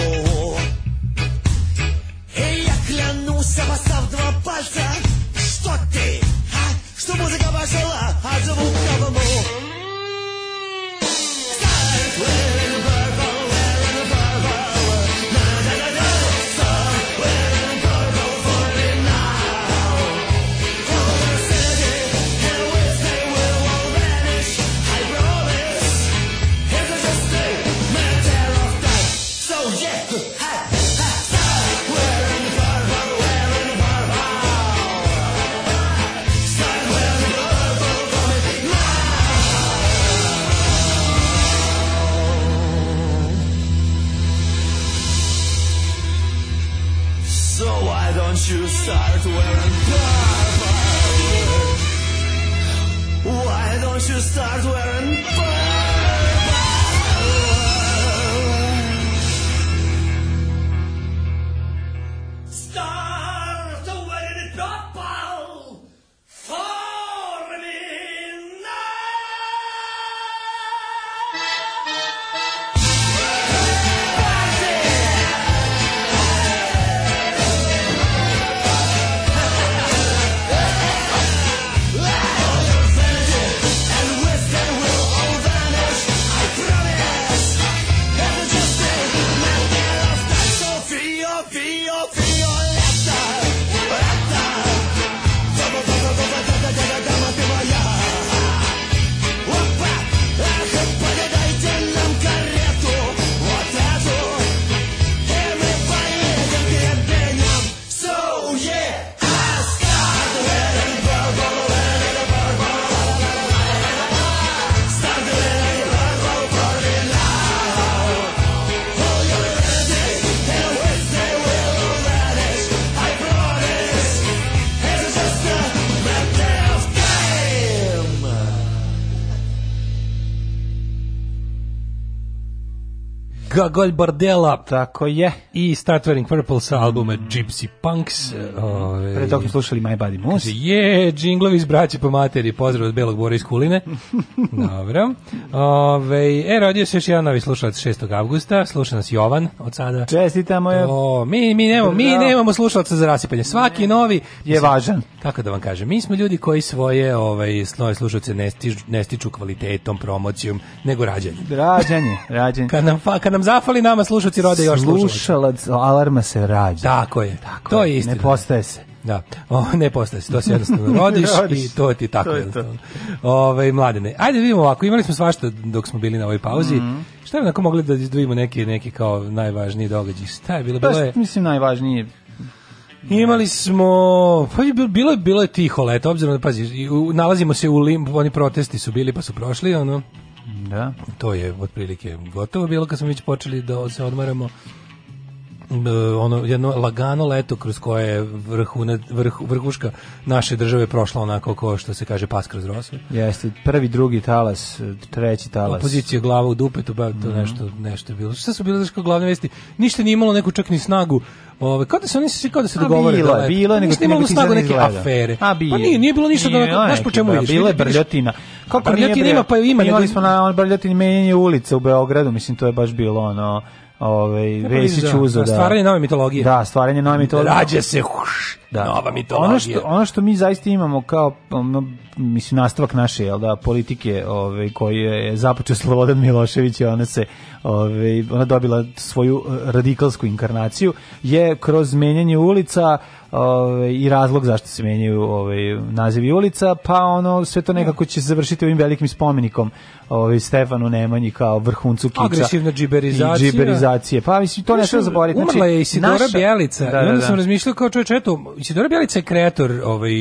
Gagolj Bardella. Tako je. I Start Wearing Purple sa albuma Gypsy Punks. Mm. Ove, ovaj, Pre toga smo slušali My Body Moose. Je, džinglovi iz braće po materi. Pozdrav od Belog Bora iz Kuline. Dobro. Ove, ovaj, e, rodio se još jedan novi slušalac 6. augusta. Sluša nas Jovan od sada. Čestitamo je. O, mi, mi, nemamo, mi nemamo slušalca za rasipanje. Svaki novi je mislim, važan. Kako da vam kažem, mi smo ljudi koji svoje ovaj, svoje slušalce ne, stižu, ne stiču kvalitetom, promocijom, nego rađanjem. Rađanje, rađanje. kad nam, kad nam zafali nama slušati rode još slušalac. Slušalac alarma se rađa. Tako je. Tako to je, istina. Ne postaje se. Da, o, ne postaje se, to se jednostavno rodiš, rodiš, i to ti tako. To je to. Ove, mladene, ajde da vidimo ovako, imali smo svašta dok smo bili na ovoj pauzi. Mm -hmm. Šta bi onako mogli da izdvojimo neki, neki kao najvažniji događaj? Šta je bilo? Pa bilo je... Mislim najvažnije Imali smo, pa bilo je bilo je tiho leto, obzirom da pazi, nalazimo se u limbu, oni protesti su bili pa su prošli, ono. Da. To je otprilike gotovo bilo kad smo već počeli da se odmaramo. Eh, ono jedno lagano leto kroz koje je vrhuna, vrh, vrhuška naše države prošla onako kao što se kaže pas kroz rosu. Jeste, prvi, drugi talas, treći talas. Opozicija glava u dupetu, ba, to mm -hmm. nešto, nešto je bilo. Šta su bile znači glavne vesti? Ništa nije imalo neku čak ni snagu. Ove, kao da se oni se kao da se dogovore. Bilo da je, bilo je, nego nije imalo snagu neke afere. A, pa bilo. Pa nije, nije bilo ništa nije, da, znaš po čemu da, vidiš. Bila je brljotina. Kako brljotina ima, pa ima. Imali smo na brljotini menjanje ulice u Beogradu, mislim, to je baš bilo ono ovaj Vesić da- uzo da, da stvaranje nove mitologije. Da, stvaranje nove da mitologije. Rađa se huš, da. nova mitologija. Ono što ono što mi zaista imamo kao ono, mislim nastavak naše jel da politike, ovaj koji je započeo Slobodan Milošević i ona se ovaj ona dobila svoju e, radikalsku inkarnaciju je kroz menjanje ulica Ove, i razlog zašto se menjaju ove nazivi ulica, pa ono sve to nekako će završiti ovim velikim spomenikom ovaj Stefanu Nemanji kao vrhuncu kiča. Agresivna džiberizacija. I džiberizacije. Pa mislim to ne treba zaboraviti. Znači, je Isidora naša... Bjelica. Da, da, da. I onda sam razmišljao kao čovjek, eto, Isidora Bjelica je kreator ovaj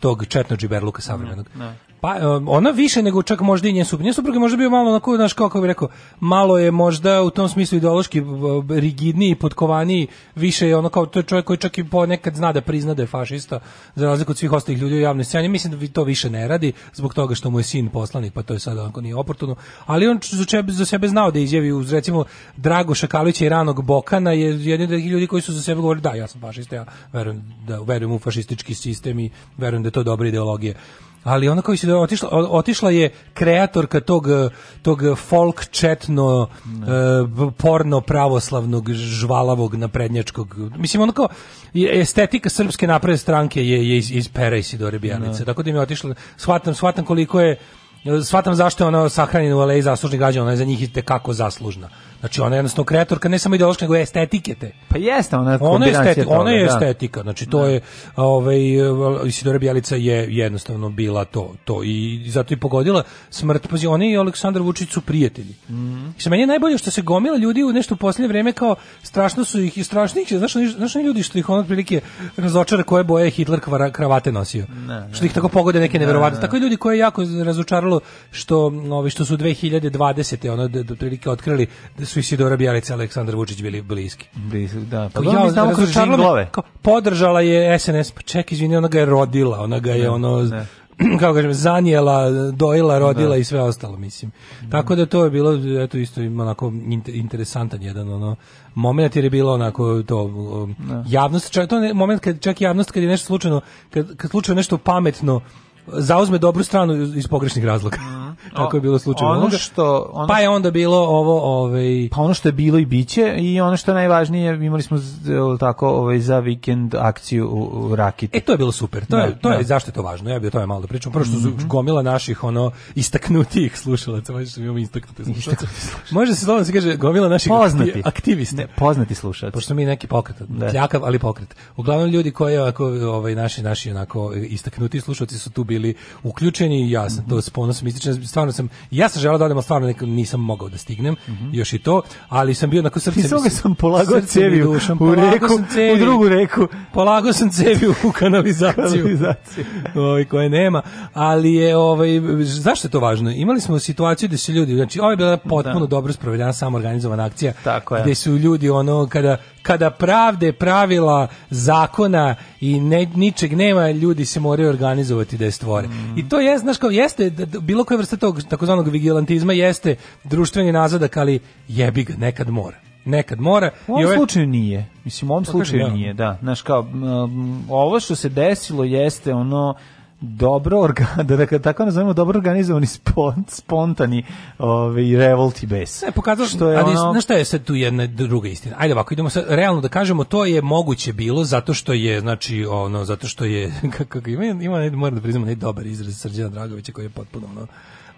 tog četno džiberluka savremenog. Mm, da. Pa ona više nego čak možda i njen suprug. Njen suprug je možda bio malo onako, znaš, kako bih rekao, malo je možda u tom smislu ideološki rigidniji, potkovaniji, više je ono kao, to je čovjek koji čak i ponekad zna da prizna da je fašista, za razliku od svih ostalih ljudi u javnoj sceni. Mislim da to više ne radi zbog toga što mu je sin poslanik, pa to je sad onako nije oportuno. Ali on za sebe, za sebe znao da izjavi uz recimo Drago Šakalića i Ranog Bokana je jedni od ljudi koji su za sebe govorili da ja sam fašista, ja verujem da verujem u fašistički sistem i verujem da je to dobra ideologija ali ona koji se otišla, otišla je kreatorka tog, tog folk četno uh, porno pravoslavnog žvalavog naprednjačkog mislim ona kao estetika srpske napredne stranke je, je iz, iz pera Isidore Bjelice no. Da. tako da mi je otišla shvatam, shvatam koliko je shvatam zašto je ona sahranjena u aleji zaslužnih građana ona je za njih i kako zaslužna Znači ona je jednostavno kreatorka ne samo ideološka nego estetike te. Pa jeste ona ona je estetika, toga, ona je da. estetika. Znači to da. je ovaj Isidora Bjelica je jednostavno bila to to i zato i pogodila smrt. Pazi, oni i Aleksandar Vučić su prijatelji. Mhm. I se meni je najbolje što se gomila ljudi u nešto u posljednje vrijeme kao strašno su ih i strašnih, znaš, znaš ljudi što ih on otprilike razočara koje boje Hitler kvara, kravate nosio. Ne, što ih tako pogode neke neverovatne. Tako i ljudi koje je jako razočaralo što ovi ovaj, što su 2020. ono otprilike otkrili da su su Isidora Bjelica i Aleksandar Vučić bili bliski. Bliski, da. Pa ja, mi znamo da kroz žinglove. podržala je SNS, pa ček, izvini, ona ga je rodila, ona ga je ne, ono... Ne kako kažem, zanijela, dojela, rodila da. i sve ostalo, mislim. Tako da to je bilo, eto, isto onako interesantan jedan ono, moment jer je bilo onako to um, da. javnost, čak, to je moment kad, čak javnost kad je nešto slučajno, kad, kad slučajno nešto pametno zauzme dobru stranu iz pogrešnih razloga. Tako je bilo slučaj ono ovoga. što ono pa je onda bilo ovo ovaj pa ono što je bilo i biće i ono što je najvažnije imali smo tako ovaj za vikend akciju u, u Rakiti. E to je bilo super. To da, je to da. je zašto je to važno. Ja bih o tome malo da pričam. Prvo što su mm -hmm. gomila naših ono istaknutih slušalaca, da što imamo istaknute slušalce. Može se slobodno se kaže gomila naših poznati. aktivista, ne, poznati slušalci. Pošto mi neki pokret, da. Tljakav, ali pokret. Uglavnom ljudi koji ovako ovaj naši naši onako istaknuti slušalci su tu bili bili uključeni ja sam mm -hmm. to s ponosom ističem. Stvarno sam, ja sam želeo da odem, stvarno nek, nisam mogao da stignem, mm -hmm. još i to, ali sam bio na srce. Ti sam, sam polagao cevi u reku, cevi, u drugu reku. Polagao sam cevi u kanalizaciju. kanalizaciju. Oj, koje nema, ali je, ovaj, zašto je to važno? Imali smo situaciju da su ljudi, znači ovo je bila da. potpuno da. dobro sprovedena samoorganizovana akcija, Tako je. gde su ljudi ono, kada kada pravde, pravila, zakona i ne, ničeg nema, ljudi se moraju organizovati da je stvore. Mm. I to je, znaš, kao jeste, da, da, bilo koja vrsta tog takozvanog vigilantizma jeste društveni nazadak, ali jebi ga, nekad mora nekad mora. U ovom ove... slučaju nije. Mislim, u ovom pa slučaju nije, da. Znaš, kao, um, ovo što se desilo jeste ono dobro organ, da, da, tako nazovemo dobro organizovani spon, spontani ovaj revolti bes. E pokazalo što je ali, ono... znaš šta je sad tu jedna druga istina. Ajde ovako idemo sad realno da kažemo to je moguće bilo zato što je znači ono zato što je kako ima ima moram da priznam ne dobar izraz Srđana Dragovića koji je potpuno ono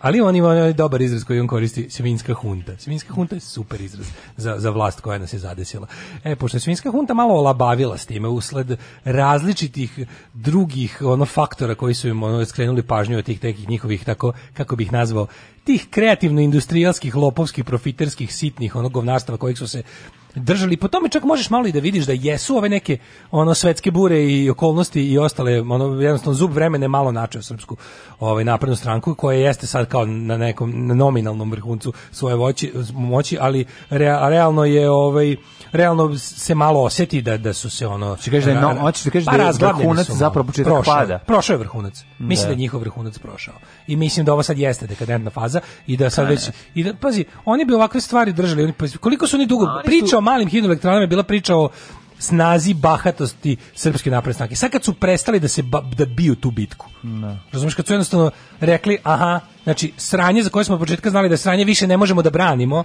Ali on ima onaj dobar izraz koji on koristi, svinjska hunta. Svinjska hunta je super izraz za, za vlast koja nas je zadesila. E, pošto je svinjska hunta malo olabavila s time usled različitih drugih ono faktora koji su im ono skrenuli pažnju od tih nekih njihovih tako kako bih bi nazvao tih kreativno industrijalskih lopovskih profiterskih sitnih onog govnarstava kojih su se držali. Po tome čak možeš malo i da vidiš da jesu ove neke ono svetske bure i okolnosti i ostale, ono jednostavno zub vremena malo načeo srpsku ovaj naprednu stranku koja jeste sad kao na nekom nominalnom vrhuncu svoje voći, moći, ali re, realno je ovaj realno se malo oseti da da su se ono Če kaže da no, hoćeš da kažeš pa da je vrhunac zapravo početak prošao, pada. Prošao je vrhunac. Mislim da. da njihov vrhunac prošao. I mislim da ovo sad jeste dekadentna faza i da sad već i da pazi, oni bi ovakve stvari držali, oni pazi, koliko su oni dugo oni priča su... malim hidroelektranama je bila priča o snazi bahatosti srpske napredne snage. Sad kad su prestali da se ba, da biju tu bitku. Ne. Da. Razumeš kad su jednostavno rekli, aha, znači sranje za koje smo od početka znali da sranje više ne možemo da branimo.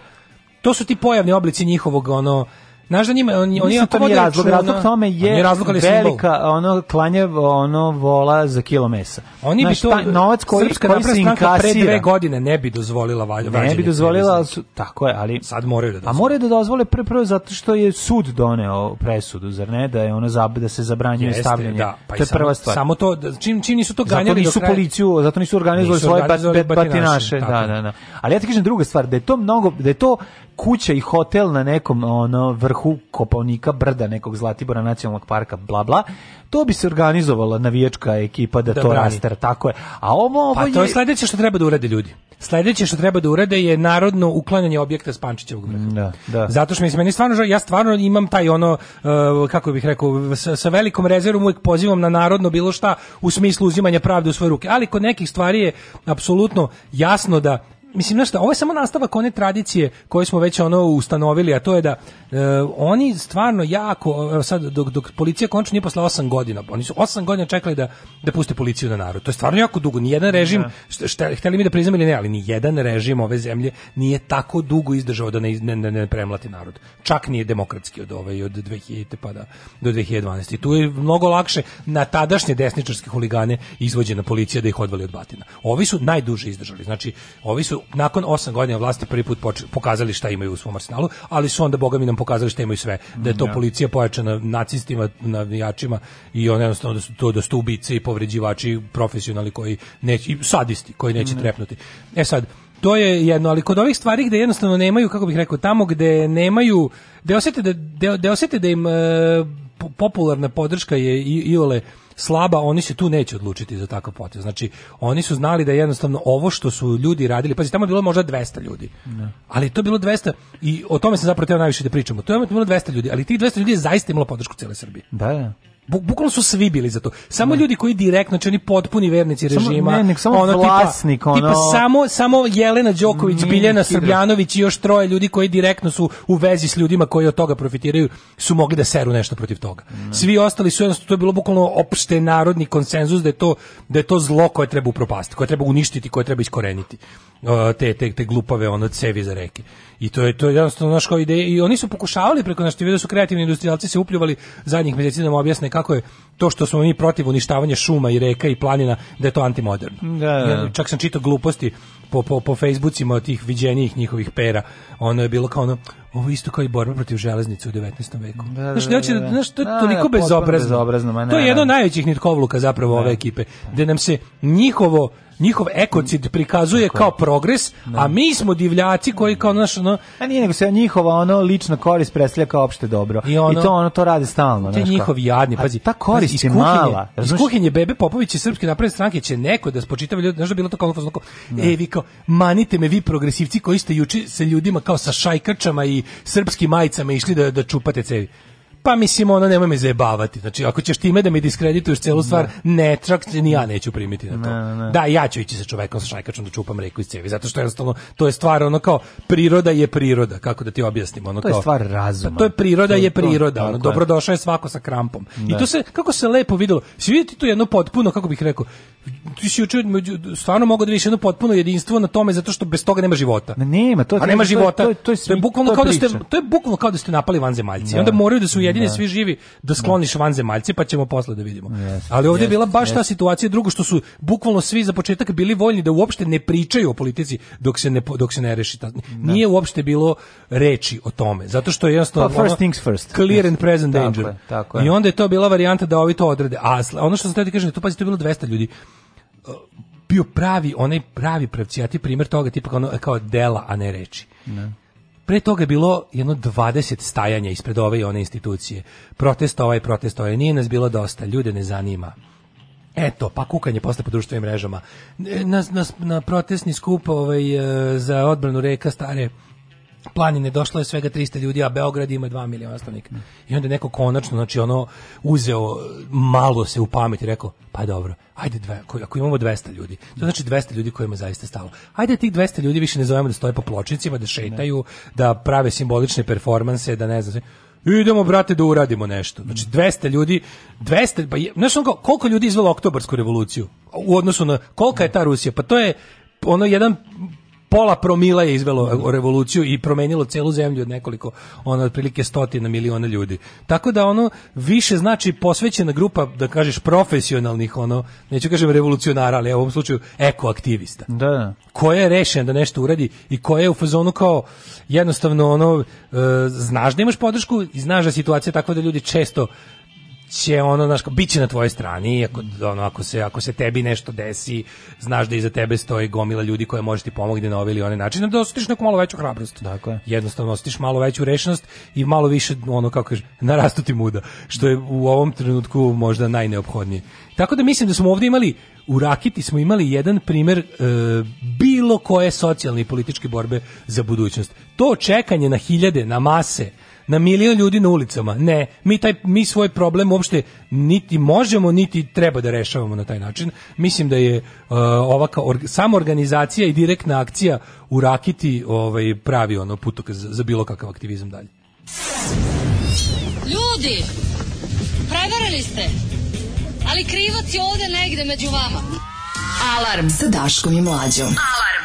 To su ti pojavni oblici njihovog ono znaš da njima oni oni to nije razlog, čuna, razlog tome pa je razlog, velika ono klanje ono vola za kilo mesa. Oni znaš, bi to ta, novac koji Srpska koji se inkasira pre dve godine ne bi dozvolila valjda. Ne bi dozvolila, su, tako je, ali sad moraju da dozvole. A moraju da dozvole pre prvo zato što je sud doneo presudu, zar ne, da je ona zab, da se zabranjuje Jeste, stavljanje. Da, pa to je prva stvar. Samo to da- čim čim nisu to ganjali zato nisu kraj... policiju, zato nisu organizovali svoje batinaše, da, da, da. Ali ja ti kažem druga stvar, da je to mnogo, da je to kuća i hotel na nekom ono vrhu Kopaonika brda nekog Zlatibora nacionalnog parka bla bla to bi se organizovala navijačka ekipa da, da to raster, tako je. A ovo, ovo pa to je sledeće što treba da urade ljudi. Sledeće što treba da urade je narodno uklanjanje objekta Spančićevog brda Da, da. Zato što mislim, meni stvarno, ja stvarno imam taj ono, eh, kako bih rekao, sa, sa velikom rezervom uvijek pozivam na narodno bilo šta u smislu uzimanja pravde u svoje ruke. Ali kod nekih stvari je apsolutno jasno da mislim nešto, ovo je samo nastavak one tradicije koje smo već ono ustanovili, a to je da e, oni stvarno jako e, sad dok dok policija končno nije posle 8 godina, oni su 8 godina čekali da da puste policiju na narod. To je stvarno jako dugo, ni jedan režim, da. šta, šta, hteli mi da priznam ili ne, ali ni jedan režim ove zemlje nije tako dugo izdržao da ne ne, ne, ne premlati narod. Čak nije demokratski od ove ovaj, od 2000 pa da, do 2012. I tu je mnogo lakše na tadašnje desničarske huligane izvođena policija da ih odvali od batina. Ovi su najduže izdržali. Znači, ovi su nakon 8 godina vlasti prvi put pokazali šta imaju u svom arsenalu, ali su onda boga nam pokazali šta imaju sve. Da je to ja. policija pojačana nacistima, navijačima i on jednostavno da su to da su ubice i povređivači profesionalni koji neće sadisti koji neće ne. trepnuti. E sad to je jedno, ali kod ovih stvari gde jednostavno nemaju, kako bih rekao, tamo gde nemaju, gde osete da, gde, gde osete da im e, popularna podrška je i, iole slaba, oni se tu neće odlučiti za takav potez. Znači, oni su znali da jednostavno ovo što su ljudi radili, pazi, tamo je bilo možda 200 ljudi. Ne. Da. Ali to je bilo 200 i o tome se zapravo teo najviše da pričamo. To je bilo 200 ljudi, ali tih 200 ljudi je zaista imalo podršku cele Srbije. Da, da bukvalno su svi bili za to. Samo da. ljudi koji direktno, znači oni potpuni vernici režima. Samo, ne, nek, samo ono, vlasnik, tipa, ono... Tipa samo, samo Jelena Đoković, Mimik Biljana Srbljanović i još troje ljudi koji direktno su u vezi s ljudima koji od toga profitiraju, su mogli da seru nešto protiv toga. Ne. Da. Svi ostali su jednostavno, to je bilo bukvalno opšte narodni konsenzus da je to, da je to zlo koje treba upropastiti, koje treba uništiti, koje treba iskoreniti. Te, te, te glupave ono, cevi za reke. I to je to je jednostavno naš kao ideja i oni su pokušavali preko naših video su kreativni industrijalci se upljuvali zadnjih meseci da nam objasne kako je to što smo mi protiv uništavanja šuma i reka i planina da je to antimoderno. Da, da. Čak sam čitao gluposti po, po, po Facebookima od tih viđenijih njihovih pera. Ono je bilo kao ono, ovo isto kao i borba protiv železnice u 19. veku. Da, da, znaš, da da, da, da, da, znaš, to je toliko bezobrazno. bezobrazno to je jedno od najvećih nitkovluka zapravo ove ekipe. Gde nam se njihovo njihov ekocid prikazuje Tako kao progres, ne. a da. mi smo divljaci koji kao naš ono a nije nego se njihova ono lična korist preslja kao opšte dobro. I, ono, I to ono to radi stalno, znači. njihovi jadni, pazi, ta korist pazi, je kuhinje, mala. Iz kuhinje Bebe Popović i Srpske napredne stranke će neko da spočitava ljudi, znači da bilo to kao ono da. e vi kao manite me vi progresivci koji ste juči sa ljudima kao sa šajkačama i srpskim majicama išli da da čupate cevi pa mislim ono nemoj me zajebavati. Znači ako ćeš time da mi diskredituješ celu stvar, da. ne čak ni ja neću primiti na to. Ne, ne. Da, ja ću ići sa čovekom sa šajkačom da čupam reku iz cevi, zato što jednostavno to je stvar ono kao priroda je priroda, kako da ti objasnim, ono to kao. To je stvar razuma. Pa to je priroda to je, priroda, to, ono dobrodošao je svako sa krampom. Ne. I da. tu se kako se lepo videlo. Svi vidite tu jedno potpuno kako bih rekao, ti si juče stvarno mogu da vidiš jedno potpuno jedinstvo na tome zato što bez toga nema života. Ne, nema, to je, A nema života. To je, to je, to je, bukvalno kao da ste to je bukvalno kao da ste napali vanzemaljci. Da. Onda moraju da su jedini da. svi živi da skloniš van da. vanzemaljce, pa ćemo posle da vidimo. Yes, Ali ovdje yes, je bila baš yes. ta situacija, drugo što su bukvalno svi za početak bili voljni da uopšte ne pričaju o politici dok se ne, dok se ne reši. Ta, da. nije uopšte bilo reči o tome, zato što je jednostavno pa, first things first. clear and present tako danger. Je, tako je. I onda je to bila varijanta da ovi to odrede. A ono što se tada kaže kažem, tu pazi, to je bilo 200 ljudi e, bio pravi, onaj pravi pravcijati primjer toga, tipa kao, kao dela, a ne reči. Ne. Da. Pre toga je bilo jedno 20 stajanja ispred ove i one institucije. Protest ovaj, protest ovaj. Nije nas bilo dosta, ljude ne zanima. Eto, pa kukanje posle po društvenim mrežama. E, nas, nas na protestni skup ovaj, e, za odbranu reka stare planine došlo je svega 300 ljudi, a Beograd ima 2 miliona stanovnika. I onda neko konačno, znači ono, uzeo malo se u pamet i rekao, pa dobro, ajde dve, ako imamo 200 ljudi, to znači 200 ljudi kojima zaista stalo. Ajde tih 200 ljudi više ne zovemo da stoje po pločnicima, da šetaju, da prave simbolične performanse, da ne znam sve idemo brate da uradimo nešto. Znači 200 ljudi, 200 pa je, znaš onko, koliko ljudi izvelo oktobarsku revoluciju u odnosu na kolika je ta Rusija? Pa to je ono jedan pola promila je izvelo revoluciju i promenilo celu zemlju od nekoliko ono otprilike stotina miliona ljudi. Tako da ono više znači posvećena grupa da kažeš profesionalnih ono neću kažem revolucionara, ali u ovom slučaju ekoaktivista. Da, da. Ko je rešen da nešto uradi i ko je u fazonu kao jednostavno ono e, znaš da imaš podršku i znaš da situacija tako da ljudi često će ono znaš biće na tvojoj strani ako ono ako se ako se tebi nešto desi znaš da iza tebe stoji gomila ljudi koja može ti pomoći na ovaj ili onaj način da osjetiš neku malo veću hrabrost dakle jednostavno osjetiš malo veću rešenost i malo više ono kako kaže narastuti muda što je u ovom trenutku možda najneophodnije tako da mislim da smo ovde imali u Rakiti smo imali jedan primer e, bilo koje socijalne i političke borbe za budućnost to čekanje na hiljade na mase na milion ljudi na ulicama. Ne, mi taj mi svoj problem uopšte niti možemo niti treba da rešavamo na taj način. Mislim da je uh, ova or, samo i direktna akcija u Rakiti ovaj pravi ono putok za, za bilo kakav aktivizam dalje. Ljudi, prevarili ste. Ali krivac je ovde negde među vama. Alarm sa Daškom i Mlađom. Alarm.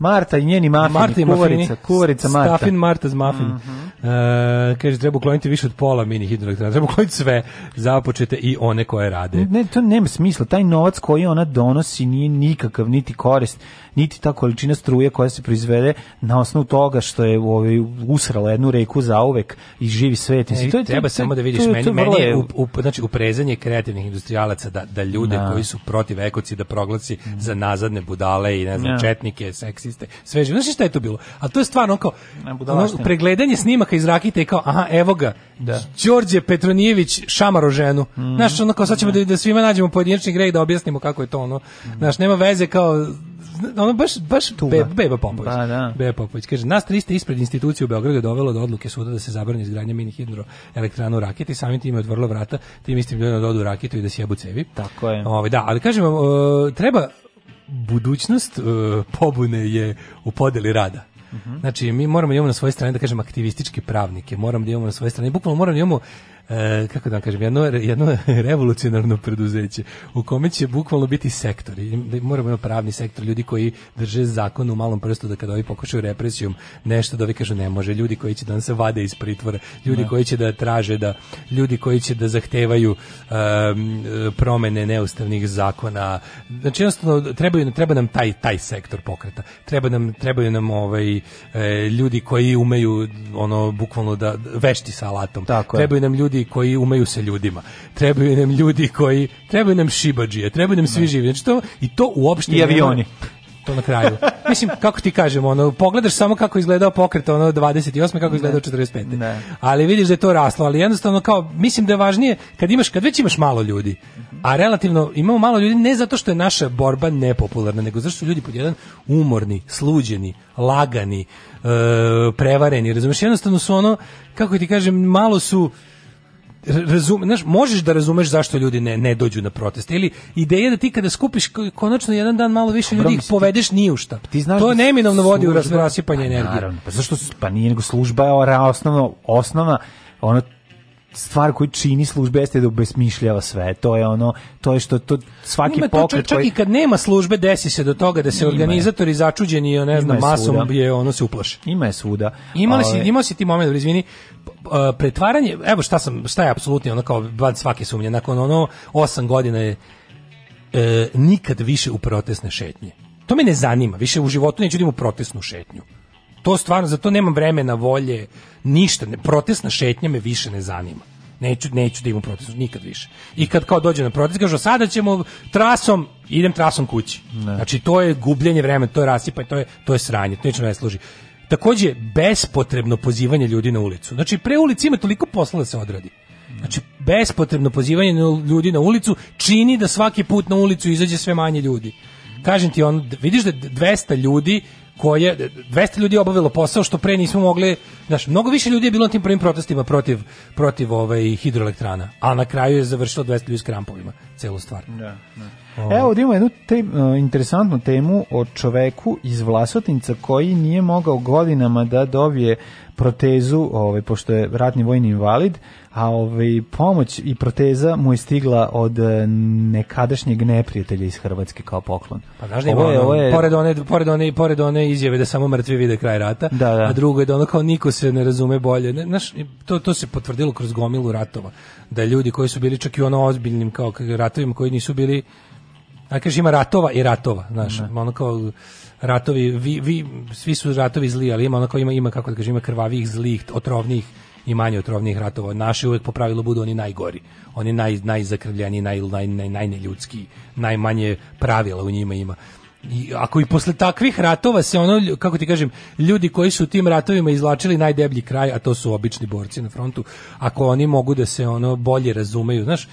Marta i njeni mafini, Marta i kuvarica, mafini, kuvarica Marta. Stafin Marta z mafin. Mm E, kaže, treba ukloniti više od pola mini hidroelektrana. Treba ukloniti sve započete i one koje rade. Ne, to nema smisla. Taj novac koji ona donosi nije nikakav, niti korist, niti ta količina struje koja se proizvede na osnovu toga što je ovaj, usrala jednu reku zauvek i živi svet. E, to je, treba to, samo da vidiš, to, meni, to meni je u, u, znači, uprezanje kreativnih industrijalaca da, da ljude na. Da. koji su protiv ekoci da proglasi mm. za nazadne budale i ne znam, na. Da. četnike, seksiste, sve živo. Znaš šta je to bilo? A to je stvarno kao ono, pregledanje snima džaka iz Rakite kao, aha, evo ga, da. Đorđe Petronijević šamaro ženu. Mm. Znaš, ono kao, sad ćemo da, da svima nađemo pojedinačni greh da objasnimo kako je to, ono. Mm. Znaš, nema veze kao, ono baš baš Tuga. Da. Beba Popović. Ba, da, da. Beba Popović kaže nas 300 ispred institucije u Beogradu dovelo do odluke suda da se zabrani izgradnja mini hidroelektrana u Rakiti, samim tim je odvrlo vrata tim istim ljudima da odu u Rakitu i da sjebu cevi. Tako je. Ove, ovaj, da, ali kažem vam, treba budućnost e, pobune je u podeli rada. Znači, mi moramo da imamo na svojoj strani, da kažem, aktivističke pravnike, moramo da imamo na svojoj strani, bukvalno moramo da imamo e, kako da kažem, jedno, jedno revolucionarno preduzeće u kome će bukvalno biti sektori. Moramo imati pravni sektor, ljudi koji drže zakon u malom prstu da kada ovi pokušaju represijom nešto da ovi kažu ne može, ljudi koji će da se vade iz pritvora, ljudi ne. Da. koji će da traže da, ljudi koji će da zahtevaju um, promene neustavnih zakona. Znači jednostavno trebaju, treba nam taj, taj sektor pokreta. Treba nam, trebaju nam ovaj, e, ljudi koji umeju ono bukvalno da vešti sa alatom. Tako je. trebaju nam ljudi koji umeju se ljudima. Trebaju nam ljudi koji, trebaju nam šibadžije, trebaju nam svi da. živi. Znači to, i to uopšte... I avioni. Nema, to na kraju. Mislim, kako ti kažemo, ono, pogledaš samo kako izgledao pokret ono 28. kako izgledao 45. Ne. Ali vidiš da je to raslo, ali jednostavno kao, mislim da je važnije kad imaš, kad već imaš malo ljudi, a relativno imamo malo ljudi ne zato što je naša borba nepopularna, nego zato što su ljudi pod jedan umorni, sluđeni, lagani, e, prevareni, razumiješ, jednostavno su ono, kako ti kažem, malo su razum, znaš, možeš da razumeš zašto ljudi ne, ne dođu na proteste. Ili ideja da ti kada skupiš konačno jedan dan malo više ljudi ih povedeš nije u šta. Ti znaš to da neminovno vodi u rasipanje pa energije. Naravno, pa zašto pa nije nego služba je osnovno osnova ono stvar koju čini službe jeste da obesmišljava sve. To je ono, to je što to svaki Nima pokret čak, koji... i kad nema službe desi se do toga da se Nima organizatori je. začuđeni, ja ne znam, masom je, ono se uplaši. Ima je svuda. Imali si, imao si ti moment, izvini, pretvaranje, evo šta sam, šta je apsolutno ono kao van svake sumnje, nakon ono 8 godina je e, nikad više u protestne šetnje. To me ne zanima, više u životu neću da idem u protestnu šetnju. To stvarno, za to nemam vremena, volje, ništa. Ne, protestna šetnja me više ne zanima. Neću, neću da imam protest, nikad više. I kad kao dođe na protest, kažu, sada ćemo trasom, idem trasom kući. Ne. Znači, to je gubljenje vremena, to je rasipanje, to je, to je sranje, to ničemu ne služi. Takođe, bespotrebno pozivanje ljudi na ulicu. Znači, pre ulici ima toliko posla da se odradi. Znači, bespotrebno pozivanje ljudi na ulicu čini da svaki put na ulicu izađe sve manje ljudi. Kažem ti, on, vidiš da 200 ljudi koje 200 ljudi je obavilo posao što pre nismo mogli, znaš, mnogo više ljudi je bilo na tim prvim protestima protiv protiv ovaj hidroelektrana, a na kraju je završilo 200 ljudi s krampovima celu stvar. Da, da. Evo, ovdje imamo jednu te, uh, interesantnu temu o čoveku iz Vlasotinca koji nije mogao godinama da dobije protezu, ovaj, pošto je ratni vojni invalid, a ovaj, pomoć i proteza mu je stigla od eh, nekadašnjeg neprijatelja iz Hrvatske kao poklon. Pa znaš da je, ovo je... Pored, one, pored, one, i pored one izjave da samo mrtvi vide kraj rata, da, da. a drugo je da ono kao niko se ne razume bolje. Ne, znaš, to, to se potvrdilo kroz gomilu ratova, da ljudi koji su bili čak i ono ozbiljnim kao ratovima koji nisu bili A kažeš ima ratova i ratova, znaš, ne. Da. ono kao ratovi, vi, vi, svi su ratovi zli, ali ima ono kao ima, ima kako da kažem, ima krvavih, zlih, otrovnih i manje otrovnih ratova. Naši uvek po pravilu budu oni najgori, oni naj, najzakrvljeniji, naj, naj, naj, najneljudski, najmanje pravila u njima ima. I ako i posle takvih ratova se ono, kako ti kažem, ljudi koji su u tim ratovima izvlačili najdeblji kraj, a to su obični borci na frontu, ako oni mogu da se ono bolje razumeju, znaš,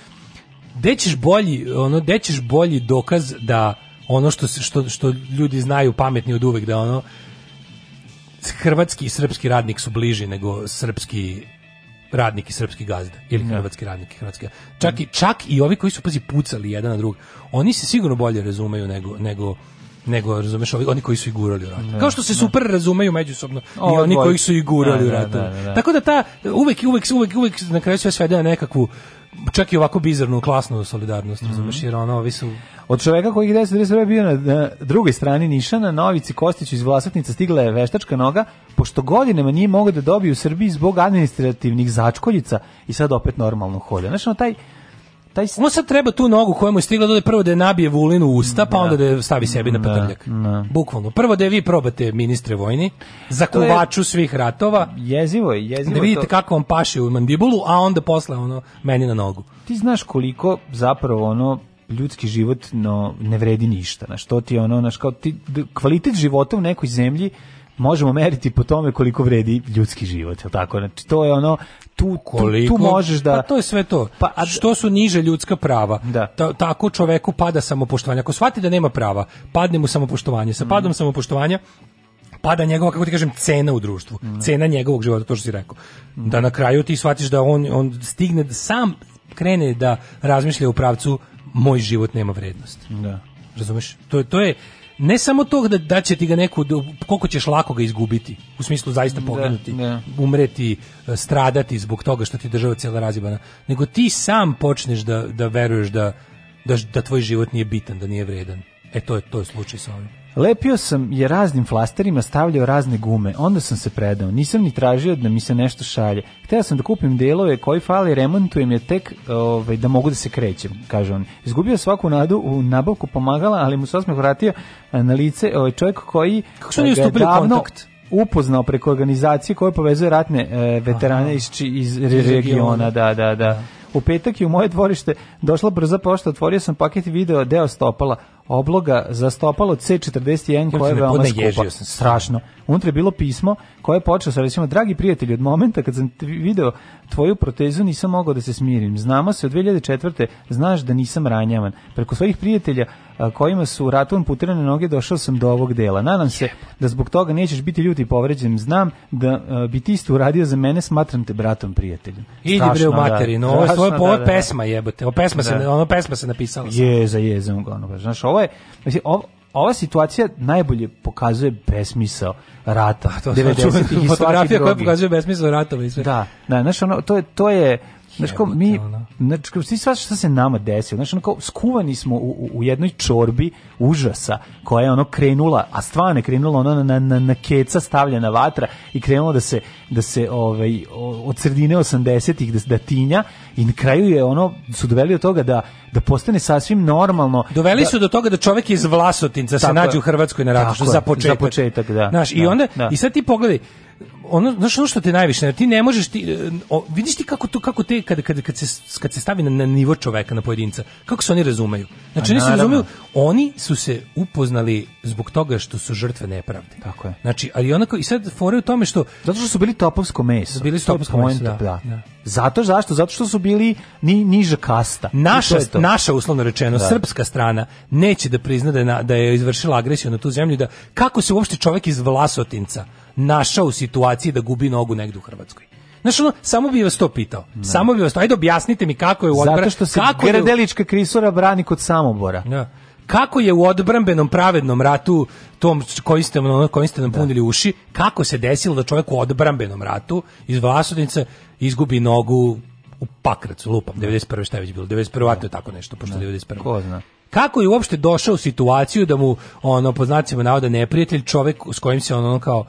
gde ćeš bolji, ono, gde ćeš bolji dokaz da ono što, što, što ljudi znaju pametni od uvek, da ono, hrvatski i srpski radnik su bliži nego srpski radnik i srpski gazda ili da. hrvatski radnik i hrvatski Čak i, čak i ovi koji su pazi pucali jedan na drug, oni se sigurno bolje razumeju nego, nego nego razumeš ovi, oni koji su i gurali u rat. Da, Kao što se ne. Da. super razumeju međusobno o, i oni koji su i gurali ne, u rat. Tako da ta uvek uvek uvek uvek na kraju sve svede na nekakvu čak i ovako bizarnu klasnu solidarnost, razumeš, jer ono, ovi su... Od čoveka kojih koji je 10 bio na, na, drugoj strani Nišana, na Ovici Kostiću iz Vlasatnica stigla je veštačka noga, pošto godinama nije mogao da dobije u Srbiji zbog administrativnih začkoljica i sad opet normalno hoda. Znaš, ono, taj taj on sad treba tu nogu koja mu je stigla da prvo da je nabije vulinu u usta, pa da. onda da je stavi sebi na da, patrljak. Da. Bukvalno. Prvo da je vi probate ministre vojni, zakuvaču svih ratova. Jezivo je, jezivo Da vidite to... kako on paše u mandibulu, a onda posle ono meni na nogu. Ti znaš koliko zapravo ono ljudski život no, ne vredi ništa. Znaš, to ti ono, znaš, kao ti, kvalitet života u nekoj zemlji možemo meriti po tome koliko vredi ljudski život, je tako? Znači, to je ono tu, Koliko? tu, možeš da... Pa to je sve to. Pa, a... Što su niže ljudska prava. Da. Ta, tako čoveku pada samopoštovanje. Ako shvati da nema prava, padne mu samopoštovanje. Sa padom mm. samopoštovanja pada njegova kako ti kažem cena u društvu, mm. cena njegovog života, to što si rekao. Mm. Da na kraju ti shvatiš da on on stigne da sam krene da razmišlja u pravcu moj život nema vrednost. Da. Razumeš? To je to je ne samo to da, da će ti ga neku, da- koliko ćeš lako ga izgubiti, u smislu zaista da, poginuti, da, da. umreti, e, stradati zbog toga što ti država cela razibana, nego ti sam počneš da, da veruješ da, da, da tvoj život nije bitan, da nije vredan. E to je, to je slučaj sa ovim. Lepio sam je raznim flasterima, stavljao razne gume. Onda sam se predao. Nisam ni tražio da mi se nešto šalje. Hteo sam da kupim delove koji fali, remontujem je tek ovaj, da mogu da se krećem, kaže on. Izgubio svaku nadu u nabavku pomagala, ali mu se osmeh vratio eh, na lice ovaj čovjek koji... Kako su oni eh, kontakt? upoznao preko organizacije koja povezuje ratne e, veterane Aha. iz, iz, iz regiona, da, da, da. da. U petak je u moje dvorište došla brza pošta, otvorio sam paket i video deo stopala obloga za stopalo C41 koje je veoma skupa. Sam. Strašno. Unutra je bilo pismo koje je počeo sa recimo, dragi prijatelji, od momenta kad sam video tvoju protezu nisam mogao da se smirim. Znamo se od 2004. znaš da nisam ranjavan. Preko svojih prijatelja kojima su ratom putirane noge došao sam do ovog dela. Nadam se da zbog toga nećeš biti ljut i povređen. Znam da bi ti isto uradio za mene, smatram te bratom prijateljem. Idi bre u da, no ovo je svoje da, da, da. pesma jebote. Ovo pesma, da. se, ono pesma se napisala. Je, za je, za Znaš, ovo je, mislim, ovo, ova situacija najbolje pokazuje besmisao rata. to 90 i fotografija koja pokazuje besmisao rata. i sve. Da, da, znaš, ono, to je, to je Znaš, kao, mi, znaš, kao, sva što se nama desilo, znaš, ono kao, skuvani smo u, u jednoj čorbi užasa koja je ono krenula, a stvarno je krenula ono na, na, na keca stavljena vatra i krenula da se, da se ovaj, od sredine 80-ih da, da tinja i na kraju je ono, su doveli do toga da, da postane sasvim normalno. Doveli da, su do toga da čovek iz Vlasotinca tako, se nađe u Hrvatskoj na ratu, za početak. Za početak, da. Znaš, da, i onda, da. i sad ti pogledaj, ono znaš ono što te najviše ti ne možeš ti e, o, vidiš ti kako to kako te kad kad kad se kad se stavi na, na nivo čoveka na pojedinca kako se oni razumeju znači pa oni se razumeju oni su se upoznali zbog toga što su žrtve nepravde tako je znači ali onako i sad fore u tome što zato što su bili topovsko meso bili su topovsko meso da, da. da. Zato zašto? Zato što su bili ni niža kasta. Naša naša uslovno rečeno da. srpska strana neće da prizna da je, da je izvršila agresiju na tu zemlju da kako se uopšte čovek iz Vlasotinca našao u situaciji da gubi nogu negde u Hrvatskoj? Znaš, ono, samo bi vas to pitao. Ne. Samo bi vas to. Ajde, objasnite mi kako je u odbrani... Zato što se kako Gredelička krisora brani kod Samobora. Ja. Da. Kako je u odbrambenom pravednom ratu tom koji ste, koji ste nam da. punili da. uši, kako se desilo da čovjek u odbrambenom ratu iz Vlasodnice izgubi nogu u Pakracu, lupam, 91. Da. šta je već bilo, 91. Da. je tako nešto, pošto da. 91. Ko zna. Kako je uopšte došao u situaciju da mu, ono, po znacima navoda, neprijatelj, čovjek s kojim se on, ono, kao,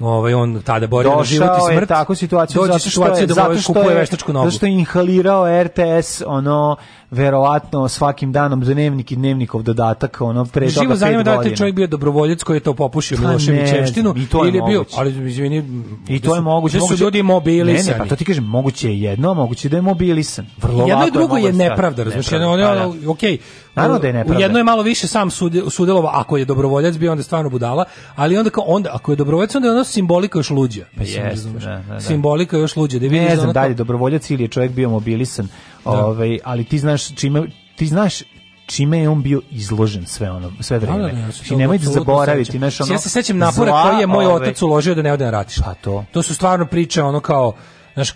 ovaj on tada borio na život i smrt. Je takvu situaciju zato što, je, da zato što kupuje veštačku nogu. Zato što je inhalirao RTS ono verovatno svakim danom dnevnik i dnevnikov dodatak ono pre Živo toga zanima da li čovjek bio dobrovoljac koji je to popušio pa Miloševićevštinu i to je ili je bio ali izvini i to da je moguće da su ljudi mobilisani ne, ne, pa to ti kažem moguće je jedno moguće da je mobilisan vrlo jedno i drugo je da nepravda razumješ jedno pa je okej Naravno da je nepravda. jedno je malo više sam sudelovao, ako je dobrovoljac bio onda stvarno budala, ali onda kao onda ako je dobrovoljac onda je ono simbolika još luđa. Pa Mislim, yes, da, da, da. Simbolika još luđa, da Ne znam da li dobrovoljac ili je čovjek bio mobilisan Da. Ovaj, ali ti znaš čime ti znaš čime je on bio izložen sve ono sve da, da, vreme. Da, ne, I znači, nemojte zaboraviti naš ono. Ja se sećam napora koji je moj otac uložio da ne ode na ratište. Pa to. To su stvarno priče ono kao znaš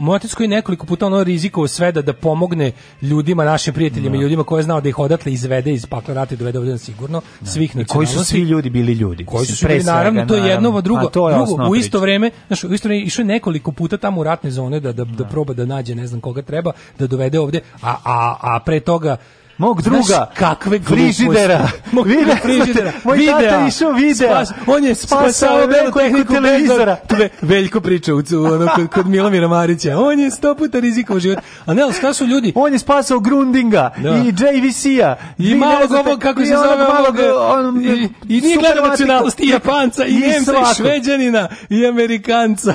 Motic koji nekoliko puta ono rizikovao sve da, da pomogne ljudima, našim prijateljima, no. Da. ljudima koje znao da ih odatle izvede iz pakla rata i dovede ovdje sigurno, no. Da. svih nacionalnosti. Koji su svi ljudi bili ljudi. Koji su bili, naravno, to je jedno, a drugo, a to je drugo u isto vrijeme, znači u isto vrijeme išao nekoliko puta tamo u ratne zone da, da, no. Da, da proba da nađe ne znam koga treba, da dovede ovde, a, a, a pre toga mog druga, Znaš kakve frižidera, mog druga frižidera, moj videa, tata išao videa, spas, on je spasao belu tehniku televizora. Ve, veljko priča u, ono, kod, kod Milomira Marića, on je 100 puta rizikovao život, a ne, šta su ljudi? On je spasao Grundinga da. i JVC-a. I malo ovog, kako se zove malog, e, on, i, i nije gledao nacionalnost, Japanca, i, i Nemca, i Šveđanina, i Amerikanca.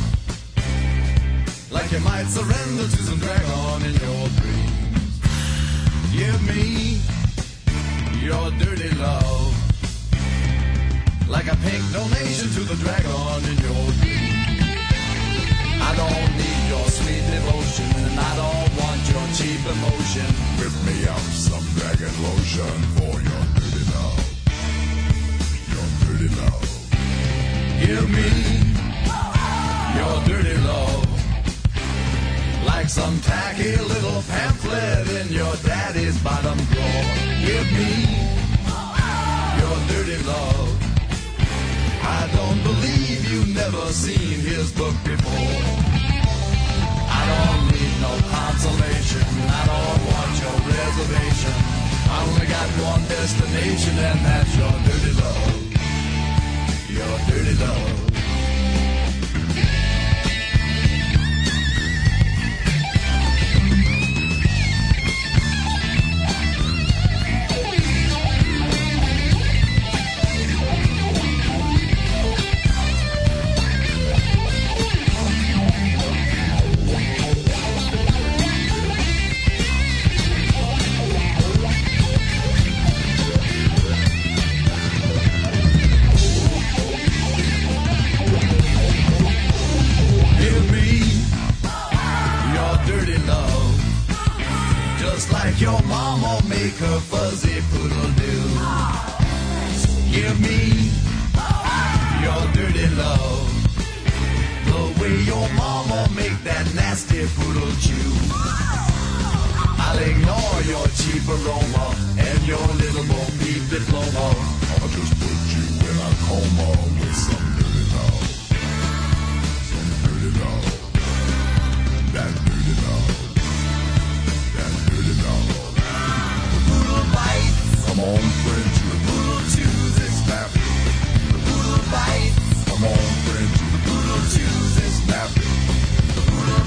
like you might surrender to some dragon in your dreams. Give me your dirty love, like a pink donation to the dragon in your dreams. I don't need your sweet devotion, and I don't want your cheap emotion. Whip me up some dragon lotion for your dirty love, your dirty love. Give me your dirty like some tacky little pamphlet in your daddy's bottom drawer. Give me your dirty love. I don't believe you've never seen his book before. I don't need no consolation. I don't want your reservation. I only got one destination, and that's your dirty love. Your dirty love. nasty poodle chew. I'll ignore your cheap aroma and your little bo peep diploma. I'll just put you in a coma with some dirty dog. Some dirty dog. That dirty dog. That dirty dog. The poodle bites. Come on, friends, to the poodle chews its nappy. The poodle bites. Come on, friends, to the poodle chews its nappy.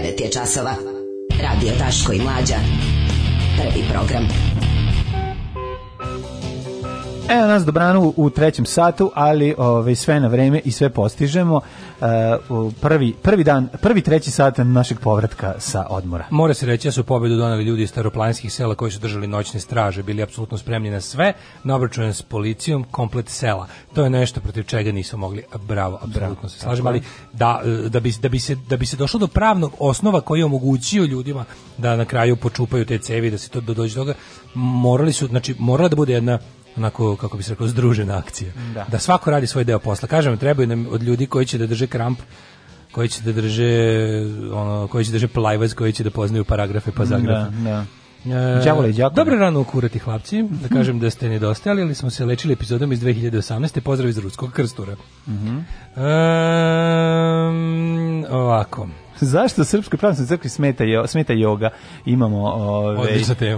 9 je časova. Radio Taško i Mlađa. Prvi program. Evo nas dobrano u trećem satu, ali ove, ovaj, sve na vreme i sve postižemo uh, prvi, prvi dan, prvi treći sat našeg povratka sa odmora. Mora se reći da su pobedu donali ljudi iz staroplanskih sela koji su držali noćne straže, bili apsolutno spremni na sve, na obračun s policijom, komplet sela. To je nešto protiv čega nisu mogli. Bravo, apsolutno se da, slažem, ali da, da, bi, da, bi se, da bi se došlo do pravnog osnova koji je omogućio ljudima da na kraju počupaju te cevi, da se to da dođe do toga, morali su, znači morala da bude jedna onako kako bi se reklo združena akcija. Da. da svako radi svoj deo posla. Kažem, trebaju nam od ljudi koji će da drže kramp koji će da drže ono koji će da drže plajvaz, koji će da poznaju paragrafe pa da, zagrafe. Da, da. Đavole Dobro rano ukurati hlapci, da kažem da ste nedostajali, ali smo se lečili epizodom iz 2018. Pozdrav iz Ruskog krstura. Mm -hmm. um, ovako zašto srpskoj pravoslavnoj crkvi smeta jo, smeta joga? Imamo ovaj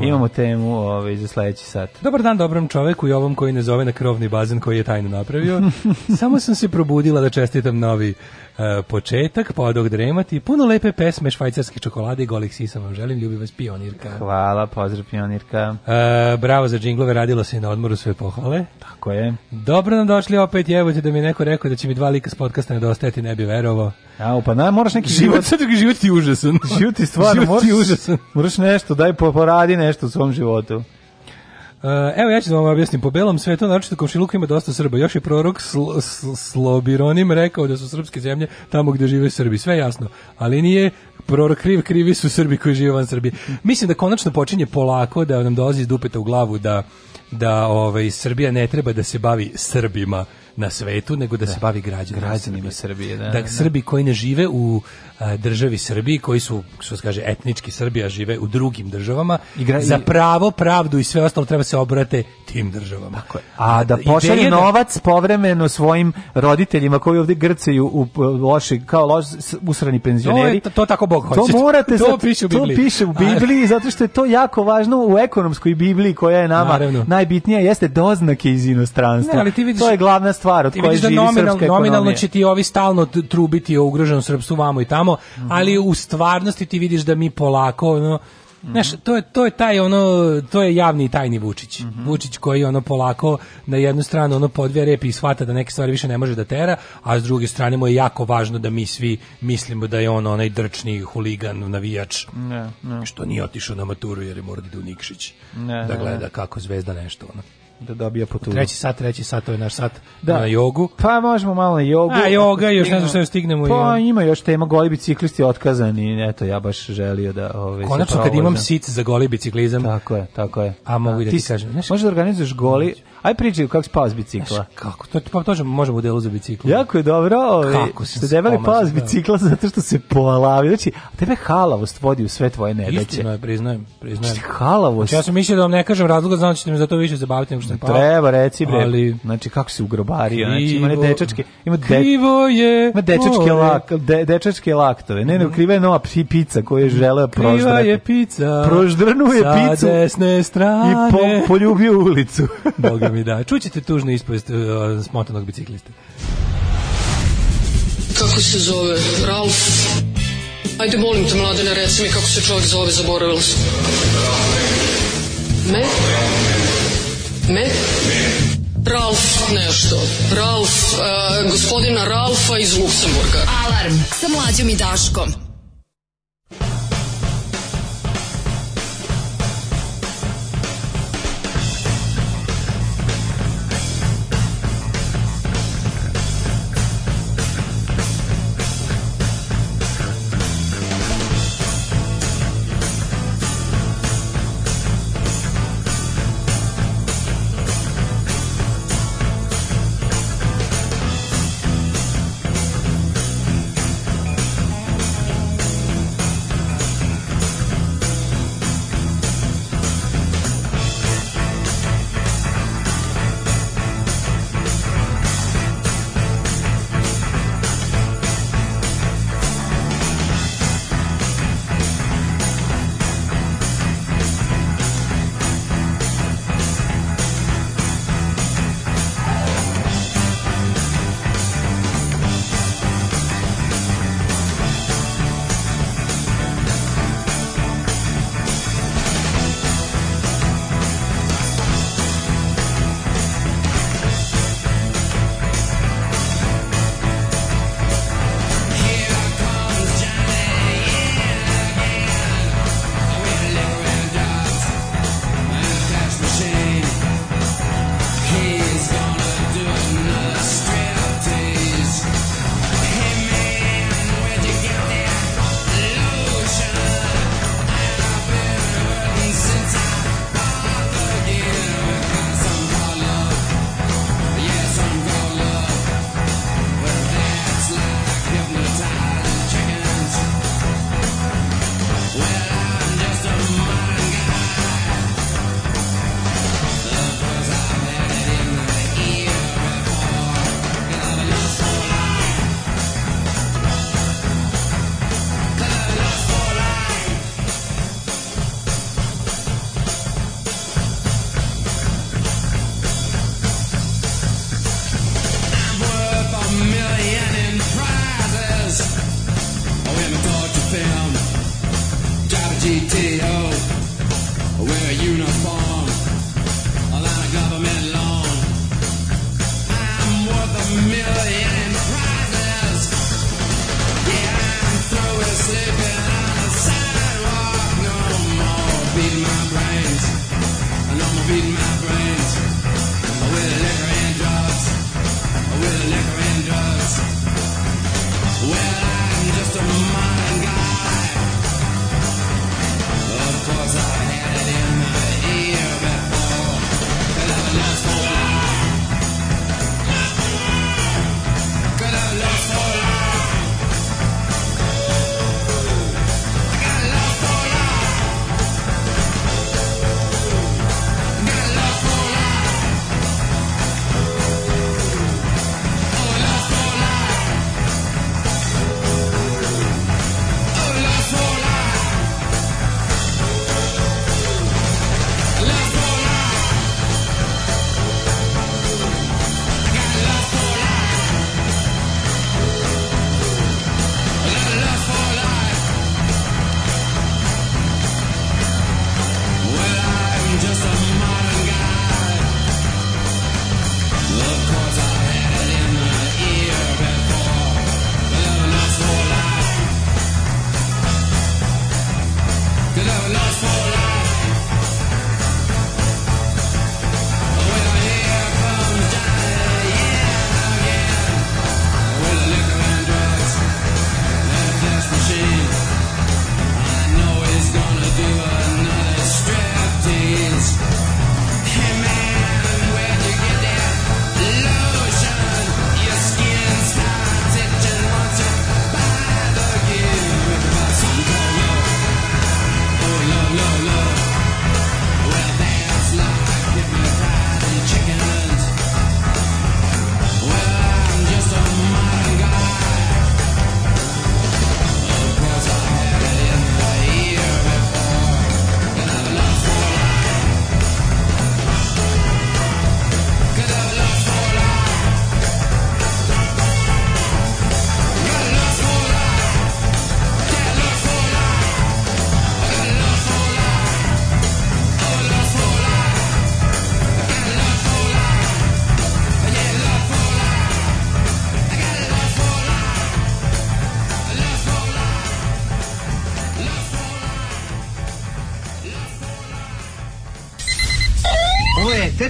imamo temu ovaj za sledeći sat. Dobar dan dobrom čoveku i ovom koji ne zove na krovni bazen koji je tajno napravio. Samo sam se probudila da čestitam novi Uh, početak, pa odog dremati, puno lepe pesme, švajcarske čokolade i golih sisa vam želim, ljubi vas pionirka. Hvala, pozdrav pionirka. Uh, bravo za džinglove, radilo se i na odmoru sve pohvale. Tako je. Dobro nam došli opet, evo da mi neko rekao da će mi dva lika s podcasta nedostajati, ne bi verovao. A, pa na, moraš neki život. Život, život ti užasan. život ti stvarno, život moraš, ti užasan. moraš nešto, daj poradi nešto u svom životu. Uh, evo ja ću da vam objasniti, po belom svetu, naročito komšiluku ima dosta Srba, još je prorok sl, sl, Slobironim rekao da su srpske zemlje tamo gde žive Srbi, sve jasno, ali nije prorok kriv, krivi su Srbi koji žive van Srbije. Mislim da konačno počinje polako da nam dolazi iz dupeta u glavu da, da ovaj, Srbija ne treba da se bavi Srbima, na svetu, nego da, se da. bavi građanima, građanima Srbije. Da da, da, da, Srbi koji ne žive u državi Srbiji koji su što se kaže etnički Srbija žive u drugim državama Igra, za pravo, pravdu i sve ostalo treba se obrate tim državama. Tako je. A da pošalje da- novac povremeno svojim roditeljima koji ovde grcaju u loši kao loš usrani penzioneri. To, je, to tako Bog hoće. To morate to zato, piše u Bibliji. To piše u Bibliji zato što je to jako važno u ekonomskoj Bibliji koja je nama Naravno. najbitnija jeste doznake iz inostranstva. Ne, ali ti vidiš, to je glavna stvar od koje da živi da nominal, srpska ekonomija. Nominalno će ti ovi stalno trubiti o ugroženom srpstvu vamo i tamo tamo, ali u stvarnosti ti vidiš da mi polako, ono, Znaš, to je, to je taj ono, to je javni i tajni Vučić. Mm -hmm. Vučić koji ono polako na jednu stranu ono podvije repi i shvata da neke stvari više ne može da tera, a s druge strane mu je jako važno da mi svi mislimo da je on onaj drčni huligan, navijač. Ne, ne. Što nije otišao na maturu jer je morao da u Nikšić. Ne, da gleda kako zvezda nešto ono da dobija po turu. Treći sat, treći sat, to je naš sat da. na jogu. Pa možemo malo na jogu. A joga, još ne znam što još stignemo. Pa ima još tema goli biciklisti otkazani, eto, ja baš želio da... Ove, ovaj, Konačno kad imam sit za goli biciklizam. Tako je, tako je. A mogu da, da ti, ti kažem. Znaš, možeš da organizuješ goli... Aj pričaj kako si pao s bicikla. Znaš, kako? To, pa, to možemo u delu za bicikla. Jako je dobro. Ovi, ovaj, kako si debeli pao s da. bicikla zato što se poalavi. Znači, tebe halavost vodi u sve tvoje nedaće. Istino je, priznajem. priznajem. Znači, halavost. Znači, ja sam mislio da vam ne kažem razloga, znači ćete me zato to više zabaviti nego što sam pao. Treba, reci bre. Ali... Znači, kako si ugrobario. Krivo, znači, ima ne dečačke. Ima de... Krivo je. Ima dečačke, lak, de, dečačke laktove. Ne, ne, kriva je nova pica koju je želeo proždrati. Kriva je pica. Proždranu je picu. Sa desne strane. I po, poljubio ulicu. Boga mi da. Čućete tužnu ispovest uh, e, smotanog bicikliste. Kako se zove? Ralf? Ajde, molim te, mladene, reci mi kako se čovjek zove, zaboravila sam. Me? Me? Ralf nešto. Ralf, uh, gospodina Ralfa iz Luksemburga. Alarm sa mlađom i Daškom.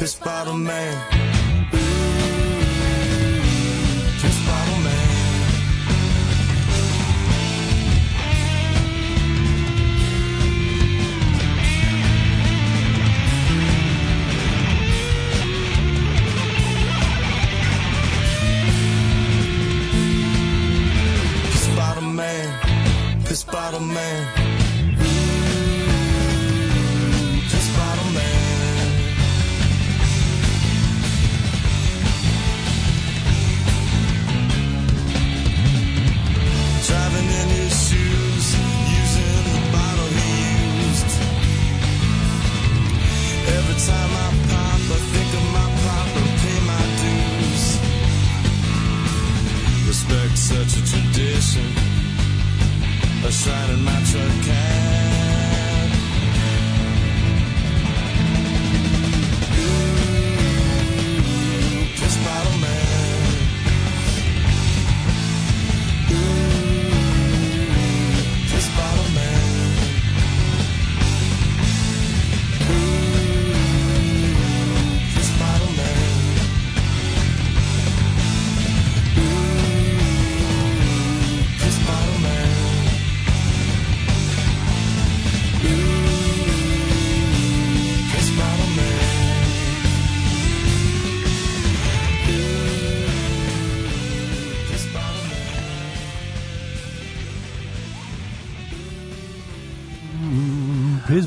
piss bottle man.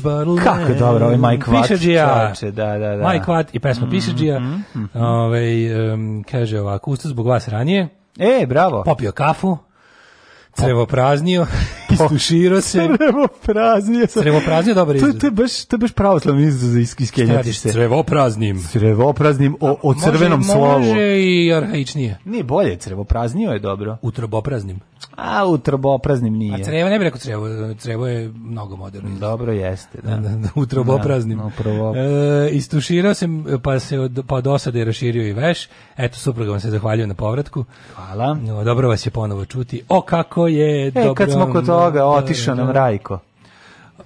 battle Kako je dobro, ovaj Mike Watt. Pišađija. Da, da, da. Mike Watt i pesma mm -hmm, Pišađija. Mm -hmm. Ove, ovaj, um, kaže ovako, usta zbog vas ranije. E, bravo. Popio kafu, crevo praznio. Istuširao se. Crevo praznije. Crevo praznije, dobar izraz. To, to je baš, to je baš pravoslavni izraz za iskenjati se. Crevo praznim. Crevo praznim o, o crvenom može, slovu. Može i arhaičnije. Nije bolje, crevo praznio je dobro. Utrbopraznim. A utrbopraznim nije. A crevo ne bih rekao crevo, crevo je mnogo moderno. Izraz. Dobro jeste, da. utrbopraznim. Da, da upravo. Da, e, istuširao se, pa se od, pa od osade je raširio i veš. Eto, supruga vam se zahvaljujem na povratku. Hvala. No, dobro vas je ponovo čuti. O, kako je e, dobro. Kad smo kod toga, da, da, otišao da, nam Rajko.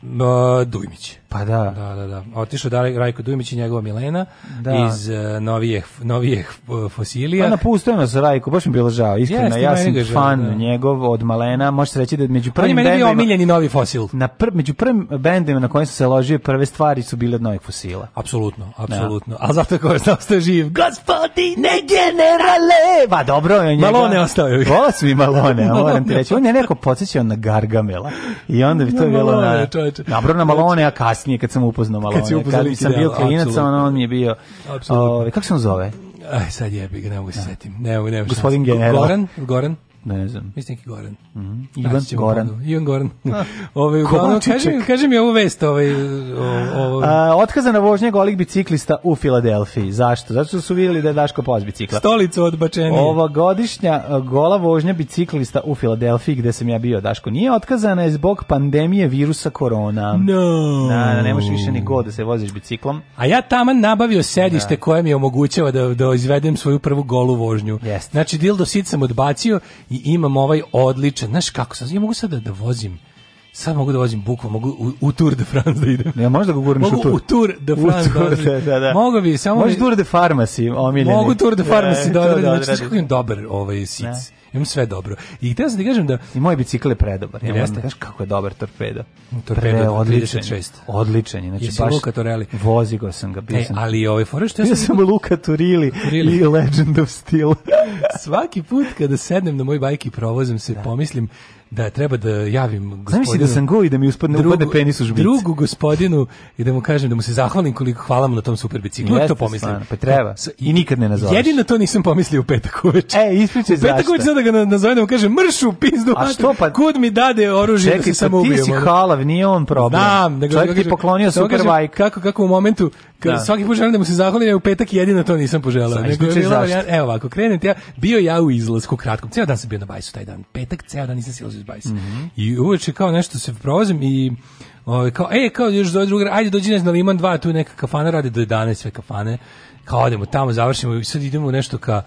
No, Dujmić. Pa da. Da, da, da. Otišao da Rajko Dujmić i njegova Milena da. iz uh, eh, novijih novijih eh, fosilija. Pa napustio nas Rajko, baš mi bilo žao. Iskreno, ja sam fan da. njegov od Malena. se reći da među prvim bendovima... On meni bio omiljeni novi fosil. Na pr, među prvim bendovima na kojim su se ložio prve stvari su bile od novih fosila. Apsolutno, da. apsolutno. Da. A zato ko je znao ste živ. ne generale! Pa dobro, on njega... Malone ostao je. Vola su mi Malone, a moram ti reći. On je neko podsjećao na Gargamela. I onda bi to bilo na... Dobro, na Malone, a kasnije kad sam upoznao malo. Kad si upoznao kad sam bio klinac, on, on mi je bio... Ove, ovaj, kako se on zove? Aj, sad jebi ga, ne mogu se da. setim. Ne, ne, ne, Gospodin general. Goran? Goran? Ne znam. Mislim neki Goran. Mm -hmm. Ivan Tačićevo Goran. Ivan Goran. ovaj, uglavnom, kaže, mi, kaže mi ovu vest. Ovaj, ovo... A, otkazana vožnja golih biciklista u Filadelfiji. Zašto? Zato su vidjeli da je Daško poz bicikla. Stolicu odbačeni. Ova godišnja e, gola vožnja biciklista u Filadelfiji, gde sam ja bio, Daško, nije otkazana je zbog pandemije virusa korona. No. Na, da, na, da, nemaš više ni god da se voziš biciklom. A ja tamo nabavio sedište da. koje mi omogućava da, da izvedem svoju prvu golu vožnju. Yes. Znači, dildo sit sam odbacio i imam ovaj odličan, znaš kako sam, ja mogu sad da, da vozim sad mogu da vozim bukva, mogu u, u Tour de France da idem. Ja, možda ga gurneš mogu u Tour. u Tour de France tour, da, da, da, da. Mogu bi, samo... Možeš Tour de Pharmacy, omiljeni. Mogu Tour de da, Pharmacy da, da, znači, ovaj da, da, da, da, da, da, da, da, da, da, da, da, da, da, imam sve dobro. I htio sam ti kažem da... I moj bicikl je predobar. Ja jeste? Znaš da kako je dobar torpedo. Torpedo, odličan. 36. Odličan je. Znači, baš, Luka Torelli. Vozigo sam ga, bio e, sam. ali ove ovaj fore što ja sam... Bio sam Luka Turili, Turili. i Legend of Steel. Svaki put kada sednem na moj bajki i provozim se, da. pomislim da treba da javim da gospodinu. Znam da sam go i da mi uspadne, drugu, upadne penis u žbice. Drugu gospodinu i da mu kažem, da mu se zahvalim koliko hvalamo na tom super biciklu. Uvijek to pomislim. Stvarno, pa treba. I nikad ne nazoveš. Jedino to nisam pomislio u petak uveče. E, ispričaj zašto. U petak uveče da ga nazovem da mu kažem, mršu, pizdu, A što pa? Kud mi dade oružje da Čekaj, da se samo pa ubijem. Čekaj, ti si halav, nije on problem. Znam, nego Čovjek ti da poklonio super bajk. Kako, kako u momentu Kad da. svaki put želim da mu se zahvalim, ja u petak jedino to nisam poželeo. Nego je bilo, ja, evo ovako, krenem ja, bio ja u izlasku kratkom, ceo dan sam bio na bajsu taj dan, petak ceo dan nisam silazio iz bajsa. Mm -hmm. I uveče kao nešto se provozim i ovaj kao ej kao još do druga, ajde dođi na Liman 2, tu neka kafana radi do 11 sve kafane. Kao odemo tamo, završimo i sad idemo nešto ka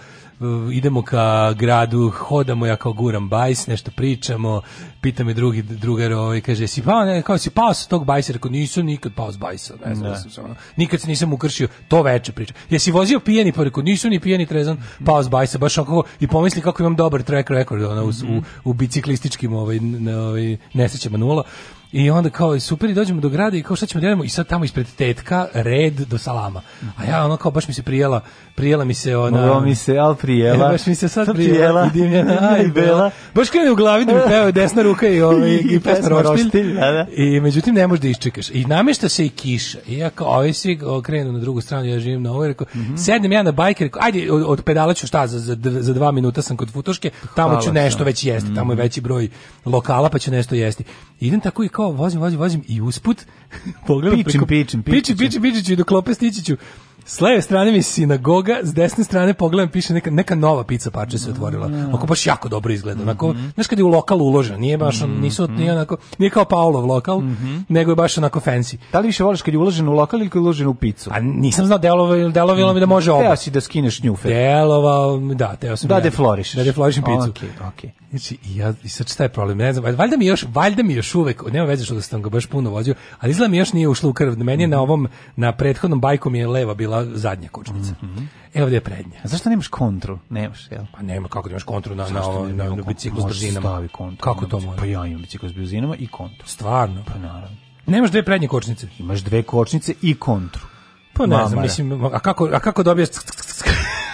idemo ka gradu, hodamo, ja kao guram bajs, nešto pričamo, pita me drugi drugar, ovaj, kaže, si pa ne, kao si pao sa tog bajsa, rekao, nisam nikad pao s bajsa, ne znam, da. sam, nikad se nisam ukršio, to veče priča. Jesi vozio pijeni, pa rekao, nisam ni pijani trezan, pao s bajsa, baš onako, i pomisli kako imam dobar track record, ona, u, u, u biciklističkim ovaj, na, ovaj, nesrećama nula. I onda kao super i dođemo do grada i kao šta ćemo da jedemo i sad tamo ispred tetka red do salama. A ja ono kao baš mi se prijela prijela mi se ona. Mogla mi se, al prijela. E, baš mi se sad, sad prijela, prijela. dimljena, aj, bela. Baš krene u glavi da mi peva desna ruka i, ovaj, i, i pesma roštilj. da, da. I međutim ne možeš da iščekaš. I namešta se i kiša. I ja kao, ovaj svi krenu na drugu stranu, ja živim na ovoj. Rekao, mm -hmm. sednem ja na bajke, rekao, ajde, od, od pedala ću šta, za, za, za dva minuta sam kod futoške, tamo Hvala ću nešto sam. već da. jesti, tamo je mhm. veći broj lokala, pa ću nešto jesti. idem tako i kao, vozim, vozim, vozim i usput, pogledam pičim, preko, pičim, pičim, pičim, pičim, pičim, pičim, pičim, pičim, pičim, pičim, pičim, pičim, pičim, pičim, pičim, S leve strane mi sinagoga, s desne strane pogledam piše neka, neka nova pizza parče se otvorila. Mm. Ako baš jako dobro izgleda. Onako, mm -hmm. znaš kad je u lokal uložen, nije baš on, mm-hmm. nisu, nije, onako, nije kao Paolov lokal, mm -hmm. nego je baš onako fancy. Da li više voliš kad je uložen u lokal ili kad je uložen u picu? A nisam znao, delovalo, delovalo mi da može oba. Teo si da skineš njufe. Delovao, da, teo sam. Da ja, da da- defloriš. Da deflorišem picu. Okej, okay, okej. Okay. Znači, ja, i sad šta je problem? Ne znam, valjda mi još, valjda mi još uvek, nema veze što da sam ga baš puno vozio, ali izgleda mi još nije ušlo u krv. Meni je na ovom, na prethodnom bajku mi je leva bila bila zadnja kočnica. Mm -hmm. E ovdje je prednja. A zašto nemaš kontru? Nemaš, jel? Pa nema, kako da imaš kontru na, na, ovaj- na, na biciklu s da brzinama? Stavi kontru. Kako to može? Pa ja imam biciklu s brzinama i kontru. Stvarno? Pa naravno. Nemaš dve prednje kočnice? Imaš dve kočnice i kontru. Pa ne Mamara. znam, da. mislim, a kako, a kako dobiješ...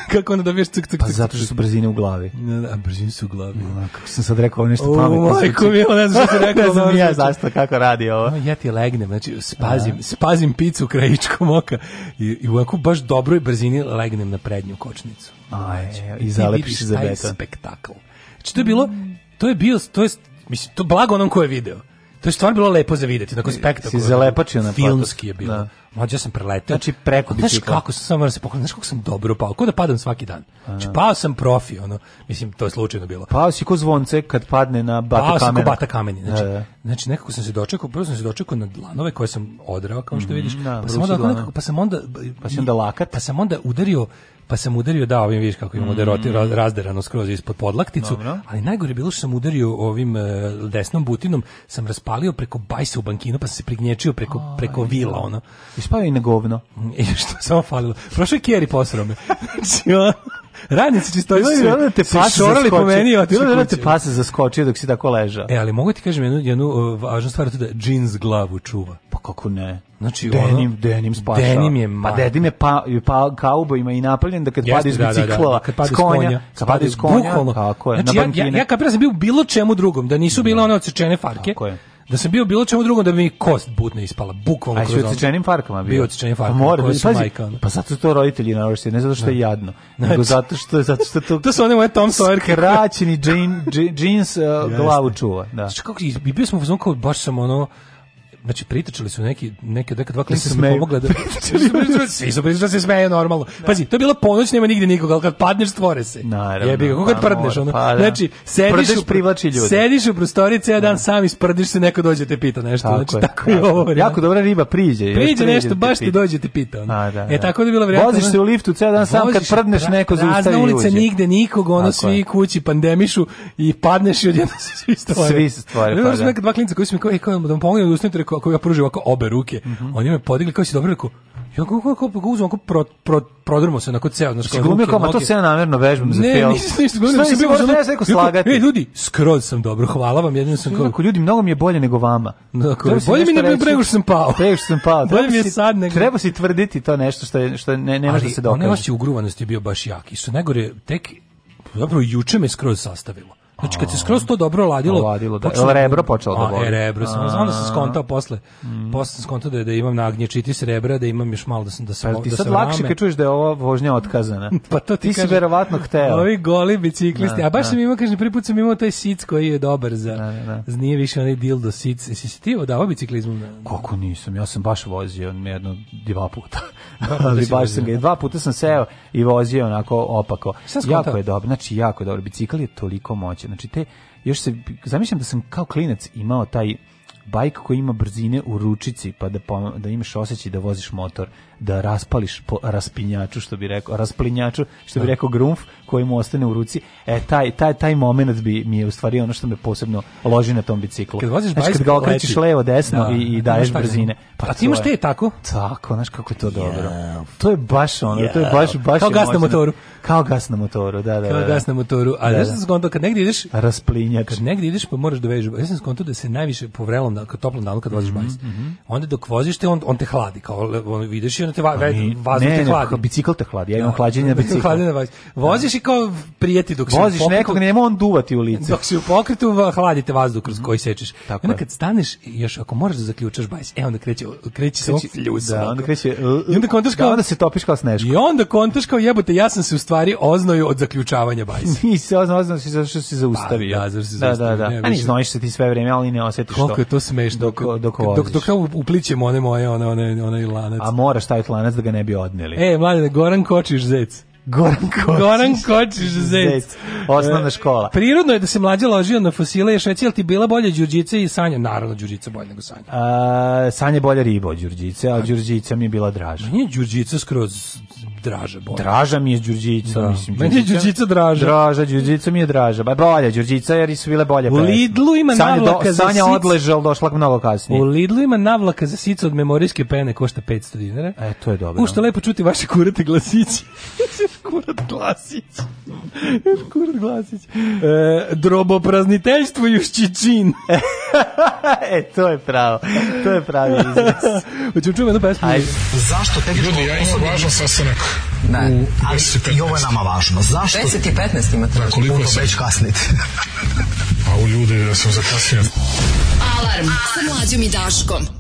Kako onda dobiješ cuk, cuk, Pa zato što su brzine u glavi. Da, da, brzine su u glavi. No, kako sam sad rekao nešto pametno. Majko znači- mi, ne znam što sam rekao. ne znam ja zašto, kako radi ovo. No, ja ti legnem, znači spazim, A. Da. spazim picu krajičkom oka i, i u ovako baš dobroj brzini legnem na prednju kočnicu. Aj, e, znači, i zalepiš za beton. spektakl. Znači, to je bilo, to je bio, to je, mislim, to blago onom ko je video. To je stvarno bilo lepo za videti, tako spektakularno. Si zalepačio na Filmski je bilo. Da. Mlađa sam preletao. Znači preko bi Znaš kako sam samo da se pokazao, znaš kako sam dobro pao, kao da padam svaki dan. Znači pao sam profi, ono, mislim to je slučajno bilo. Pao si ko zvonce kad padne na bata kamena. Pao sam ko bata kameni, znači, da, da. znači nekako sam se dočekao, prvo sam se dočekao na dlanove koje sam odrao, kao što mhm, vidiš. Da, pa, sam onda, nekako, pa sam onda pa sam onda lakat, pa sam onda udario pa sam udario da ovim vidiš kako imam da mm. razderano skroz ispod podlakticu, Dobro. ali najgore je bilo što sam udario ovim uh, desnom butinom, sam raspalio preko bajsa u bankinu, pa sam se prignječio preko oh, preko da. vila ono. Ispao i na govno. I što samo falilo. Prošao je Kjeri posrao me. Znači, radnici čisto Bilo da te pas šorali po meni, bilo da te pas zaskočio dok si tako ležao. E, ali mogu ti kažem jednu, jednu uh, važnu stvar, to da džins glavu čuva. Pa kako ne? Znači denim, ono, denim spašao. Denim je pa ma. Pa denim je pa, pa kaubojima i napravljen da kad Jeste, pada iz bicikla, da, da, da. kad pade iz konja, kad pade iz konja, bukvalno. Kako je, znači, na bankine. Ja, ja, ja kapiram sam bio bilo čemu drugom, da nisu bile da. one odsečene farke. Tako je da sam bio bilo čemu drugom da bi mi kost budna ispala bukvalno kroz. Aj, odsečenim farkama bio. Bio odsečenim pa farkama. Pa mora, pazi, majka, pa zato to roditelji navrši, ne zato što je znači, jadno, znači, nego zato što je, zato što to To su one moje Tom Sawyer kraćeni jeans, jeans uh, glavu čuva, da. Znači kako i bio smo u fazonu kao baš sam ono Znači pritičali su neki neke neka dva klinca su pomogla da svi su pritičali se smeju normalno. Da. Pazi, to je bila ponoć, nema nigde nikoga, al kad padneš stvore se. Naravno. Jebi ga, kako kad pa prdneš ono. Pa, da. Znači sediš u privlači ljude. Sediš u prostoriji ceo dan da. sam isprdiš se, neko dođe te pita nešto. Tako znači je, tako je Jako dobra riba priđe. Priđe nešto, baš ti dođe te pita. A, da, e da. tako da je bilo vreme. Voziš se u liftu ceo dan sam kad prdneš neko zaustavi. Na ulici nigde nikog, ono svi kući pandemišu i padneš i odjednom se svi stvore. Svi stvore. Pa dva klinca koji su mi kao, ej, kao da pomognem da ustanem, kako ja pružim ovako obe ruke, mm -hmm. oni me podigli kao si dobro rekao, ja kako kako kako ga uzmem kako pro, pro, prodrmo se na kod ceo, znači glumio kao ma to se namerno vežbam za film. Ne, nisam ništa glumio, sam bio da neko slagati. Ej ljudi, skroz sam dobro, hvala vam, jedino sam kao. Kako ljudi mnogo mi je bolje nego vama. Dakle, bolje mi nego bregu što sam pao. Bregu što sam pao. Bolje mi je sad nego. Treba se tvrditi to nešto što je što ne ne može da se dokaže. Ali ugruvanosti bio baš jak. I Su negore tek zapravo juče me skroz sastavilo. Znači kad se skroz to dobro ladilo, ladilo da. Počelo, da rebro počelo da boli. A, e, rebro sam, onda sam skontao posle. Mm. Posle sam skontao da, da imam nagnječitis rebra, da imam još malo da sam da, pa da se pa, ti sad lakše kad čuješ da je ova vožnja otkazana. pa to ti, ti si verovatno hteo. Ovi goli biciklisti, da, a baš sam imao, kažem, prvi put sam imao taj sic koji je dobar za, da, da. nije više onaj dildo sic. Jesi si ti odavao biciklizmu? Koliko nisam, ja sam baš vozio jedno, dva puta. Ali baš sam ga, dva puta sam seo i vozio onako opako. Jako je dobro, znači jako je dobro. Bicikl je toliko moćan ulice. Znači te još se zamišljam da sam kao klinac imao taj bajk koji ima brzine u ručici pa da da imaš osećaj da voziš motor da raspališ po raspinjaču što bi rekao rasplinjaču što bi da. rekao grunf koji mu ostane u ruci e taj taj taj momenat bi mi je u stvari ono što me posebno loži na tom biciklu kad voziš znači, kad ga okrećeš levo desno da. i, i daješ brzine pa a ti imaš te tako tako znaš kako je to dobro yeah. to je baš ono yeah. to je baš baš kao gas na motoru kao gas na motoru da da kao da, da. gas na motoru a da, da. sam skonto kad negde ideš rasplinjač kad negde ideš pa moraš da vežeš ja sam skonto da se najviše po vrelom kad toplom danu kad voziš mhm, bajs mhm. onda dok voziš te on on te hladi kao on vidiš hlađenje da te va, vazduh te hladi. Ne, bicikl te hladi, ja imam da. hlađenje na biciklu. hlađenje na Voziš i kao prijeti dok Voziš si Voziš nekog, nema on duvati u lice. Dok si u pokretu, hladite vazduh kroz koji sečeš. Tako onda kad staneš, još ako moraš da zaključaš bajs, e onda kreće, kreće se da, ljusno. Da, onda kreće, e, i onda kontaš kao, da, onda se topiš kao snežko. I onda kontaš kao jebote, ja sam se u stvari oznoju od zaključavanja bajsa. Nisi oznao, oznao si zašto si zaustavio. Pa, da, zašto si da, Da, da, A ni znojiš se ti sve vreme, ali ne osetiš to. Koliko je to smešno. Dok, dok, dok, dok, dok, dok, dok, dok, dok, dok, taj lanac da ga ne bi odneli. E, mlade, Goran Kočiš zec. Goran Kočiš. Goran Kočiš zec. zec. Osnovna e, škola. Prirodno je da se mlađe ložio na fosile, je švecija, ti bila bolje Đurđice i Sanja? Naravno, Đurđica bolje nego Sanja. A, Sanja je bolja riba od Đurđice, a Đurđica mi je bila draža. Meni je Đurđica skroz Draža bolje. Draža mi je Đurđica, da. mislim. Meni je Đurđica Draža. Draža, Đurđica mi je Draža. Ba, bolja Đurđica jer su bile bolje. U Lidlu ima Sanja navlaka do, za Sanja odležal, došla mnogo kasnije. U Lidlu ima navlaka za sicu od memorijske pene, košta 500 dinara. E, to je dobro. U lepo čuti vaše kurate glasići. kurat glasić. kurat glasić. E, droboprazniteljstvo juščićin. e, to je pravo. To je pravi izraz. Hoćemo čujemo jednu pesmu. Ajde. Zašto tek ljudi, ja imam važan sastanak. Da. U ali 10, i ovo je nama važno. Zašto? 10 i 15 imate. Da, koliko Uto, Već kasniti. A u ljudi, ja sam zakasnio. Alarm sa mlađom i Daškom.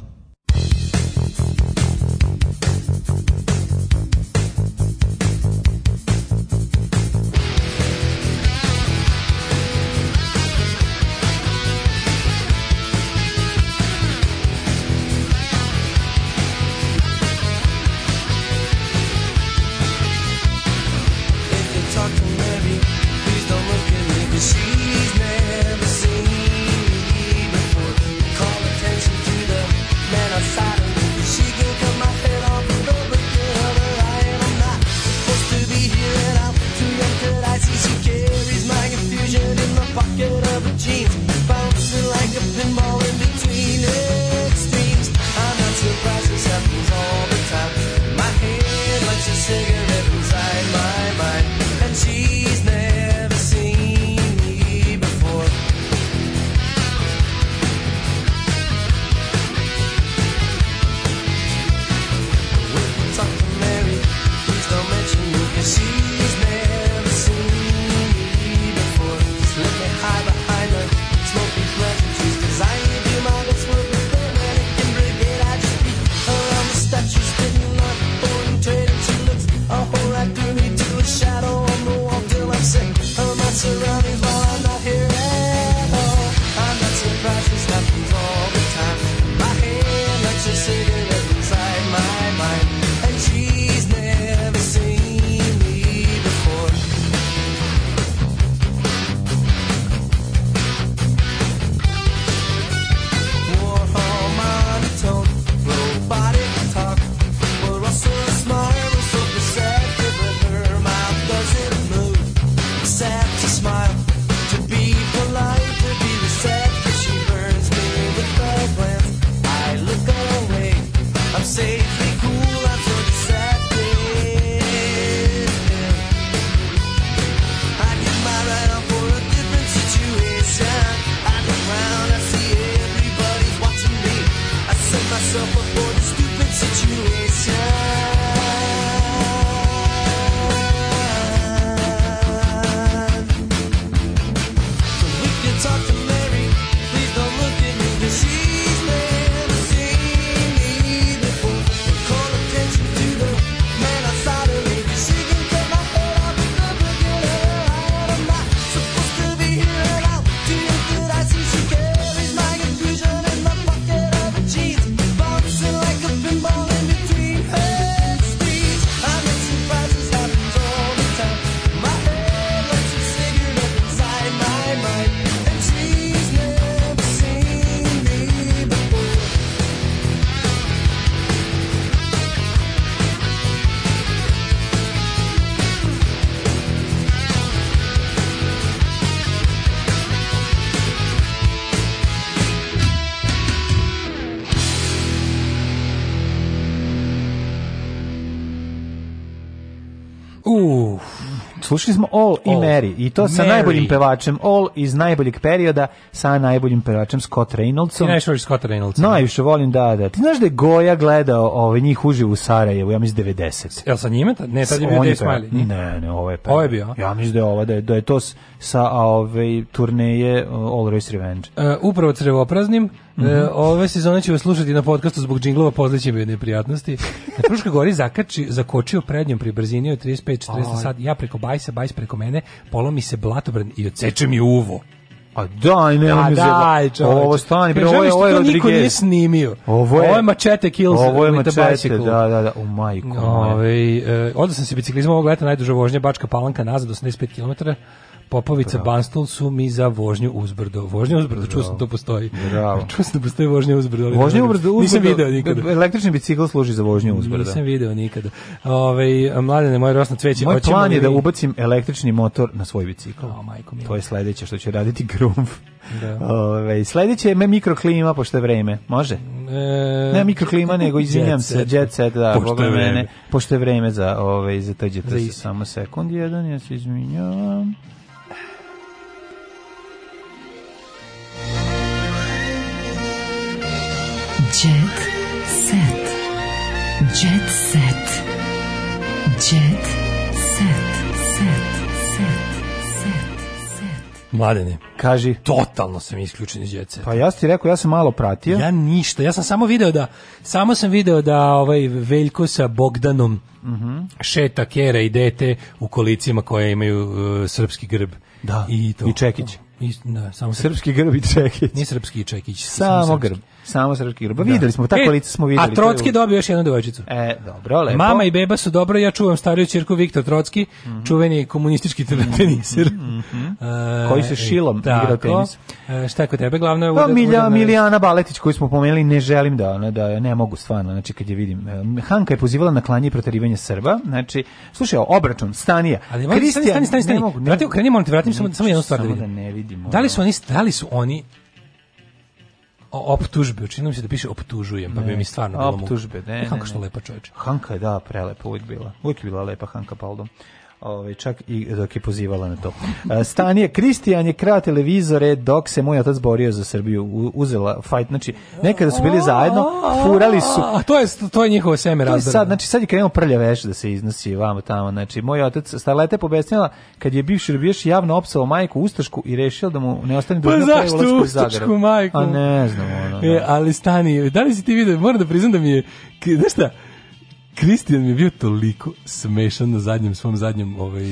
Slušali smo All, All. i Mary i to sa najboljim pevačem All iz najboljeg perioda sa najboljim pevačem Scott Reynoldsom. Ti najviše voliš Scott Reynoldsa? Najviše volim, da, da. Ti znaš da je Goja gledao ove, ovaj, njih uživo u Sarajevu, ja mislim 90. Jel sa njime? Ne, tad je bio Dave Smiley. Ne, ne, ovo Pepper. Ovo je bio? Ja mislim da je ova, da je, da je to sa ove, turneje e, All Race Revenge. Uh, upravo crevopraznim, Mm -hmm. e, mhm. ove sezone ću vas slušati na podcastu zbog džinglova, pozliće mi neprijatnosti. Na e, Pruškoj gori zakači, zakočio prednjom pri brzini od 35-40 sat, ja preko bajsa, bajs preko mene, polomi se blatobran i odseče mi uvo. A daj, ne, da, daj, Ovo stani, bre, ovo je, ovo je da Rodriguez. niko nije snimio. Ovo je, ovo je Machete Kills. Ovo je Machete, da, da, da, u majku. Ove, ovaj, e, odnosno se biciklizma ovog leta najduža vožnja Bačka Palanka nazad 85 km. Popovica Banstol su mi za vožnju uzbrdo. Vožnja uzbrdo, čuo sam to da postoji. Bravo. Čuo sam da postoji vožnja uzbrdo. Ali vožnja uzbrdo, uzbrdo, nisam video nikada. Električni bicikl služi za vožnju uzbrdo. Nisam video nikada. Ove, ovaj, mladene, moje rosno cveće. Moj plan je da ubacim električni motor na svoj bicikl. O, majko mi. To je sledeće što će raditi Grumf. Da. Ove, ovaj, sledeće je me mikroklima, pošto je vreme. Može? E, ne mikroklima, nego, izvinjam se, jet set, da, pošto je vreme. Pošto je vreme za, ove, ovaj, za to, za samo sekund jedan, ja se izvinjam. Jet set. Jet set. Jet set. Set. Set. Set. Mladene. Kaži. Totalno sam isključen iz Jet Pa ja ti rekao, ja sam malo pratio. Ja ništa, ja sam samo video da, samo sam video da ovaj Veljko sa Bogdanom mm -hmm. šeta kera i dete u kolicima koje imaju uh, srpski grb. Da, i, to. i Čekić. I, da, samo srpski grb i Čekić. Nije srpski i Čekić. Samo, samo grb. Samo srpski grb. Da. Videli smo, ta e, lice smo videli. A Trotski dobio još jednu devojčicu. E, dobro, lepo. Mama i beba su dobro, ja čuvam stariju čirku Viktor Trotski, mm -hmm. čuveni komunistički mhm, teniser. Mm -hmm. uh, Koji se e, šilom tako, igrao tenis. Uh, šta je kod tebe glavno je pa, no, Milja, Milijana Baletić koju smo pomenuli, ne želim da ona da ne mogu stvarno, znači kad je vidim. Hanka je pozivala na klanje i proterivanje Srba, znači slušaj, obračun Stanija. Ali Kristijan, stani, stani, stani. Ne Vrati, okrenimo, vratim samo samo jednu stvar da vidim. Da ne vidimo. Da li su oni, da li su oni optužbe, učinim se da piše optužujem, pa bi mi stvarno bilo Optužbe, ne, ne, Hanka što lepa čoveče. Hanka je, da, prelepa uvijek bila. Uvijek je bila lepa Hanka Paldom. Ove, ovaj, čak i dok je pozivala na to. E, Stanije, Kristijan je krao televizore dok se moj otac borio za Srbiju, uzela fight, znači nekada su bili zajedno, furali su. A to je, to je njihovo seme razdrano. Sad, znači sad je krenuo prlja veš da se iznosi vamo tamo, znači moj otac Starleta je pobesnila kad je bivši rubijaš javno opsao majku Ustašku i rešio da mu ne ostane pa dužna pa zašto Ustašku majku? A ne znam ono. E, da. ali Stani, da li si ti video, moram da priznam da mi je, znaš šta, Kristijan mi je bio toliko smešan na zadnjem svom zadnjem ovaj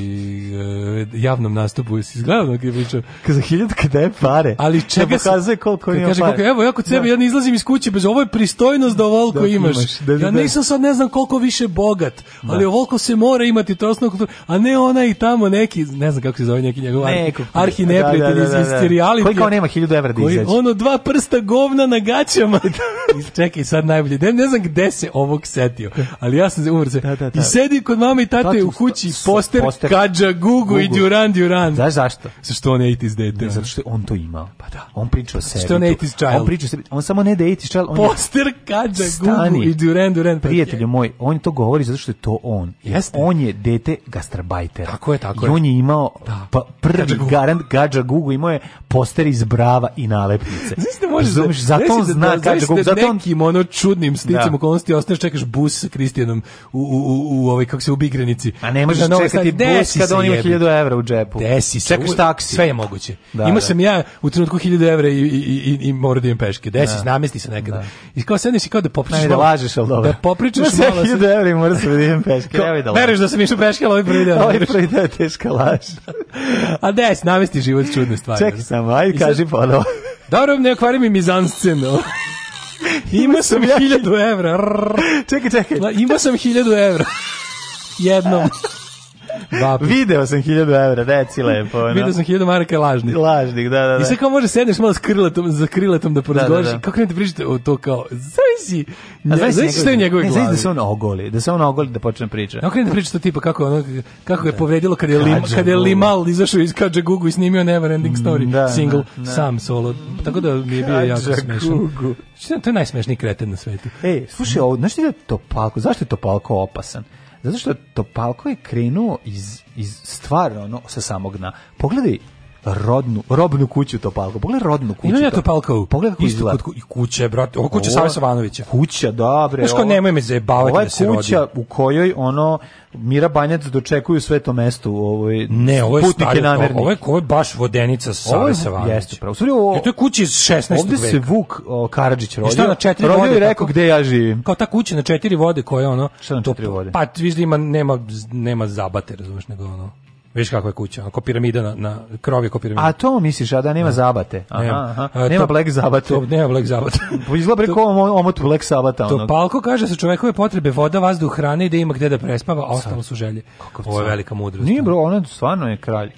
eh, javnom nastupu. Jesi izgledao na pričao? za 1000 kada je pare. Ali čega da pokazuje koliko ima kaže, pare. evo ja kod sebe da. ja ne izlazim iz kuće bez ovo je pristojnost da ovoliko da, imaš. imaš. Da, da, ja da. nisam sad ne znam koliko više bogat, da. ali da. ovoliko se mora imati to osnovno kultura, a ne ona i tamo neki, ne znam kako se zove neki njegov Neko, arhi da, neprijatelj iz isterijali. Koji kao nema 1000 evra da izađe. Ono dva prsta govna na gaćama. Čekaj sad najbolje. Ne znam gde se ovog setio, ali ali ja sam umrze. Da, da, da. I sedi kod mame i tate u kući poster, poster Kadža Gugu, Gugu, i Duran Duran. Znaš zašto? Zašto on 80s dete. Ne, zato što on to imao. Pa da. On priča o sebi. Što on 80s child. On priča o sebi. On samo ne da 80s child. On poster Kadža Gugu i Duran Duran. Pa Prijatelju moj, on to govori zato što je to on. Jeste. On je dete gastarbajtera. Tako je, tako je. I on je imao da. pa, prvi garant Kadža Gugu, imao je poster iz brava i nalepnice. Znaš da možeš, da- zato on da- zna Kadža Gugu, zato on... nekim ono čudnim sticom okolnosti ostaneš, čekaš bus Kristi ugrađenom u, u, u, u ovaj, kako se, u Bigrenici. A ne možeš čekati sad, bus kada on ima 1000 € u džepu. Desi se. Čekaš taksi. Sve je moguće. Da, Imao da. sam ja u trenutku 1000 € i, i, i, i moram da idem peške. Desi, da. namesti se nekada. Da. I kao sedneš i kao da popričaš ne, Da lažeš, ali dobro. Da popričaš malo. 1000 € i da idem peške. Evo da lažeš. Veruješ da sam išao peške, ali ovaj prvi deo. Ovaj prvi deo je teška laž. A des, namesti život čudne stvari. Čekaj samo, ajde kaži ponovo. Dobro, ne okvari mi mizanscenu. Ima sam 1000 evra. Čekaj, čekaj. Ima sam 1000 evra. Jednom. Video sam 1000 evra, deci lepo. No. Video sam 1000 marka lažnih. Lažnih, da, da, da. I sad kao može sedneš malo s kriletom, za kriletom da porazgovoriš. Da, da, da. Kako ne te pričate o to kao, zavisi, zavisi što je u njegovoj da glavi. Zavisi da se on ogoli, da se on ogoli da počne priča. Kako ne te pričate tipa kako, ono, kako je da. povredilo kad je, lim, kad je Limal izašao iz Kađa Gugu i snimio Neverending Story mm, da, da, single, da, da. sam solo. Tako da mi je bio jako smešan. To je najsmešniji kreten na svetu. Ej, slušaj, ovo, znaš ti da je Topalko, zašto je Topalko opasan? Zato što Topalko je krenuo iz, iz stvarno ono, sa samog dna. Pogledaj rodnu, robnu kuću Topalko. Pogledaj rodnu kuću. Imam ja Topalkovu. Pogledaj kako izgleda. Kod, kuće, brate. Ovo kuća Save Savanovića. Kuća, dobre. Znaš ko, nemoj me zajebavati da se rodi. kuća u kojoj, ono, Mira Banjac dočekuju sve to mesto u ovoj ne, ovo je putnike namerni. Ovo ovo je baš vodenica Save Savanovića. Jeste, pravo. Stvari, ovo, to je kuća iz 16. Ovde se Vuk o, Karadžić rodio. I šta na četiri rodio vode? Rodio i rekao gde ja živim. Kao ta kuća na četiri vode koja je ono... Šta na četiri vode? Pa, viš da ima, nema, nema zabate, razumiješ, nego ono Viš kakva je kuća, ako piramida na, na krov je piramida. A to misliš, a da nema da. zabate? Aha, nema, aha. A, nema to, black zabate. To, nema black zabate. Izgleda preko omotu black zabata. Onog. To palko kaže sa čovekove potrebe voda, vazduh, hrane i da ima gde da prespava, a ostalo su želje. Kako Ovo je velika mudrost. Nije bro, ona stvarno je kralj.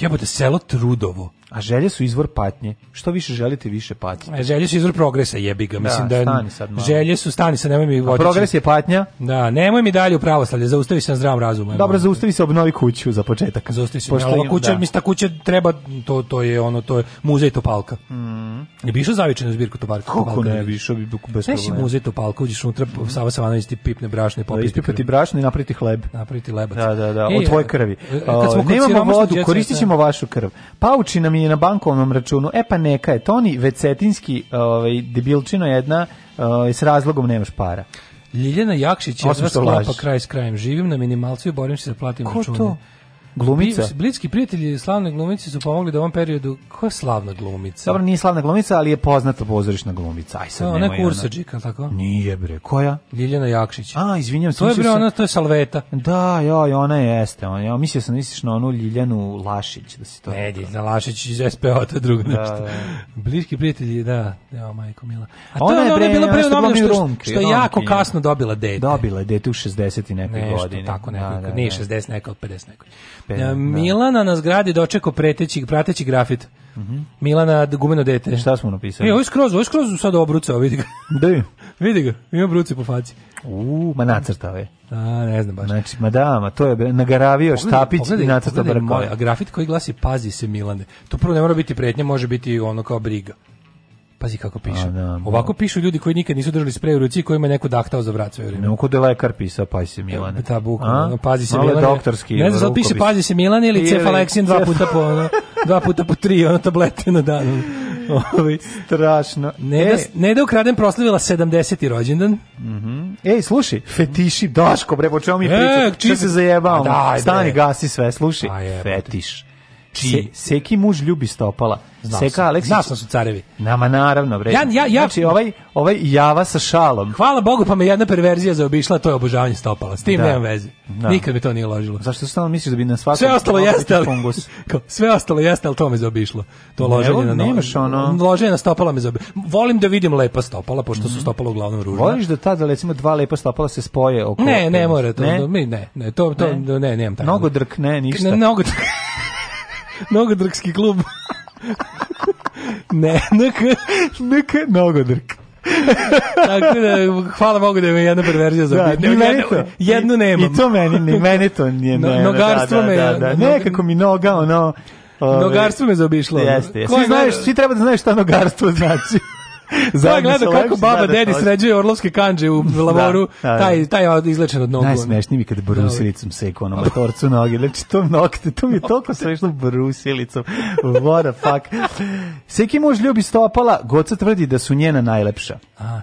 Jebote, selo Trudovo A želje su izvor patnje. Što više želite, više patite. A e, želje su izvor progresa, jebi ga. Da, mislim da, da stani sad malo. Želje su, stani sad, nemoj mi voditi. A progres je patnja? Da, nemoj mi dalje u pravoslavlje, zaustavi se na zdravom razumu. Dobro, zaustavi se, obnovi kuću za početak. Zaustavi se, Pošto ova kuća, da. mislim, ta kuća treba, to, to je ono, to je muzej Topalka. Mm. Je bi išao zavičan u zbirku Topalka? Kako ne, bi išao bi bez problema. Znaš muzej Topalka, uđeš unutra, mm. Sava Savanović ti pipne brašne, popis. Da, ispipati brašne i napriti hleb. Napriti lebac. Da, da, da, od e, tvoje krvi. E, nemamo vodu, koristit da. ćemo vašu krv. Pauči nam je mi je na bankovnom računu. E pa neka je, Toni Vecetinski, ovaj, debilčino jedna, ovaj, s razlogom nemaš para. Ljiljana Jakšić je sklapa kraj s krajem. Živim na minimalcu i borim se da platim Ko račune. To? Glumica? Blitski prijatelji slavne glumice su pomogli da u ovom periodu... Koja je slavna glumica? Dobro, nije slavna glumica, ali je poznata pozorišna glumica. Aj sad, no, nemoj... Ona kursađika, tako? Nije, bre. Koja? Ljiljana Jakšić. A, izvinjam se. To je, bre, ona, to je Salveta. Da, joj, ona jeste. On, ja mislio sam, misliš na onu Ljiljanu Lašić. Da si to ne, Ljiljana Lašić iz SPO, to je drugo da, nešto. Da, da, Bliski prijatelji, da. Evo, majko mila. A to ona je, bre, ona je bila pre ono što, romke, što je jako kasno dobila dete. Dobila je dete u 60 i nekoj godini. Nešto tako, nekoj, da, da, nije 60, da. neka 50 nekoj. Pen, da. Milana na zgradi dočeko preteći, prateći grafit. Mm -hmm. Milana gumeno dete. Šta smo napisali? E, ovo je skroz, ovo je skroz sad obrucao, vidi ga. Da Vidi ga, ima bruci po faci. U, ma nacrtao je. A, da, ne znam baš. Znači, ma da, ma to je nagaravio pogledaj, štapić pogledaj, i nacrtao barkove. A grafit koji glasi pazi se Milane. To prvo ne mora biti pretnje, može biti ono kao briga. Pazi kako piše. da, Ovako pišu ljudi koji nikad nisu držali sprej u ruci i kojima je neko dahtao za vrat sve vrijeme. Neko da lekar pisao, pazi se Milane. Ta da, buka, pazi se Milane. doktorski. Ne znam, piše pazi se Milane ili cefaleksin dva puta po, ono, dva puta po tri, ono tablete na dan. Ovi, strašno. Ne, da e. da, ne da ukradem proslavila 70. rođendan. Mhm. Ej, slušaj, fetiši Daško, bre, počeo mi pričati. E, se zajebao? Daj, Stani, gasi sve, slušaj. Fetiš. Znači, se, seki muž ljubi stopala. Znao Seka Aleksić. Znao sam su carevi. Nama naravno, bre. Ja, ja, ja, znači, ovaj, ovaj java sa šalom. Hvala Bogu, pa me jedna perverzija zaobišla, to je obožavanje stopala. S tim da. nemam veze. Da. Nikad mi to nije ložilo. Zašto stalno misliš da bi na svakom... Sve ostalo jeste, ali... sve ostalo jeste, al to me zaobišlo. To loženje Evo, na... Nemaš ono... Loženje na stopala me zaobi Volim da vidim lepa stopala, pošto mm su mhm. stopala uglavnom ružna. Voliš da tada, recimo, dva lepa stopala se spoje oko... Ne, ne mora. To, ne? Da- ne, ne, to, to, ne, ne, nemam tako. Mnogo drk, ne, ništa. mnogo drk. Nogodrkski klub. ne, NK. NK Nogodrk. Tako da, hvala Bogu da je jedna perverzija za da, bitne. Jednu, jednu nemam. I to meni, meni to nije. No, ne, nogarstvo da, da, me... Da, da, da. Nekako mi noga, ono... Ove, nogarstvo me zaobišlo. Jeste, jeste. Svi, znaš, svi treba da znaš šta nogarstvo znači. Ko da, da, je gledao kako baba dedi sređuje orlovske kanđe u da, lavoru, da, da, da. taj, taj izlečen od nogu. Najsmešniji mi kad brusilicom seko ono matorcu noge, znači to nokte, to mi je toliko smešno brusilicom, what the fuck. Seki muž ljubi stopala, Goca tvrdi da su njena najlepša. A,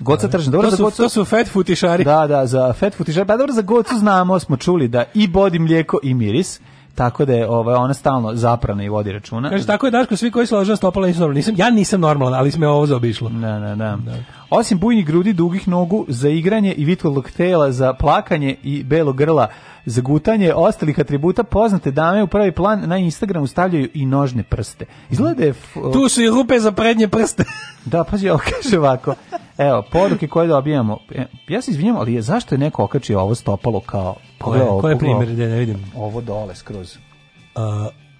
Goca Tržan, dobro to su, za Gocu. To su fat futišari. Da, da, za fat futišari. Pa dobro, za Gocu znamo, smo čuli da i bodi mlijeko i miris. Tako da je ovaj ona stalno zaprana i vodi računa. Kaže tako je Daško svi koji slažu stopala nisu normalni. Nisam ja nisam normalan, ali sme ovo zaobišlo. Da, da, da, da. Osim bujnih grudi, dugih nogu za igranje i vitlog tela za plakanje i belog grla za gutanje, ostalih atributa poznate dame u prvi plan na Instagramu stavljaju i nožne prste. Izgleda da je... Tu su i rupe za prednje prste. da, pazi, ovo kaže ovako. Evo, poruke koje dobijamo. E, ja se izvinjam, ali zašto je neko okačio ovo stopalo kao Ko je, ko da ne vidim? Ovo dole skroz. Uh,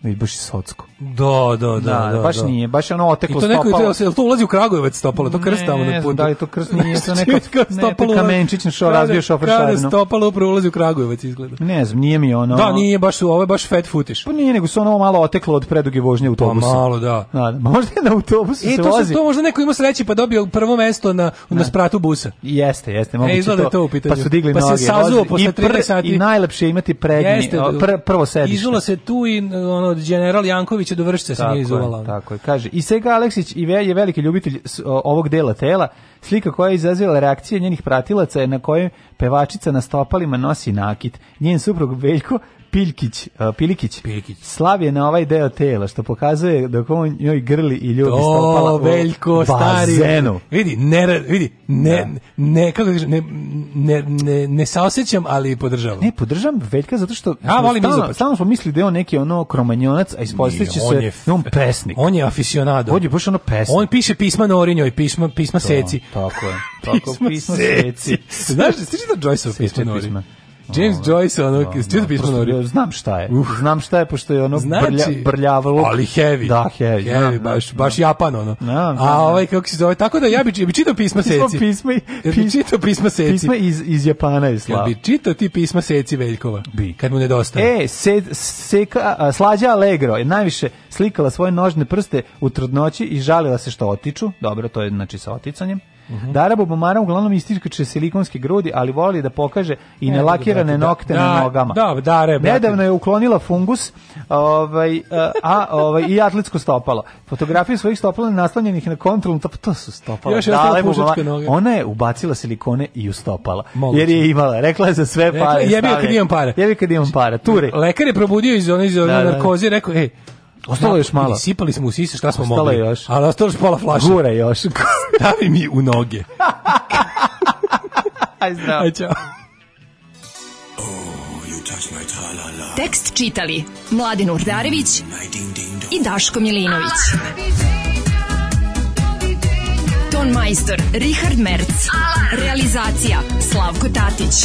Ne, baš je socko. Da, da, da, da, da, baš da. nije, baš ono oteklo stopalo. I to neko stopalo. je to, ulazi u Kragujevac stopalo, to krst tamo na putu. Da li to krst nije to neko stopalo. Ne, kamenčić na šo razbio šofer šarno. Kada stopalo upravo ulazi u Kragujevac izgleda. Ne znam, nije mi ono. Da, nije baš ovo je baš fat footiš. Pa nije, nego su ono malo oteklo od preduge vožnje pa autobusa. Pa malo, da. da. Da, možda je na autobusu e, se to vozi. to možda neko ima sreći pa dobio prvo mesto na na da. spratu busa. Jeste, jeste, e, moguće. E, izgleda to u pitanju. Pa su digli noge. Pa se sazuo posle 30 sati. I najlepše imati prednji prvo sedište. Izula se tu i ono od general Jankovića do Vršca se nije izuvala. Tako je, kaže. I Sega Aleksić i je veliki ljubitelj ovog dela tela. Slika koja je izazvala reakcije njenih pratilaca je na kojoj pevačica na stopalima nosi nakit. Njen suprug Veljko Piljkić, uh, Pilikić, Pilikić. Slav je na ovaj deo tela, što pokazuje da on njoj grli i ljubi stopala o, veljko, stari. Bazenu. Vidi, ne, vidi, ne, da. ne, kako da kažem, ne, ne, ne, ne saosećam, ali podržavam. Ne, podržavam Veljka zato što... Ja, volim stalno, stalno smo mislili da je on neki ono kromanjonac, a ispostavit se, da je, on pesnik. On je aficionado. On je baš ono pesnik. On piše pisma Norinjoj, pisma, pisma to, Seci. Tako je, tako pisma, pisma Seci. seci. Znaš, stiži da Joyce pisma Norinjoj? James ovaj, Joyce, ono, što da, čito da, pismo Norio. Znam šta je, Uf. znam šta je, pošto je ono znači, brlja, brljavalo. Ali heavy. Da, heavy. heavy no, da, baš, no. baš Japan, ono. No, A ovaj, kako se zove, tako da ja bi, bi čitao pisma pismo, seci. Pismo pisma, čitao pisma seci. Pisma iz, iz Japana je slav. Jel bi čitao ti pisma seci Veljkova? Bi. Kad mu nedostaje. E, se, seka, slađa Allegro je najviše slikala svoje nožne prste u trudnoći i žalila se što otiču. Dobro, to je znači sa oticanjem. Mm -hmm. Dara Bubamara uglavnom ističe silikonske grudi, ali voli da pokaže i nelakirane da, nokte da, na nogama. Da, da, dare, Nedavno je uklonila fungus ovaj, a, ovaj, i atletsko stopalo. Fotografije svojih stopala naslanjenih na kontrolu, to, to su stopala. Još je noge. Ona je ubacila silikone i u stopala. Moguće. Jer je imala, rekla je za sve pare. Jebio kad imam pare. Jebio kad imam pare. Ture. Lekar je probudio iz one, iz one da, da, da. narkoze i rekao, ej, Ostalo je još malo. Sipali smo u sise šta smo ostalo mogli. Ostalo još. Ali ostalo još pola flaša. Gura još. Stavi mi u noge. Aj zdravo. Aj čao. Tekst čitali Mladin Urdarević i Daško Milinović. Ton majstor Richard Merc. Realizacija Slavko Tatić